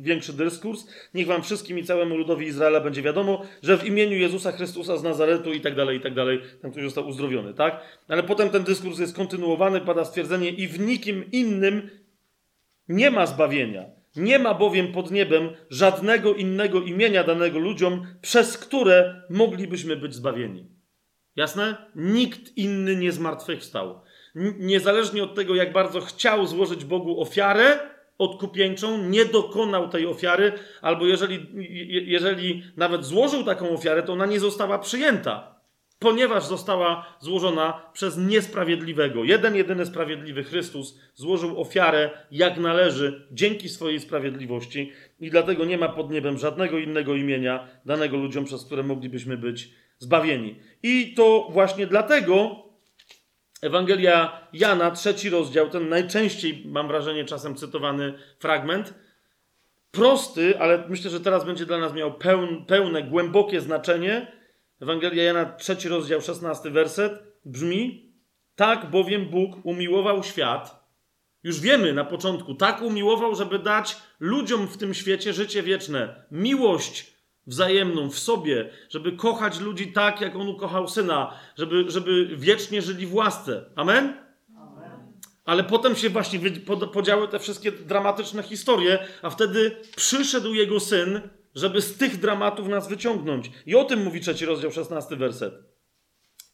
większy dyskurs. Niech wam wszystkim i całemu ludowi Izraela będzie wiadomo, że w imieniu Jezusa Chrystusa z Nazaretu i tak dalej, i tak dalej, tam ktoś został uzdrowiony, tak? Ale potem ten dyskurs jest kontynuowany, pada stwierdzenie i w nikim innym nie ma zbawienia. Nie ma bowiem pod niebem żadnego innego imienia danego ludziom, przez które moglibyśmy być zbawieni. Jasne? Nikt inny nie zmartwychwstał. Niezależnie od tego, jak bardzo chciał złożyć Bogu ofiarę odkupieńczą, nie dokonał tej ofiary, albo jeżeli, jeżeli nawet złożył taką ofiarę, to ona nie została przyjęta ponieważ została złożona przez niesprawiedliwego. Jeden, jedyny sprawiedliwy Chrystus złożył ofiarę jak należy dzięki swojej sprawiedliwości i dlatego nie ma pod niebem żadnego innego imienia danego ludziom, przez które moglibyśmy być zbawieni. I to właśnie dlatego Ewangelia Jana, trzeci rozdział, ten najczęściej, mam wrażenie, czasem cytowany fragment, prosty, ale myślę, że teraz będzie dla nas miał pełne, głębokie znaczenie, Ewangelia Jana, trzeci rozdział, szesnasty werset brzmi: Tak bowiem Bóg umiłował świat. Już wiemy na początku, tak umiłował, żeby dać ludziom w tym świecie życie wieczne, miłość wzajemną w sobie, żeby kochać ludzi tak, jak on ukochał syna, żeby, żeby wiecznie żyli w łasce. Amen? Ale potem się właśnie podziały te wszystkie dramatyczne historie, a wtedy przyszedł jego syn żeby z tych dramatów nas wyciągnąć. I o tym mówi trzeci rozdział, szesnasty werset.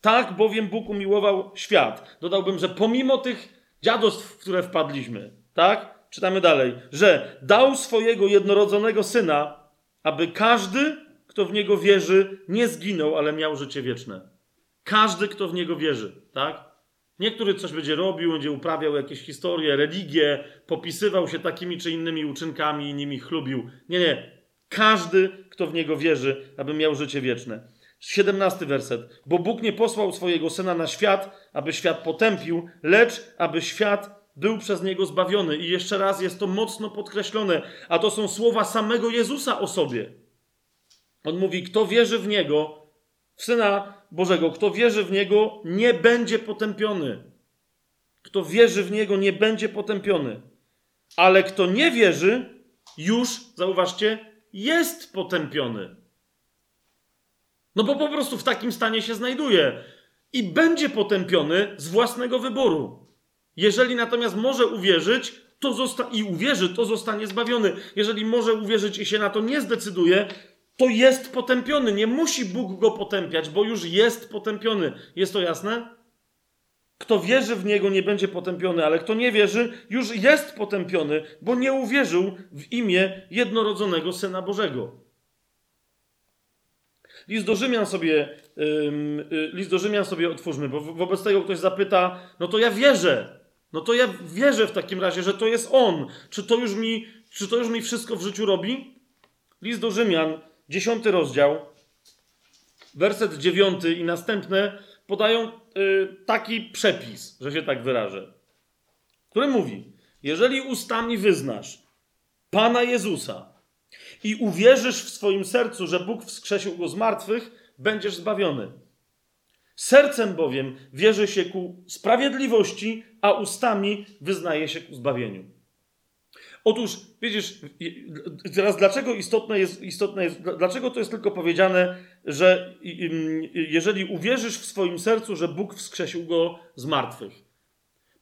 Tak bowiem Bóg umiłował świat. Dodałbym, że pomimo tych dziadostw, w które wpadliśmy, tak? Czytamy dalej, że dał swojego jednorodzonego syna, aby każdy, kto w niego wierzy, nie zginął, ale miał życie wieczne. Każdy, kto w niego wierzy, tak? Niektóry coś będzie robił, będzie uprawiał jakieś historie, religię, popisywał się takimi czy innymi uczynkami i nimi chlubił. Nie, nie. Każdy, kto w niego wierzy, aby miał życie wieczne. 17 werset. Bo Bóg nie posłał swojego syna na świat, aby świat potępił, lecz aby świat był przez niego zbawiony. I jeszcze raz jest to mocno podkreślone, a to są słowa samego Jezusa o sobie. On mówi: Kto wierzy w niego, w syna Bożego, kto wierzy w niego, nie będzie potępiony. Kto wierzy w niego, nie będzie potępiony. Ale kto nie wierzy, już, zauważcie, jest potępiony. No bo po prostu w takim stanie się znajduje i będzie potępiony z własnego wyboru. Jeżeli natomiast może uwierzyć, to zosta- i uwierzy, to zostanie zbawiony. Jeżeli może uwierzyć i się na to nie zdecyduje, to jest potępiony. Nie musi Bóg go potępiać, bo już jest potępiony. Jest to jasne? Kto wierzy w niego, nie będzie potępiony, ale kto nie wierzy, już jest potępiony, bo nie uwierzył w imię jednorodzonego Syna Bożego. List do Rzymian sobie, yy, list do Rzymian sobie otwórzmy, bo wobec tego ktoś zapyta, no to ja wierzę. No to ja wierzę w takim razie, że to jest On. Czy to już mi, czy to już mi wszystko w życiu robi? List do Rzymian, dziesiąty rozdział, werset dziewiąty i następne podają y, taki przepis, że się tak wyrażę, który mówi: Jeżeli ustami wyznasz Pana Jezusa i uwierzysz w swoim sercu, że Bóg wskrzesił go z martwych, będziesz zbawiony. Sercem bowiem wierzy się ku sprawiedliwości, a ustami wyznaje się ku zbawieniu. Otóż, widzisz, teraz dlaczego istotne jest, istotne jest, dlaczego to jest tylko powiedziane, że jeżeli uwierzysz w swoim sercu, że Bóg wskrzesił go z martwych?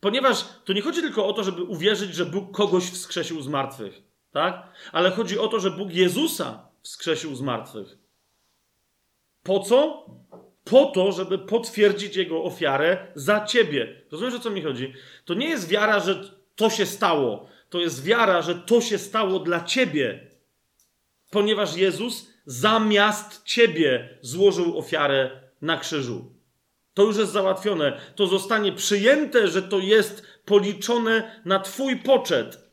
Ponieważ to nie chodzi tylko o to, żeby uwierzyć, że Bóg kogoś wskrzesił z martwych, tak? Ale chodzi o to, że Bóg Jezusa wskrzesił z martwych. Po co? Po to, żeby potwierdzić Jego ofiarę za ciebie. Rozumiesz, o co mi chodzi? To nie jest wiara, że to się stało to jest wiara, że to się stało dla ciebie, ponieważ Jezus zamiast ciebie złożył ofiarę na krzyżu. To już jest załatwione. To zostanie przyjęte, że to jest policzone na Twój poczet,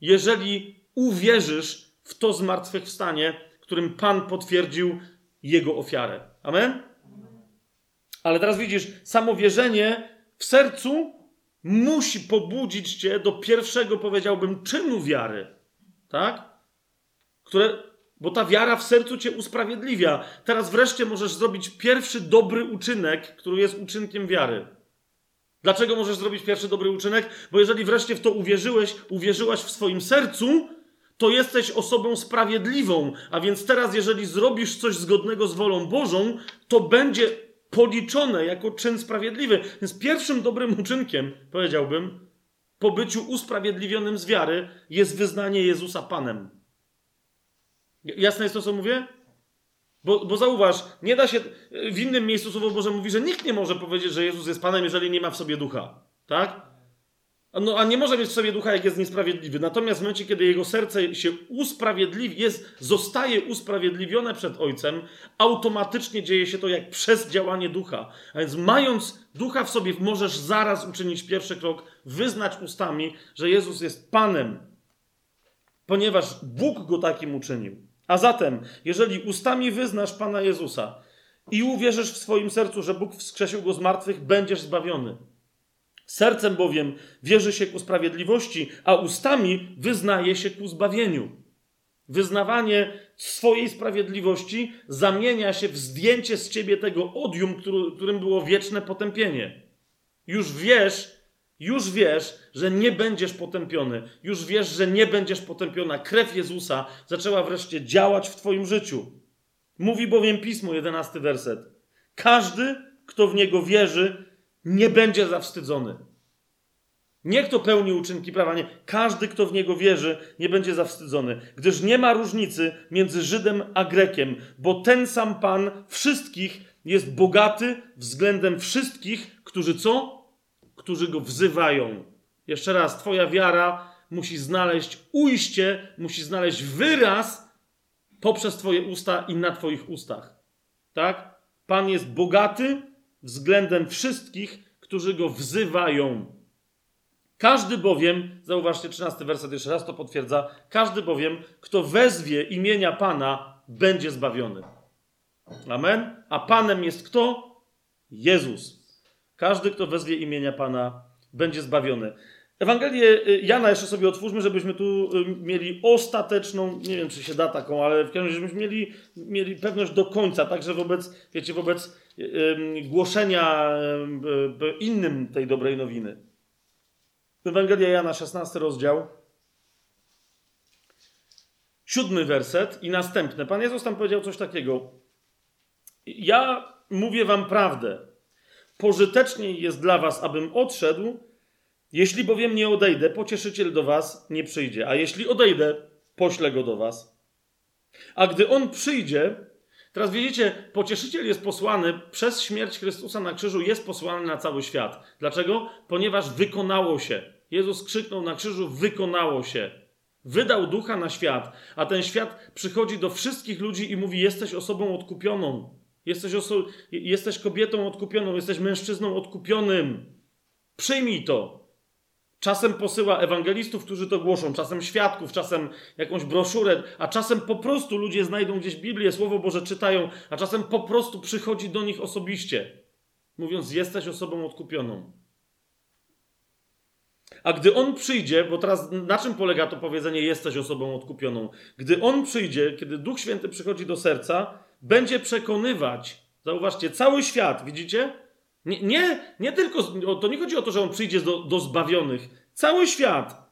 jeżeli uwierzysz w to zmartwychwstanie, którym Pan potwierdził Jego ofiarę. Amen? Ale teraz widzisz, samo wierzenie w sercu musi pobudzić cię do pierwszego, powiedziałbym, czynu wiary. Tak? Które, bo ta wiara w sercu cię usprawiedliwia. Teraz wreszcie możesz zrobić pierwszy dobry uczynek, który jest uczynkiem wiary. Dlaczego możesz zrobić pierwszy dobry uczynek? Bo jeżeli wreszcie w to uwierzyłeś, uwierzyłaś w swoim sercu, to jesteś osobą sprawiedliwą. A więc teraz, jeżeli zrobisz coś zgodnego z wolą Bożą, to będzie policzone jako czyn sprawiedliwy. Więc pierwszym dobrym uczynkiem, powiedziałbym, po byciu usprawiedliwionym z wiary, jest wyznanie Jezusa Panem. Jasne jest to, co mówię? Bo, bo zauważ, nie da się. W innym miejscu Słowo Boże mówi, że nikt nie może powiedzieć, że Jezus jest Panem, jeżeli nie ma w sobie ducha. Tak? No, a nie może mieć w sobie ducha, jak jest niesprawiedliwy. Natomiast w momencie, kiedy jego serce się usprawiedliwi, jest, zostaje usprawiedliwione przed Ojcem, automatycznie dzieje się to jak przez działanie ducha. A więc mając ducha w sobie, możesz zaraz uczynić pierwszy krok, wyznać ustami, że Jezus jest Panem, ponieważ Bóg go takim uczynił. A zatem, jeżeli ustami wyznasz Pana Jezusa i uwierzysz w swoim sercu, że Bóg wskrzesił go z martwych, będziesz zbawiony. Sercem bowiem wierzy się ku sprawiedliwości, a ustami wyznaje się ku zbawieniu. Wyznawanie swojej sprawiedliwości zamienia się w zdjęcie z ciebie tego odium, którym było wieczne potępienie. Już wiesz, już wiesz, że nie będziesz potępiony. Już wiesz, że nie będziesz potępiona. Krew Jezusa zaczęła wreszcie działać w Twoim życiu. Mówi bowiem pismo, jedenasty werset. Każdy, kto w niego wierzy, nie będzie zawstydzony. Nie kto pełni uczynki prawa, nie. Każdy, kto w niego wierzy, nie będzie zawstydzony, gdyż nie ma różnicy między Żydem a Grekiem, bo ten sam Pan wszystkich jest bogaty względem wszystkich, którzy co? Którzy go wzywają. Jeszcze raz, Twoja wiara musi znaleźć ujście, musi znaleźć wyraz poprzez Twoje usta i na Twoich ustach. Tak? Pan jest bogaty względem wszystkich, którzy go wzywają. Każdy bowiem, zauważcie 13 werset jeszcze raz to potwierdza, każdy bowiem, kto wezwie imienia Pana, będzie zbawiony. Amen. A Panem jest kto? Jezus. Każdy, kto wezwie imienia Pana, będzie zbawiony. Ewangelię y, Jana jeszcze sobie otwórzmy, żebyśmy tu y, mieli ostateczną, nie wiem czy się da taką, ale w każdym razie, żebyśmy mieli, mieli pewność do końca, także wobec, wiecie, wobec głoszenia innym tej dobrej nowiny. Ewangelia Jana, 16 rozdział, siódmy werset i następne. Pan Jezus tam powiedział coś takiego. Ja mówię wam prawdę. Pożyteczniej jest dla was, abym odszedł, jeśli bowiem nie odejdę, pocieszyciel do was nie przyjdzie. A jeśli odejdę, poślę go do was. A gdy on przyjdzie, teraz widzicie, pocieszyciel jest posłany przez śmierć Chrystusa na krzyżu, jest posłany na cały świat. Dlaczego? Ponieważ wykonało się. Jezus krzyknął na krzyżu: Wykonało się. Wydał ducha na świat, a ten świat przychodzi do wszystkich ludzi i mówi: Jesteś osobą odkupioną. Jesteś, oso- jesteś kobietą odkupioną, jesteś mężczyzną odkupionym. Przyjmij to. Czasem posyła ewangelistów, którzy to głoszą, czasem świadków, czasem jakąś broszurę, a czasem po prostu ludzie znajdą gdzieś Biblię, Słowo Boże czytają, a czasem po prostu przychodzi do nich osobiście, mówiąc: Jesteś osobą odkupioną. A gdy on przyjdzie, bo teraz na czym polega to powiedzenie: Jesteś osobą odkupioną? Gdy on przyjdzie, kiedy Duch Święty przychodzi do serca, będzie przekonywać, zauważcie, cały świat, widzicie? Nie, nie, nie tylko, to nie chodzi o to, że on przyjdzie do, do zbawionych. Cały świat.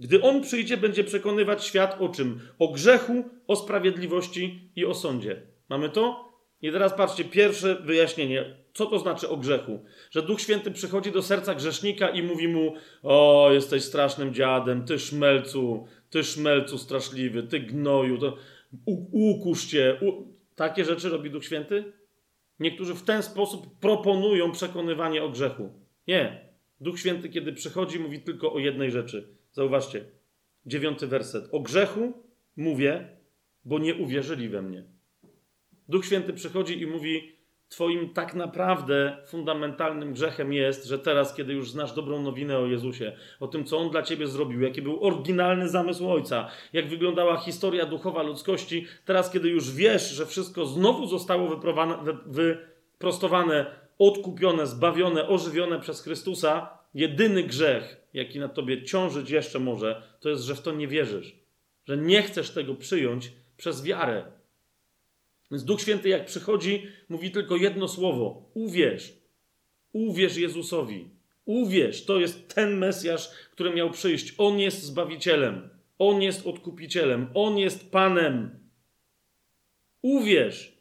Gdy on przyjdzie, będzie przekonywać świat o czym? O grzechu, o sprawiedliwości i o sądzie. Mamy to? I teraz patrzcie, pierwsze wyjaśnienie. Co to znaczy o grzechu? Że Duch Święty przychodzi do serca grzesznika i mówi mu: O, jesteś strasznym dziadem, ty szmelcu, ty szmelcu straszliwy, ty gnoju, to ukusz cię. U... Takie rzeczy robi Duch Święty? Niektórzy w ten sposób proponują przekonywanie o grzechu. Nie. Duch Święty, kiedy przychodzi, mówi tylko o jednej rzeczy. Zauważcie, dziewiąty werset. O grzechu mówię, bo nie uwierzyli we mnie. Duch Święty przychodzi i mówi: Twoim tak naprawdę fundamentalnym grzechem jest, że teraz, kiedy już znasz dobrą nowinę o Jezusie, o tym, co On dla Ciebie zrobił, jaki był oryginalny zamysł Ojca, jak wyglądała historia duchowa ludzkości, teraz, kiedy już wiesz, że wszystko znowu zostało wyprostowane, odkupione, zbawione, ożywione przez Chrystusa, jedyny grzech, jaki na Tobie ciążyć jeszcze może, to jest, że w to nie wierzysz, że nie chcesz tego przyjąć przez wiarę. Więc Duch Święty, jak przychodzi, mówi tylko jedno słowo: uwierz. Uwierz Jezusowi. Uwierz, to jest ten Mesjasz, który miał przyjść. On jest Zbawicielem. On jest Odkupicielem. On jest Panem. Uwierz.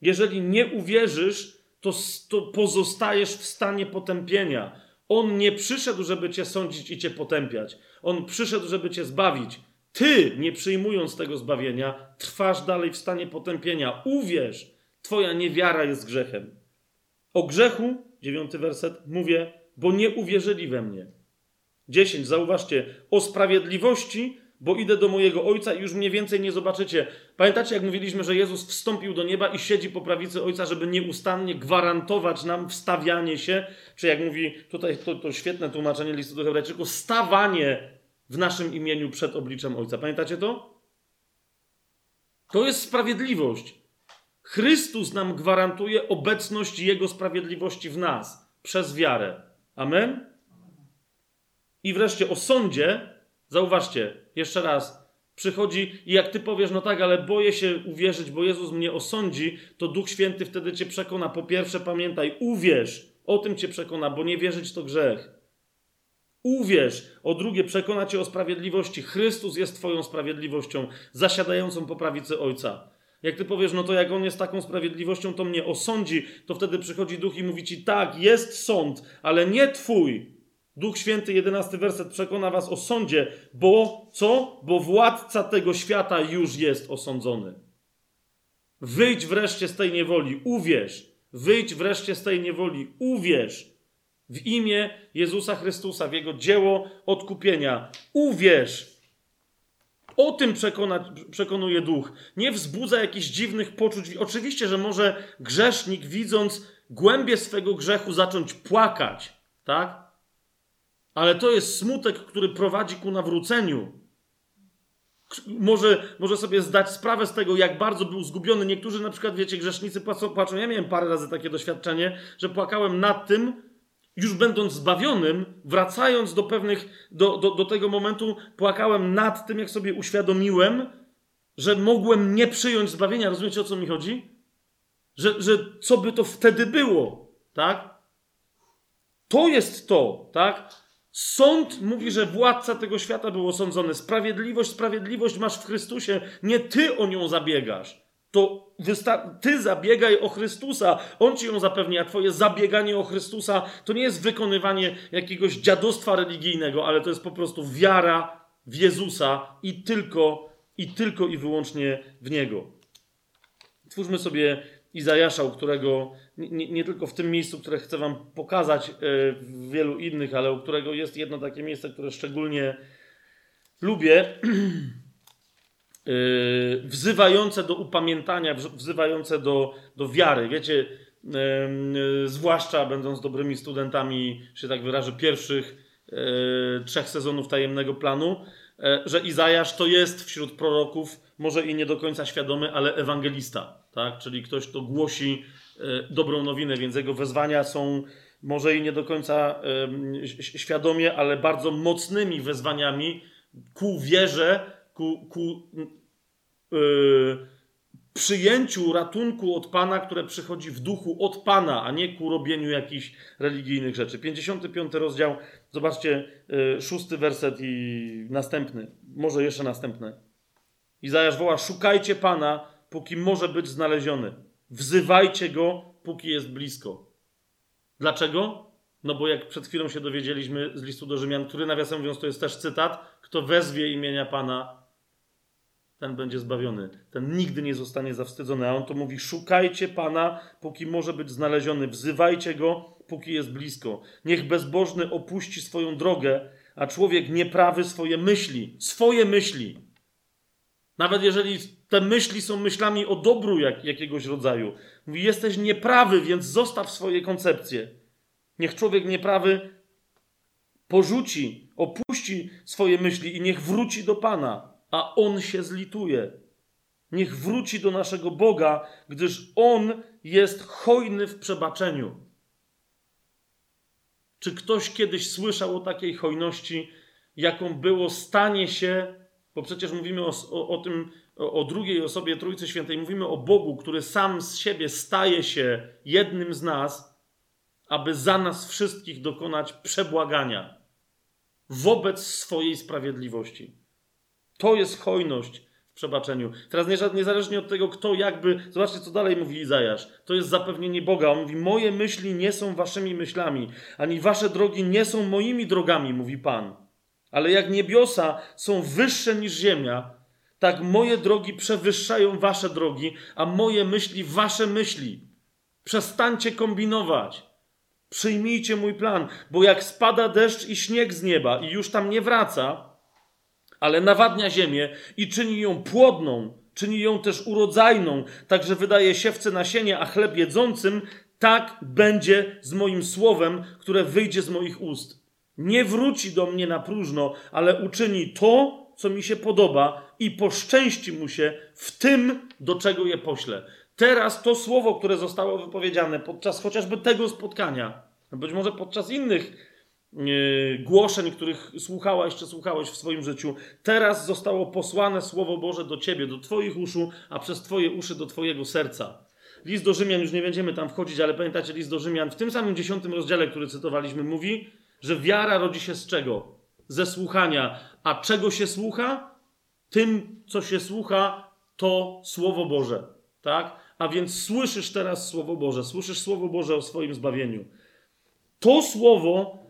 Jeżeli nie uwierzysz, to, to pozostajesz w stanie potępienia. On nie przyszedł, żeby cię sądzić i cię potępiać. On przyszedł, żeby cię zbawić. Ty, nie przyjmując tego zbawienia, trwasz dalej w stanie potępienia. Uwierz, twoja niewiara jest grzechem. O grzechu, dziewiąty werset, mówię, bo nie uwierzyli we mnie. Dziesięć, zauważcie, o sprawiedliwości, bo idę do mojego Ojca i już mniej więcej nie zobaczycie. Pamiętacie, jak mówiliśmy, że Jezus wstąpił do nieba i siedzi po prawicy Ojca, żeby nieustannie gwarantować nam wstawianie się, czy jak mówi tutaj to, to świetne tłumaczenie listu do Hebrajczyków, stawanie w naszym imieniu przed obliczem Ojca. Pamiętacie to? To jest sprawiedliwość. Chrystus nam gwarantuje obecność Jego sprawiedliwości w nas przez wiarę. Amen? I wreszcie o sądzie, zauważcie, jeszcze raz, przychodzi i jak ty powiesz, no tak, ale boję się uwierzyć, bo Jezus mnie osądzi, to Duch Święty wtedy cię przekona. Po pierwsze, pamiętaj, uwierz, o tym cię przekona, bo nie wierzyć to grzech. Uwierz, o drugie, przekona cię o sprawiedliwości. Chrystus jest Twoją sprawiedliwością, zasiadającą po prawicy Ojca. Jak ty powiesz, no to jak on jest taką sprawiedliwością, to mnie osądzi, to wtedy przychodzi duch i mówi ci: tak, jest sąd, ale nie twój. Duch Święty, jedenasty werset, przekona was o sądzie, bo co? Bo władca tego świata już jest osądzony. Wyjdź wreszcie z tej niewoli, uwierz. Wyjdź wreszcie z tej niewoli, uwierz. W imię Jezusa Chrystusa, w Jego dzieło odkupienia. Uwierz. O tym przekona, przekonuje duch. Nie wzbudza jakichś dziwnych poczuć. Oczywiście, że może grzesznik, widząc głębie swego grzechu, zacząć płakać, tak? Ale to jest smutek, który prowadzi ku nawróceniu. Może, może sobie zdać sprawę z tego, jak bardzo był zgubiony. Niektórzy, na przykład, wiecie, grzesznicy płaczą. Ja miałem parę razy takie doświadczenie, że płakałem nad tym, już będąc zbawionym, wracając do pewnych, do, do, do tego momentu, płakałem nad tym, jak sobie uświadomiłem, że mogłem nie przyjąć zbawienia. Rozumiecie, o co mi chodzi? Że, że co by to wtedy było, tak? To jest to, tak? Sąd mówi, że władca tego świata był osądzony. Sprawiedliwość, sprawiedliwość masz w Chrystusie. Nie ty o nią zabiegasz to ty zabiegaj o Chrystusa, On ci ją zapewni, a twoje zabieganie o Chrystusa to nie jest wykonywanie jakiegoś dziadostwa religijnego, ale to jest po prostu wiara w Jezusa i tylko, i tylko i wyłącznie w Niego. Twórzmy sobie Izajasza, u którego nie, nie, tylko w tym miejscu, które chcę wam pokazać, e, w wielu innych, ale u którego jest jedno takie miejsce, które szczególnie lubię. [CLEARS THROAT] Yy, wzywające do upamiętania, wzywające do, do wiary. Wiecie, yy, zwłaszcza będąc dobrymi studentami, że tak wyrażę, pierwszych yy, trzech sezonów tajemnego planu, że Izajasz to jest wśród proroków, może i nie do końca świadomy, ale ewangelista, tak? czyli ktoś, kto głosi dobrą nowinę, więc jego wezwania są może i nie do końca świadomie, ale bardzo mocnymi wezwaniami ku wierze, ku, ku yy, przyjęciu ratunku od Pana, które przychodzi w duchu od Pana, a nie ku robieniu jakichś religijnych rzeczy. 55 rozdział, zobaczcie, yy, szósty werset i następny, może jeszcze następny. Izajasz woła: Szukajcie Pana, póki może być znaleziony. Wzywajcie go, póki jest blisko. Dlaczego? No bo jak przed chwilą się dowiedzieliśmy z listu do Rzymian, który nawiasem mówiąc to jest też cytat, kto wezwie imienia Pana, ten będzie zbawiony. Ten nigdy nie zostanie zawstydzony. A on to mówi: szukajcie Pana, póki może być znaleziony, wzywajcie go, póki jest blisko. Niech bezbożny opuści swoją drogę, a człowiek nieprawy swoje myśli. Swoje myśli. Nawet jeżeli te myśli są myślami o dobru jak, jakiegoś rodzaju. Mówi: jesteś nieprawy, więc zostaw swoje koncepcje. Niech człowiek nieprawy porzuci, opuści swoje myśli i niech wróci do Pana, a On się zlituje. Niech wróci do naszego Boga, gdyż On jest hojny w przebaczeniu. Czy ktoś kiedyś słyszał o takiej hojności, jaką było stanie się, bo przecież mówimy o, o, o tym, o, o drugiej osobie Trójcy Świętej, mówimy o Bogu, który sam z siebie staje się jednym z nas, aby za nas wszystkich dokonać przebłagania wobec swojej sprawiedliwości. To jest hojność w przebaczeniu. Teraz niezależnie od tego, kto jakby. Zobaczcie, co dalej mówi Izajasz. To jest zapewnienie Boga. On mówi: Moje myśli nie są waszymi myślami, ani wasze drogi nie są moimi drogami, mówi Pan. Ale jak niebiosa są wyższe niż ziemia, tak moje drogi przewyższają wasze drogi, a moje myśli wasze myśli. Przestańcie kombinować. Przyjmijcie mój plan, bo jak spada deszcz i śnieg z nieba i już tam nie wraca, ale nawadnia ziemię i czyni ją płodną, czyni ją też urodzajną, tak że wydaje siewce nasienie, a chleb jedzącym, tak będzie z moim słowem, które wyjdzie z moich ust. Nie wróci do mnie na próżno, ale uczyni to, co mi się podoba i poszczęści mu się w tym, do czego je poślę. Teraz to słowo, które zostało wypowiedziane podczas chociażby tego spotkania, być może podczas innych głoszeń, których słuchałaś czy słuchałeś w swoim życiu, teraz zostało posłane Słowo Boże do ciebie, do Twoich uszu, a przez Twoje uszy do Twojego serca. List do Rzymian, już nie będziemy tam wchodzić, ale pamiętacie, list do Rzymian w tym samym dziesiątym rozdziale, który cytowaliśmy, mówi, że wiara rodzi się z czego? Ze słuchania. A czego się słucha? Tym, co się słucha, to Słowo Boże. Tak? A więc słyszysz teraz Słowo Boże, słyszysz Słowo Boże o swoim zbawieniu. To Słowo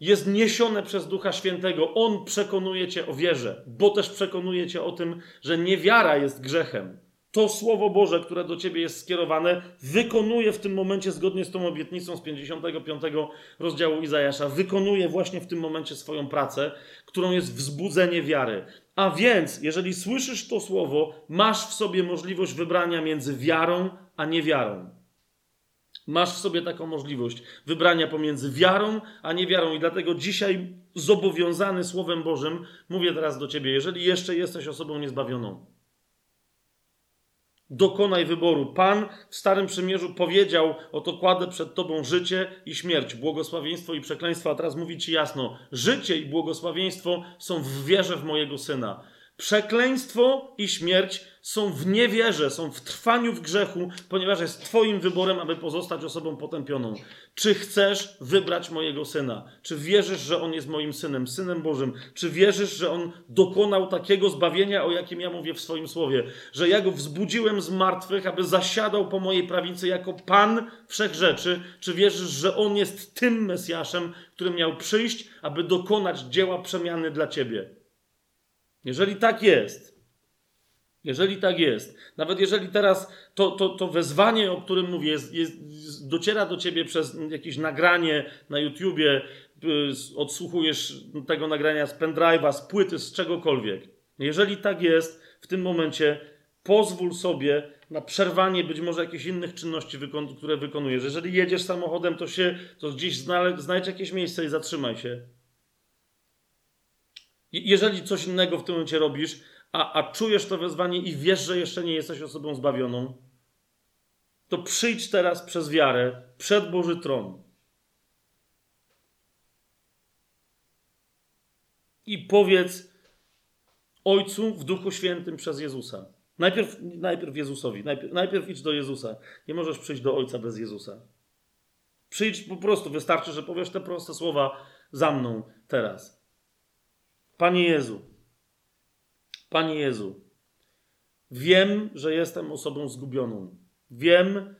jest niesione przez Ducha Świętego. On przekonuje cię o wierze, bo też przekonuje cię o tym, że niewiara jest grzechem. To Słowo Boże, które do ciebie jest skierowane, wykonuje w tym momencie, zgodnie z tą obietnicą z 55 rozdziału Izajasza, wykonuje właśnie w tym momencie swoją pracę, którą jest wzbudzenie wiary. A więc, jeżeli słyszysz to słowo, masz w sobie możliwość wybrania między wiarą a niewiarą. Masz w sobie taką możliwość wybrania pomiędzy wiarą a niewiarą, i dlatego dzisiaj, zobowiązany Słowem Bożym, mówię teraz do ciebie: jeżeli jeszcze jesteś osobą niezbawioną, dokonaj wyboru. Pan w Starym Przymierzu powiedział: Oto kładę przed tobą życie i śmierć, błogosławieństwo i przekleństwo. A teraz mówi ci jasno: życie i błogosławieństwo są w wierze w mojego syna. Przekleństwo i śmierć są w niewierze, są w trwaniu w grzechu, ponieważ jest Twoim wyborem, aby pozostać osobą potępioną. Czy chcesz wybrać mojego syna? Czy wierzysz, że on jest moim synem, synem Bożym? Czy wierzysz, że on dokonał takiego zbawienia, o jakim ja mówię w swoim słowie? Że ja go wzbudziłem z martwych, aby zasiadał po mojej prawicy jako Pan wszechrzeczy? Czy wierzysz, że on jest tym Mesjaszem, który miał przyjść, aby dokonać dzieła przemiany dla Ciebie? Jeżeli tak jest, jeżeli tak jest, nawet jeżeli teraz to, to, to wezwanie, o którym mówię, jest, jest, dociera do ciebie przez jakieś nagranie na YouTubie, y, odsłuchujesz tego nagrania z pendrive'a, z płyty, z czegokolwiek. Jeżeli tak jest, w tym momencie pozwól sobie na przerwanie być może jakichś innych czynności, które wykonujesz. Jeżeli jedziesz samochodem, to się, to gdzieś znajdź jakieś miejsce i zatrzymaj się. Jeżeli coś innego w tym momencie robisz, a, a czujesz to wezwanie i wiesz, że jeszcze nie jesteś osobą zbawioną, to przyjdź teraz przez wiarę przed Boży tron. I powiedz Ojcu w Duchu Świętym przez Jezusa. Najpierw, najpierw Jezusowi, najpierw, najpierw idź do Jezusa. Nie możesz przyjść do Ojca bez Jezusa. Przyjdź po prostu, wystarczy, że powiesz te proste słowa za mną teraz. Panie Jezu, Panie Jezu, wiem, że jestem osobą zgubioną. Wiem,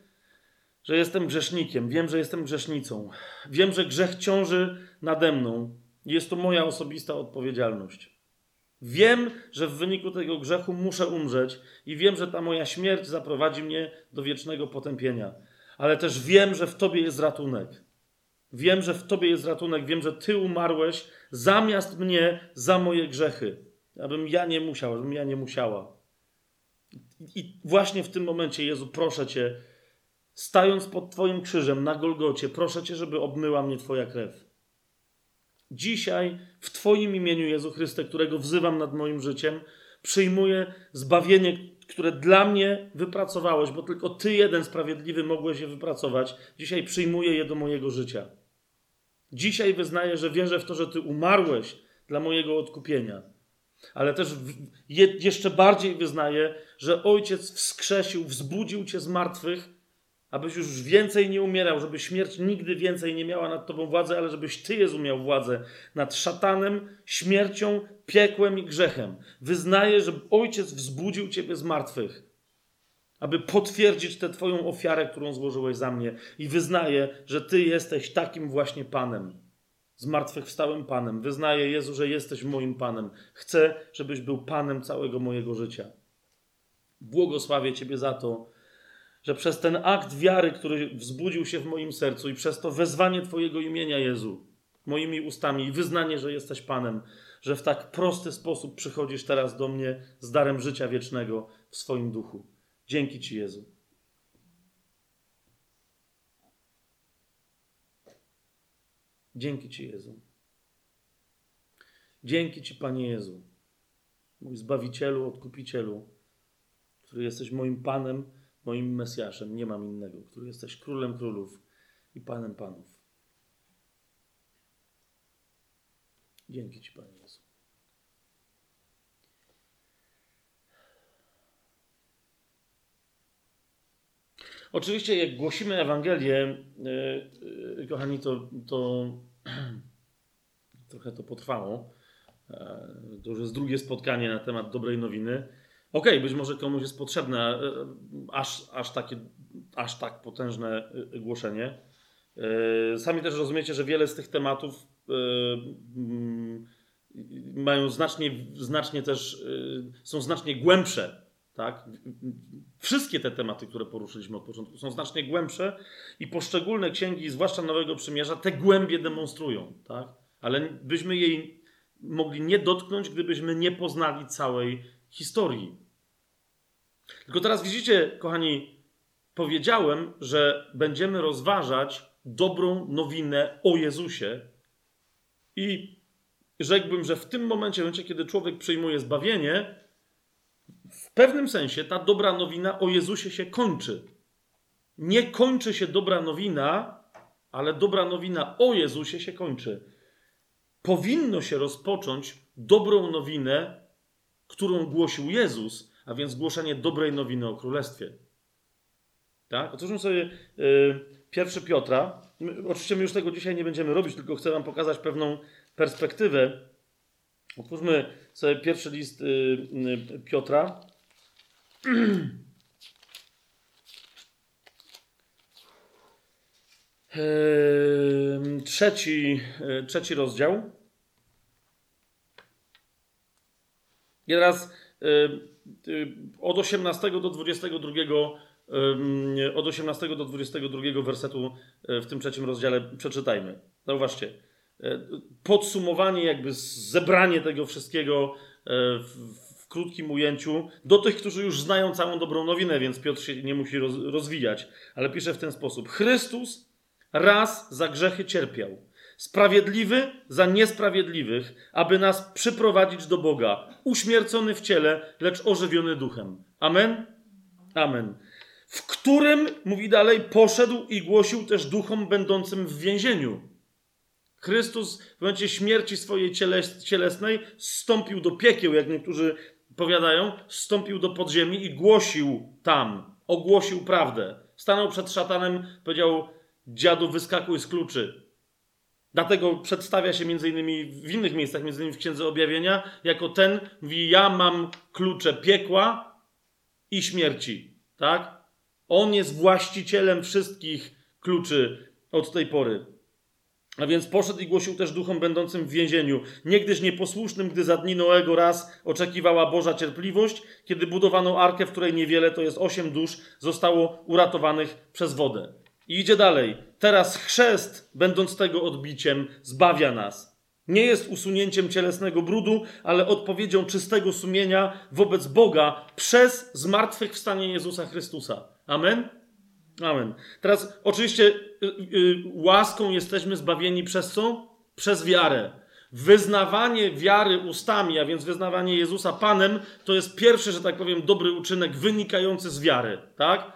że jestem grzesznikiem. Wiem, że jestem grzesznicą. Wiem, że grzech ciąży nade mną. Jest to moja osobista odpowiedzialność. Wiem, że w wyniku tego grzechu muszę umrzeć i wiem, że ta moja śmierć zaprowadzi mnie do wiecznego potępienia. Ale też wiem, że w Tobie jest ratunek. Wiem, że w Tobie jest ratunek. Wiem, że Ty umarłeś zamiast mnie za moje grzechy abym ja nie musiał, abym ja nie musiała. I właśnie w tym momencie, Jezu, proszę Cię, stając pod Twoim krzyżem na Golgocie, proszę Cię, żeby obmyła mnie Twoja krew. Dzisiaj w Twoim imieniu, Jezu Chryste, którego wzywam nad moim życiem, przyjmuję zbawienie, które dla mnie wypracowałeś, bo tylko Ty, jeden sprawiedliwy, mogłeś je wypracować. Dzisiaj przyjmuję je do mojego życia. Dzisiaj wyznaję, że wierzę w to, że Ty umarłeś dla mojego odkupienia ale też jeszcze bardziej wyznaję, że Ojciec wskrzesił, wzbudził cię z martwych Abyś już więcej nie umierał, żeby śmierć nigdy więcej nie miała nad tobą władzy, ale żebyś ty, Jezu, miał władzę nad szatanem, śmiercią, piekłem i grzechem. Wyznaję, że Ojciec wzbudził ciebie z martwych, aby potwierdzić tę twoją ofiarę, którą złożyłeś za mnie. I wyznaję, że ty jesteś takim właśnie Panem, zmartwychwstałym Panem. Wyznaję, Jezu, że jesteś moim Panem. Chcę, żebyś był Panem całego mojego życia. Błogosławię Ciebie za to, że przez ten akt wiary, który wzbudził się w moim sercu i przez to wezwanie Twojego imienia, Jezu, moimi ustami i wyznanie, że jesteś Panem, że w tak prosty sposób przychodzisz teraz do mnie z darem życia wiecznego w swoim duchu. Dzięki Ci, Jezu. Dzięki Ci, Jezu. Dzięki Ci, Panie Jezu, mój Zbawicielu, Odkupicielu, który jesteś moim Panem moim Mesjaszem, nie mam innego, który jesteś królem królów i panem panów. Dzięki Ci, Panie Jezu. Oczywiście, jak głosimy Ewangelię, yy, yy, kochani, to, to [CLEARS THROAT] trochę to potrwało. Yy, to już jest drugie spotkanie na temat dobrej nowiny. Okej, okay, być może komuś jest potrzebne e, aż, aż, takie, aż tak potężne e, głoszenie. E, sami też rozumiecie, że wiele z tych tematów mają znacznie, znacznie też, są znacznie głębsze. Tak? Wszystkie te tematy, które poruszyliśmy od początku, są znacznie głębsze i poszczególne księgi, zwłaszcza Nowego Przymierza, te głębie demonstrują. Tak? Ale byśmy jej mogli nie dotknąć, gdybyśmy nie poznali całej historii. Tylko teraz widzicie, kochani, powiedziałem, że będziemy rozważać dobrą nowinę o Jezusie i rzekłbym, że w tym momencie, w momencie, kiedy człowiek przyjmuje zbawienie, pewnym sensie ta dobra nowina o Jezusie się kończy. Nie kończy się dobra nowina, ale dobra nowina o Jezusie się kończy. Powinno się rozpocząć dobrą nowinę którą głosił Jezus, a więc głoszenie dobrej nowiny o Królestwie. Tak? Otwórzmy sobie y, pierwszy Piotra. My, oczywiście my już tego dzisiaj nie będziemy robić, tylko chcę wam pokazać pewną perspektywę. Otwórzmy sobie pierwszy list y, y, Piotra. Trzeci, trzeci rozdział. I teraz y, y, od 18 do 22 od 18 do 22 wersetu w tym trzecim rozdziale przeczytajmy. Zauważcie. Podsumowanie, jakby zebranie tego wszystkiego w, w krótkim ujęciu do tych, którzy już znają całą dobrą nowinę, więc Piotr się nie musi roz, rozwijać, ale pisze w ten sposób: Chrystus raz za grzechy cierpiał sprawiedliwy za niesprawiedliwych, aby nas przyprowadzić do Boga, uśmiercony w ciele, lecz ożywiony duchem. Amen? Amen. W którym, mówi dalej, poszedł i głosił też duchom będącym w więzieniu. Chrystus w momencie śmierci swojej cielesnej stąpił do piekieł, jak niektórzy powiadają, stąpił do podziemi i głosił tam, ogłosił prawdę. Stanął przed szatanem, powiedział: Dziadu, wyskakuj z kluczy. Dlatego przedstawia się między innymi w innych miejscach, między innymi w Księdze Objawienia, jako ten, mówi, ja mam klucze piekła i śmierci. Tak? On jest właścicielem wszystkich kluczy od tej pory. A więc poszedł i głosił też duchom będącym w więzieniu. Niegdyś nieposłusznym, gdy za dni Noego raz oczekiwała Boża cierpliwość, kiedy budowano arkę, w której niewiele, to jest osiem dusz, zostało uratowanych przez wodę. I idzie dalej. Teraz chrzest, będąc tego odbiciem, zbawia nas. Nie jest usunięciem cielesnego brudu, ale odpowiedzią czystego sumienia wobec Boga przez zmartwychwstanie Jezusa Chrystusa. Amen? Amen. Teraz oczywiście y, y, łaską jesteśmy zbawieni przez co? Przez wiarę. Wyznawanie wiary ustami, a więc wyznawanie Jezusa Panem, to jest pierwszy, że tak powiem, dobry uczynek wynikający z wiary, tak?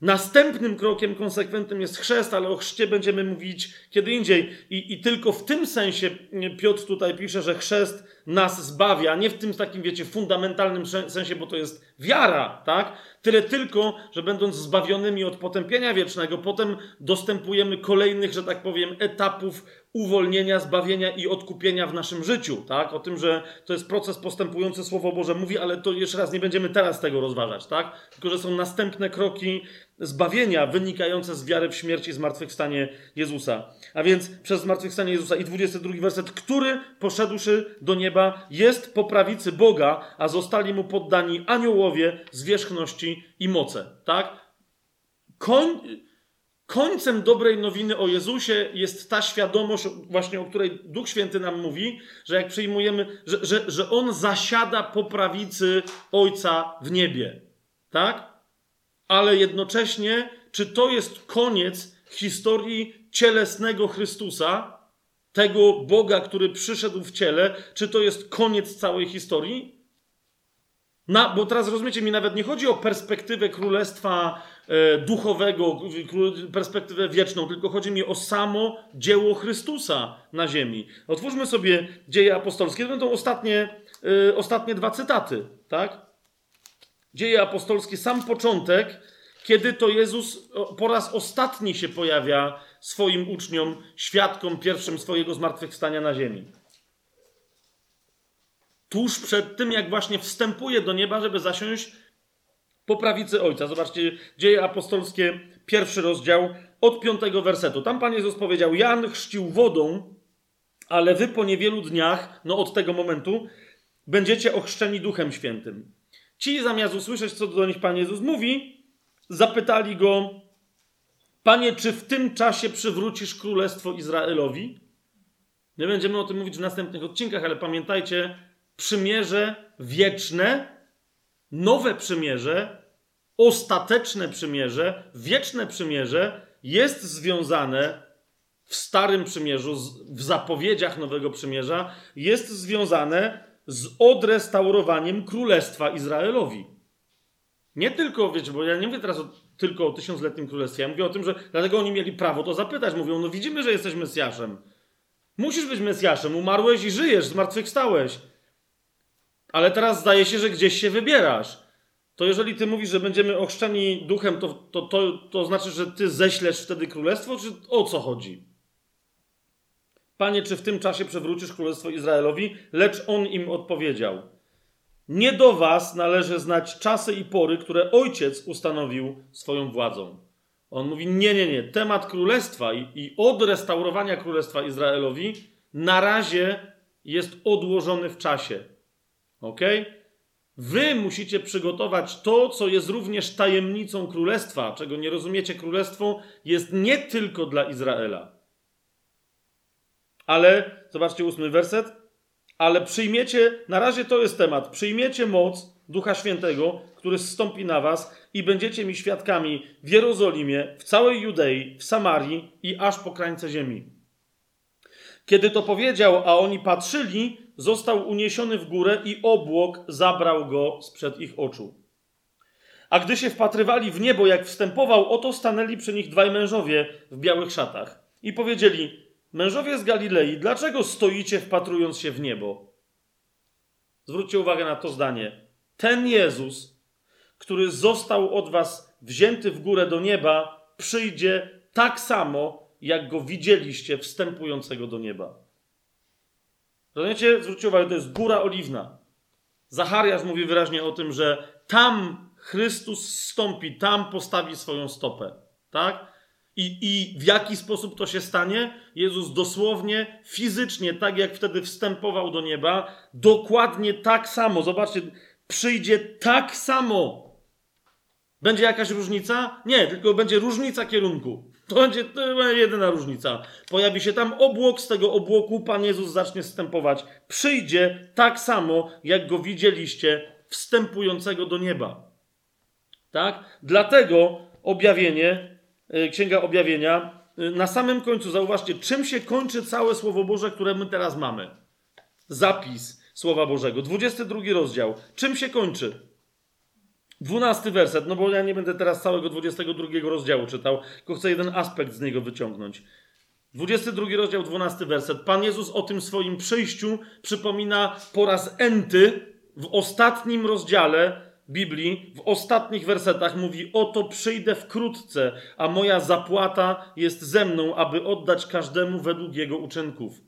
Następnym krokiem konsekwentnym jest chrzest, ale o chrzcie będziemy mówić kiedy indziej. I, I, tylko w tym sensie Piotr tutaj pisze, że chrzest nas zbawia. Nie w tym takim, wiecie, fundamentalnym sensie, bo to jest wiara, tak? Tyle tylko, że będąc zbawionymi od potępienia wiecznego, potem dostępujemy kolejnych, że tak powiem, etapów uwolnienia, zbawienia i odkupienia w naszym życiu, tak? O tym, że to jest proces postępujący, Słowo Boże mówi, ale to jeszcze raz nie będziemy teraz tego rozważać, tak? Tylko, że są następne kroki zbawienia wynikające z wiary w śmierci i zmartwychwstanie Jezusa. A więc przez zmartwychwstanie Jezusa i 22 werset, który poszedłszy do nieba jest po prawicy Boga, a zostali mu poddani aniołowie, zwierzchności i moce, tak? Koń Końcem dobrej nowiny o Jezusie jest ta świadomość, właśnie o której Duch Święty nam mówi, że jak przyjmujemy, że, że, że On zasiada po prawicy Ojca w niebie. Tak? Ale jednocześnie, czy to jest koniec historii cielesnego Chrystusa, tego Boga, który przyszedł w ciele, czy to jest koniec całej historii? Na, bo teraz rozumiecie, mi nawet nie chodzi o perspektywę królestwa e, duchowego, perspektywę wieczną, tylko chodzi mi o samo dzieło Chrystusa na ziemi. Otwórzmy sobie dzieje apostolskie. To będą ostatnie, e, ostatnie dwa cytaty, tak? Dzieje apostolskie, sam początek, kiedy to Jezus po raz ostatni się pojawia swoim uczniom, świadkom pierwszym swojego zmartwychwstania na ziemi tuż przed tym, jak właśnie wstępuje do nieba, żeby zasiąść po prawicy Ojca. Zobaczcie, Dzieje Apostolskie, pierwszy rozdział, od piątego wersetu. Tam Pan Jezus powiedział, Jan chrzcił wodą, ale wy po niewielu dniach, no od tego momentu, będziecie ochrzczeni Duchem Świętym. Ci zamiast usłyszeć, co do nich Pan Jezus mówi, zapytali go, Panie, czy w tym czasie przywrócisz królestwo Izraelowi? Nie będziemy o tym mówić w następnych odcinkach, ale pamiętajcie, przymierze wieczne, nowe przymierze, ostateczne przymierze, wieczne przymierze jest związane w Starym Przymierzu, w zapowiedziach Nowego Przymierza, jest związane z odrestaurowaniem Królestwa Izraelowi. Nie tylko, wiecie, bo ja nie mówię teraz o, tylko o tysiącletnim królestwie, ja mówię o tym, że dlatego oni mieli prawo to zapytać. Mówią, no widzimy, że jesteś Mesjaszem. Musisz być Mesjaszem, umarłeś i żyjesz, zmartwychwstałeś. Ale teraz zdaje się, że gdzieś się wybierasz. To jeżeli ty mówisz, że będziemy ochrzczeni duchem, to, to, to, to znaczy, że ty ześlesz wtedy królestwo, czy o co chodzi? Panie, czy w tym czasie przewrócisz królestwo Izraelowi? Lecz on im odpowiedział: Nie do was należy znać czasy i pory, które ojciec ustanowił swoją władzą. On mówi: Nie, nie, nie. Temat królestwa i, i odrestaurowania królestwa Izraelowi na razie jest odłożony w czasie. Ok? Wy musicie przygotować to, co jest również tajemnicą królestwa. Czego nie rozumiecie, królestwo jest nie tylko dla Izraela. Ale, zobaczcie ósmy werset. Ale przyjmiecie, na razie to jest temat, przyjmiecie moc Ducha Świętego, który zstąpi na was i będziecie mi świadkami w Jerozolimie, w całej Judei, w Samarii i aż po krańce ziemi. Kiedy to powiedział, a oni patrzyli, został uniesiony w górę i obłok zabrał go sprzed ich oczu. A gdy się wpatrywali w niebo, jak wstępował, oto stanęli przy nich dwaj mężowie w białych szatach i powiedzieli: Mężowie z Galilei, dlaczego stoicie wpatrując się w niebo? Zwróćcie uwagę na to zdanie. Ten Jezus, który został od was wzięty w górę do nieba, przyjdzie tak samo, jak go widzieliście wstępującego do nieba. Rozumiecie? Zwróćcie uwagę, to jest góra oliwna. Zachariasz mówi wyraźnie o tym, że tam Chrystus stąpi, tam postawi swoją stopę. Tak? I, I w jaki sposób to się stanie? Jezus dosłownie, fizycznie, tak jak wtedy wstępował do nieba, dokładnie tak samo. Zobaczcie, przyjdzie tak samo. Będzie jakaś różnica? Nie, tylko będzie różnica kierunku. To [LAUGHS] będzie, to będzie jedyna różnica. Pojawi się tam obłok, z tego obłoku Pan Jezus zacznie wstępować. Przyjdzie tak samo, jak go widzieliście, wstępującego do nieba. Tak? Dlatego objawienie, Księga Objawienia, e, na samym końcu, zauważcie, czym się kończy całe Słowo Boże, które my teraz mamy. Zapis Słowa Bożego. 22 rozdział. Czym się kończy? Dwunasty werset, no bo ja nie będę teraz całego 22 rozdziału czytał, tylko chcę jeden aspekt z niego wyciągnąć. 22 rozdział, 12 werset. Pan Jezus o tym swoim przyjściu przypomina po raz enty w ostatnim rozdziale Biblii w ostatnich wersetach mówi: Oto przyjdę wkrótce, a moja zapłata jest ze mną, aby oddać każdemu według jego uczynków.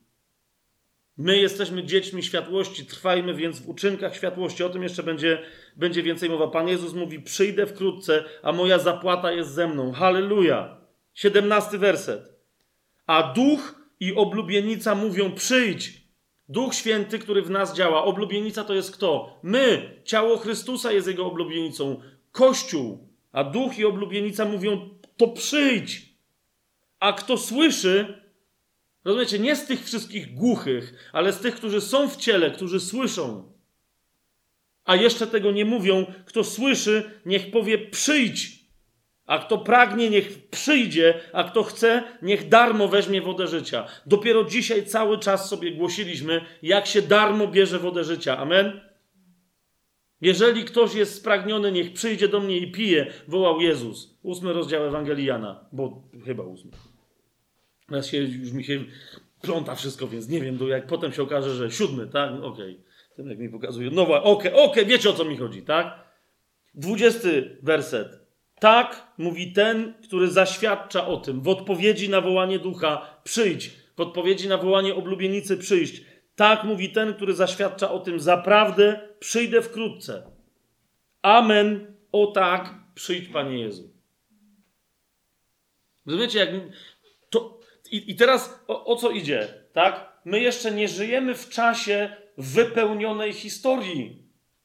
My jesteśmy dziećmi światłości, trwajmy więc w uczynkach światłości. O tym jeszcze będzie, będzie więcej mowa. Pan Jezus mówi: Przyjdę wkrótce, a moja zapłata jest ze mną. Halleluja. 17 werset. A duch i oblubienica mówią: Przyjdź. Duch Święty, który w nas działa. Oblubienica to jest kto? My. Ciało Chrystusa jest jego oblubienicą. Kościół. A duch i oblubienica mówią: To przyjdź. A kto słyszy, rozumiecie, nie z tych wszystkich głuchych, ale z tych, którzy są w ciele, którzy słyszą. A jeszcze tego nie mówią. Kto słyszy, niech powie: Przyjdź. A kto pragnie, niech przyjdzie, a kto chce, niech darmo weźmie wodę życia. Dopiero dzisiaj cały czas sobie głosiliśmy, jak się darmo bierze wodę życia. Amen? Jeżeli ktoś jest spragniony, niech przyjdzie do mnie i pije, wołał Jezus. Ósmy rozdział Ewangelii Jana, bo chyba ósmy. Teraz się, już mi się pląta wszystko, więc nie wiem, jak potem się okaże, że siódmy, tak? Okej. Okay. Jak mi pokazuje. No okej, okay, okej, okay, wiecie o co mi chodzi, tak? Dwudziesty werset. Tak mówi ten, który zaświadcza o tym. W odpowiedzi na wołanie ducha przyjdź. W odpowiedzi na wołanie oblubienicy przyjść. Tak mówi ten, który zaświadcza o tym. Zaprawdę przyjdę wkrótce. Amen. O tak, przyjdź Panie Jezu. Rozumiecie, jak to. I, i teraz o, o co idzie? Tak? My jeszcze nie żyjemy w czasie wypełnionej historii.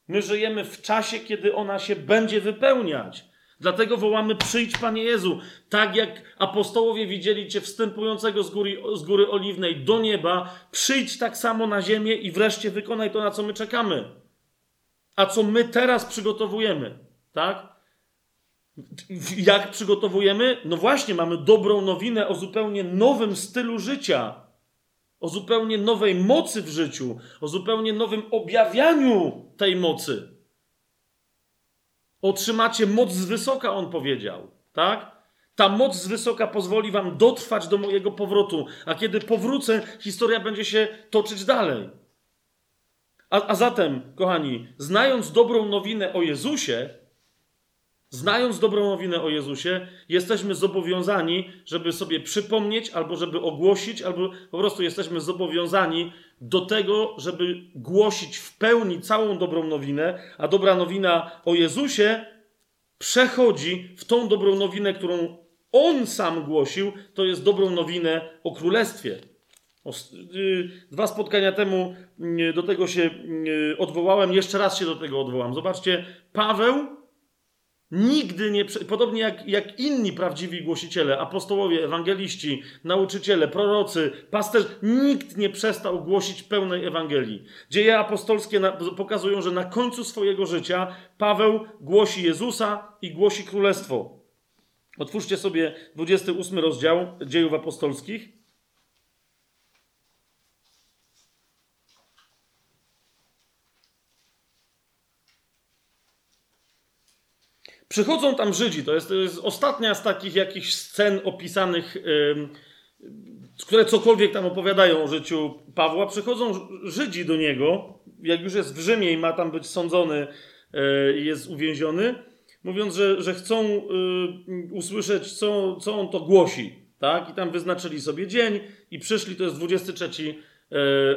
My żyjemy w czasie, kiedy ona się będzie wypełniać. Dlatego wołamy: Przyjdź, Panie Jezu. Tak jak apostołowie widzieli Cię wstępującego z góry, z góry oliwnej do nieba, przyjdź tak samo na ziemię i wreszcie wykonaj to, na co my czekamy. A co my teraz przygotowujemy, tak? Jak przygotowujemy? No właśnie, mamy dobrą nowinę o zupełnie nowym stylu życia, o zupełnie nowej mocy w życiu, o zupełnie nowym objawianiu tej mocy. Otrzymacie moc z wysoka, on powiedział. Tak? Ta moc z wysoka pozwoli wam dotrwać do mojego powrotu, a kiedy powrócę, historia będzie się toczyć dalej. A, a zatem, kochani, znając dobrą nowinę o Jezusie, znając dobrą nowinę o Jezusie, jesteśmy zobowiązani, żeby sobie przypomnieć, albo żeby ogłosić, albo po prostu jesteśmy zobowiązani do tego, żeby głosić w pełni całą dobrą nowinę, a dobra nowina o Jezusie przechodzi w tą dobrą nowinę, którą On sam głosił, to jest dobrą nowinę o Królestwie. Y, dwa spotkania temu y, do tego się y, odwołałem, jeszcze raz się do tego odwołam. Zobaczcie, Paweł Nigdy nie, podobnie jak, jak inni prawdziwi głosiciele, apostołowie, ewangeliści, nauczyciele, prorocy, pasterz, nikt nie przestał głosić pełnej Ewangelii. Dzieje apostolskie na, pokazują, że na końcu swojego życia Paweł głosi Jezusa i głosi Królestwo. Otwórzcie sobie 28 rozdział Dziejów Apostolskich. Przychodzą tam Żydzi, to jest, to jest ostatnia z takich jakichś scen opisanych, yy, które cokolwiek tam opowiadają o życiu Pawła. Przychodzą Żydzi do niego, jak już jest w Rzymie i ma tam być sądzony i yy, jest uwięziony, mówiąc, że, że chcą yy, usłyszeć, co, co on to głosi. Tak? I tam wyznaczyli sobie dzień i przyszli, to jest 23 yy,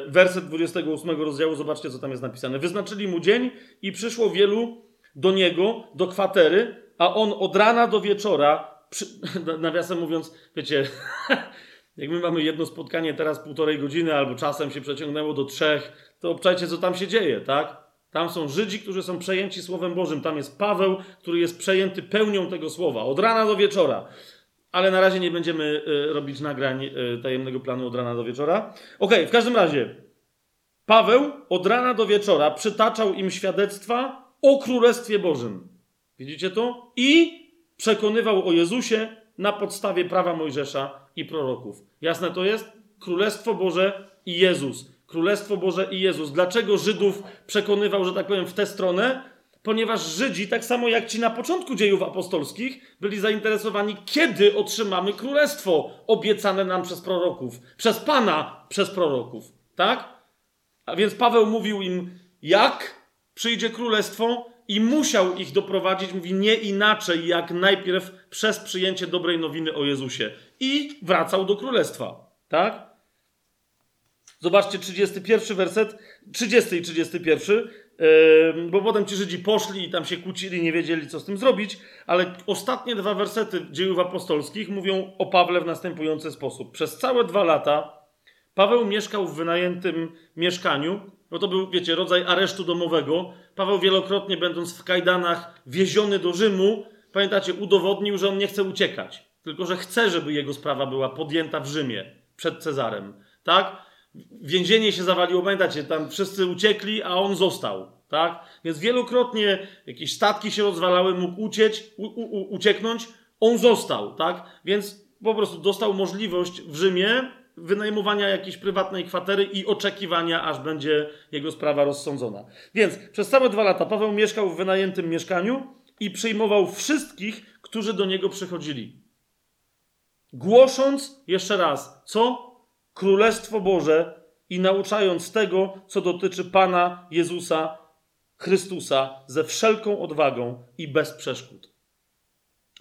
werset 28 rozdziału, zobaczcie, co tam jest napisane. Wyznaczyli mu dzień i przyszło wielu do niego, do kwatery, a on od rana do wieczora, przy, [LAUGHS] nawiasem mówiąc, wiecie, [LAUGHS] jak my mamy jedno spotkanie teraz półtorej godziny, albo czasem się przeciągnęło do trzech, to obczajcie, co tam się dzieje, tak? Tam są Żydzi, którzy są przejęci Słowem Bożym. Tam jest Paweł, który jest przejęty pełnią tego słowa. Od rana do wieczora. Ale na razie nie będziemy y, robić nagrań y, tajemnego planu od rana do wieczora. Okay, w każdym razie. Paweł od rana do wieczora przytaczał im świadectwa o Królestwie Bożym. Widzicie to? I przekonywał o Jezusie na podstawie prawa Mojżesza i proroków. Jasne to jest? Królestwo Boże i Jezus. Królestwo Boże i Jezus. Dlaczego Żydów przekonywał, że tak powiem, w tę stronę? Ponieważ Żydzi, tak samo jak ci na początku dziejów apostolskich, byli zainteresowani, kiedy otrzymamy królestwo obiecane nam przez proroków, przez Pana, przez proroków. Tak? A więc Paweł mówił im, jak przyjdzie królestwo, i musiał ich doprowadzić, mówi nie inaczej, jak najpierw przez przyjęcie dobrej nowiny o Jezusie. I wracał do królestwa. Tak? Zobaczcie 31 werset, 30 i 31, bo potem ci Żydzi poszli i tam się kłócili, nie wiedzieli co z tym zrobić, ale ostatnie dwa wersety dziejów apostolskich mówią o Pawle w następujący sposób. Przez całe dwa lata Paweł mieszkał w wynajętym mieszkaniu, bo to był, wiecie, rodzaj aresztu domowego. Paweł wielokrotnie, będąc w kajdanach, wieziony do Rzymu, pamiętacie, udowodnił, że on nie chce uciekać, tylko że chce, żeby jego sprawa była podjęta w Rzymie przed Cezarem. Tak? Więzienie się zawaliło, pamiętacie, tam wszyscy uciekli, a on został. Tak? Więc wielokrotnie jakieś statki się rozwalały, mógł uciec, u, u, ucieknąć, on został. Tak? Więc po prostu dostał możliwość w Rzymie wynajmowania jakiejś prywatnej kwatery i oczekiwania, aż będzie jego sprawa rozsądzona. Więc przez całe dwa lata Paweł mieszkał w wynajętym mieszkaniu i przyjmował wszystkich, którzy do niego przychodzili. Głosząc jeszcze raz, co? Królestwo Boże i nauczając tego, co dotyczy Pana Jezusa Chrystusa ze wszelką odwagą i bez przeszkód.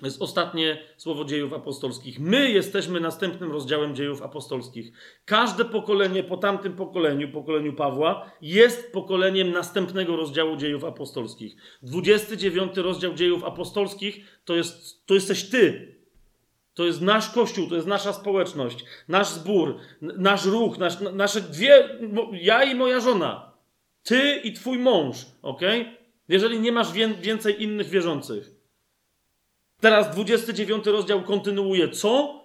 Jest ostatnie słowo dziejów apostolskich. My jesteśmy następnym rozdziałem dziejów apostolskich. Każde pokolenie po tamtym pokoleniu, pokoleniu Pawła, jest pokoleniem następnego rozdziału dziejów apostolskich. 29 rozdział dziejów apostolskich to, jest, to jesteś ty. To jest nasz kościół, to jest nasza społeczność, nasz zbór, nasz ruch, nasz, nasze dwie, ja i moja żona. Ty i twój mąż, ok? Jeżeli nie masz więcej innych wierzących. Teraz 29 rozdział kontynuuje co?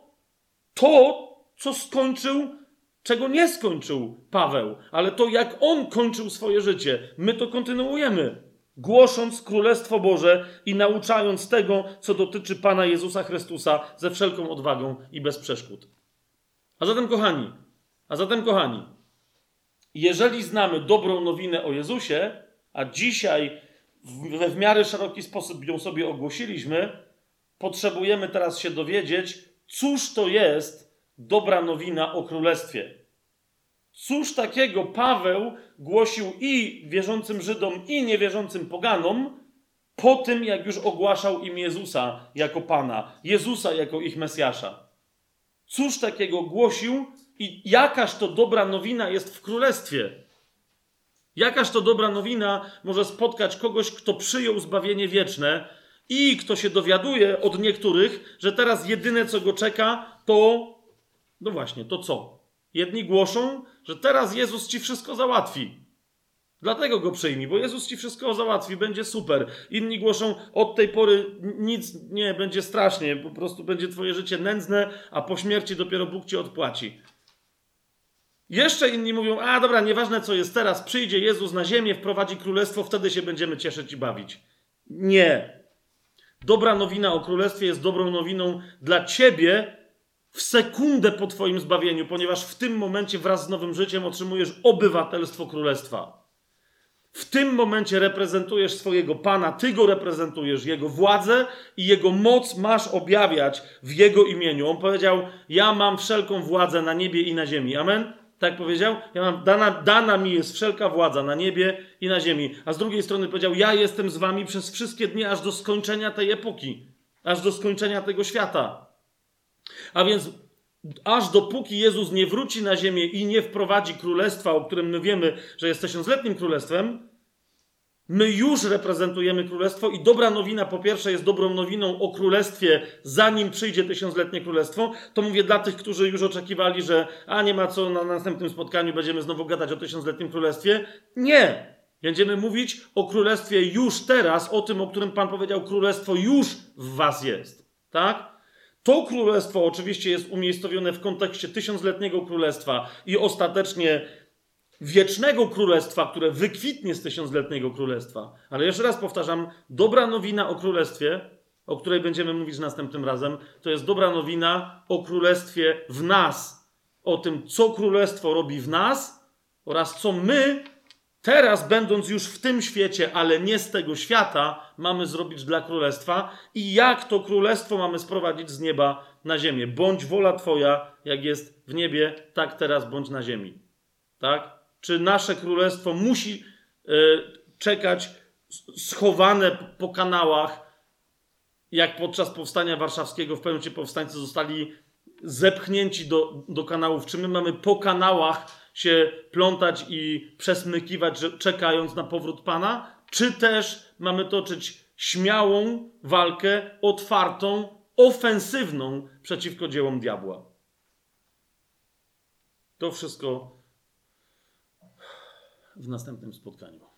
To, co skończył, czego nie skończył Paweł, ale to, jak on kończył swoje życie. My to kontynuujemy, głosząc Królestwo Boże i nauczając tego, co dotyczy Pana Jezusa Chrystusa ze wszelką odwagą i bez przeszkód. A zatem, kochani, a zatem, kochani, jeżeli znamy dobrą nowinę o Jezusie, a dzisiaj we w miarę szeroki sposób ją sobie ogłosiliśmy, potrzebujemy teraz się dowiedzieć, cóż to jest dobra nowina o królestwie. Cóż takiego Paweł głosił i wierzącym Żydom, i niewierzącym poganom, po tym, jak już ogłaszał im Jezusa jako Pana, Jezusa jako ich Mesjasza. Cóż takiego głosił i jakaż to dobra nowina jest w królestwie? Jakaż to dobra nowina może spotkać kogoś, kto przyjął zbawienie wieczne, i kto się dowiaduje od niektórych, że teraz jedyne co go czeka, to. No właśnie, to co? Jedni głoszą, że teraz Jezus ci wszystko załatwi. Dlatego go przyjmij, bo Jezus ci wszystko załatwi, będzie super. Inni głoszą, od tej pory nic nie, będzie strasznie, po prostu będzie twoje życie nędzne, a po śmierci dopiero Bóg ci odpłaci. Jeszcze inni mówią, a dobra, nieważne co jest teraz, przyjdzie Jezus na ziemię, wprowadzi królestwo, wtedy się będziemy cieszyć i bawić. Nie. Dobra nowina o królestwie jest dobrą nowiną dla ciebie w sekundę po twoim zbawieniu, ponieważ w tym momencie wraz z nowym życiem otrzymujesz obywatelstwo królestwa. W tym momencie reprezentujesz swojego Pana, ty go reprezentujesz, jego władzę i jego moc masz objawiać w jego imieniu. On powiedział: Ja mam wszelką władzę na niebie i na ziemi. Amen. Tak powiedział? Ja mam, dana, dana mi jest wszelka władza na niebie i na ziemi. A z drugiej strony powiedział: Ja jestem z wami przez wszystkie dni, aż do skończenia tej epoki, aż do skończenia tego świata. A więc aż dopóki Jezus nie wróci na ziemię i nie wprowadzi królestwa, o którym my wiemy, że jest tysiącletnim królestwem, My już reprezentujemy królestwo i dobra nowina po pierwsze jest dobrą nowiną o królestwie, zanim przyjdzie tysiącletnie królestwo. To mówię dla tych, którzy już oczekiwali, że a nie ma co na następnym spotkaniu będziemy znowu gadać o tysiącletnim królestwie. Nie! Będziemy mówić o królestwie już teraz, o tym, o którym Pan powiedział, królestwo już w was jest. Tak? To królestwo oczywiście jest umiejscowione w kontekście tysiącletniego królestwa i ostatecznie wiecznego królestwa, które wykwitnie z tysiącletniego królestwa. Ale jeszcze raz powtarzam, dobra nowina o królestwie, o której będziemy mówić następnym razem, to jest dobra nowina o królestwie w nas. O tym, co królestwo robi w nas oraz co my, teraz będąc już w tym świecie, ale nie z tego świata, mamy zrobić dla królestwa i jak to królestwo mamy sprowadzić z nieba na ziemię. Bądź wola Twoja, jak jest w niebie, tak teraz bądź na ziemi. Tak? Czy nasze królestwo musi e, czekać schowane po kanałach, jak podczas powstania warszawskiego w pewnym powstańcy zostali zepchnięci do, do kanałów. Czy my mamy po kanałach się plątać i przesmykiwać, czekając na powrót Pana? Czy też mamy toczyć śmiałą walkę, otwartą, ofensywną przeciwko dziełom diabła? To wszystko w następnym spotkaniu.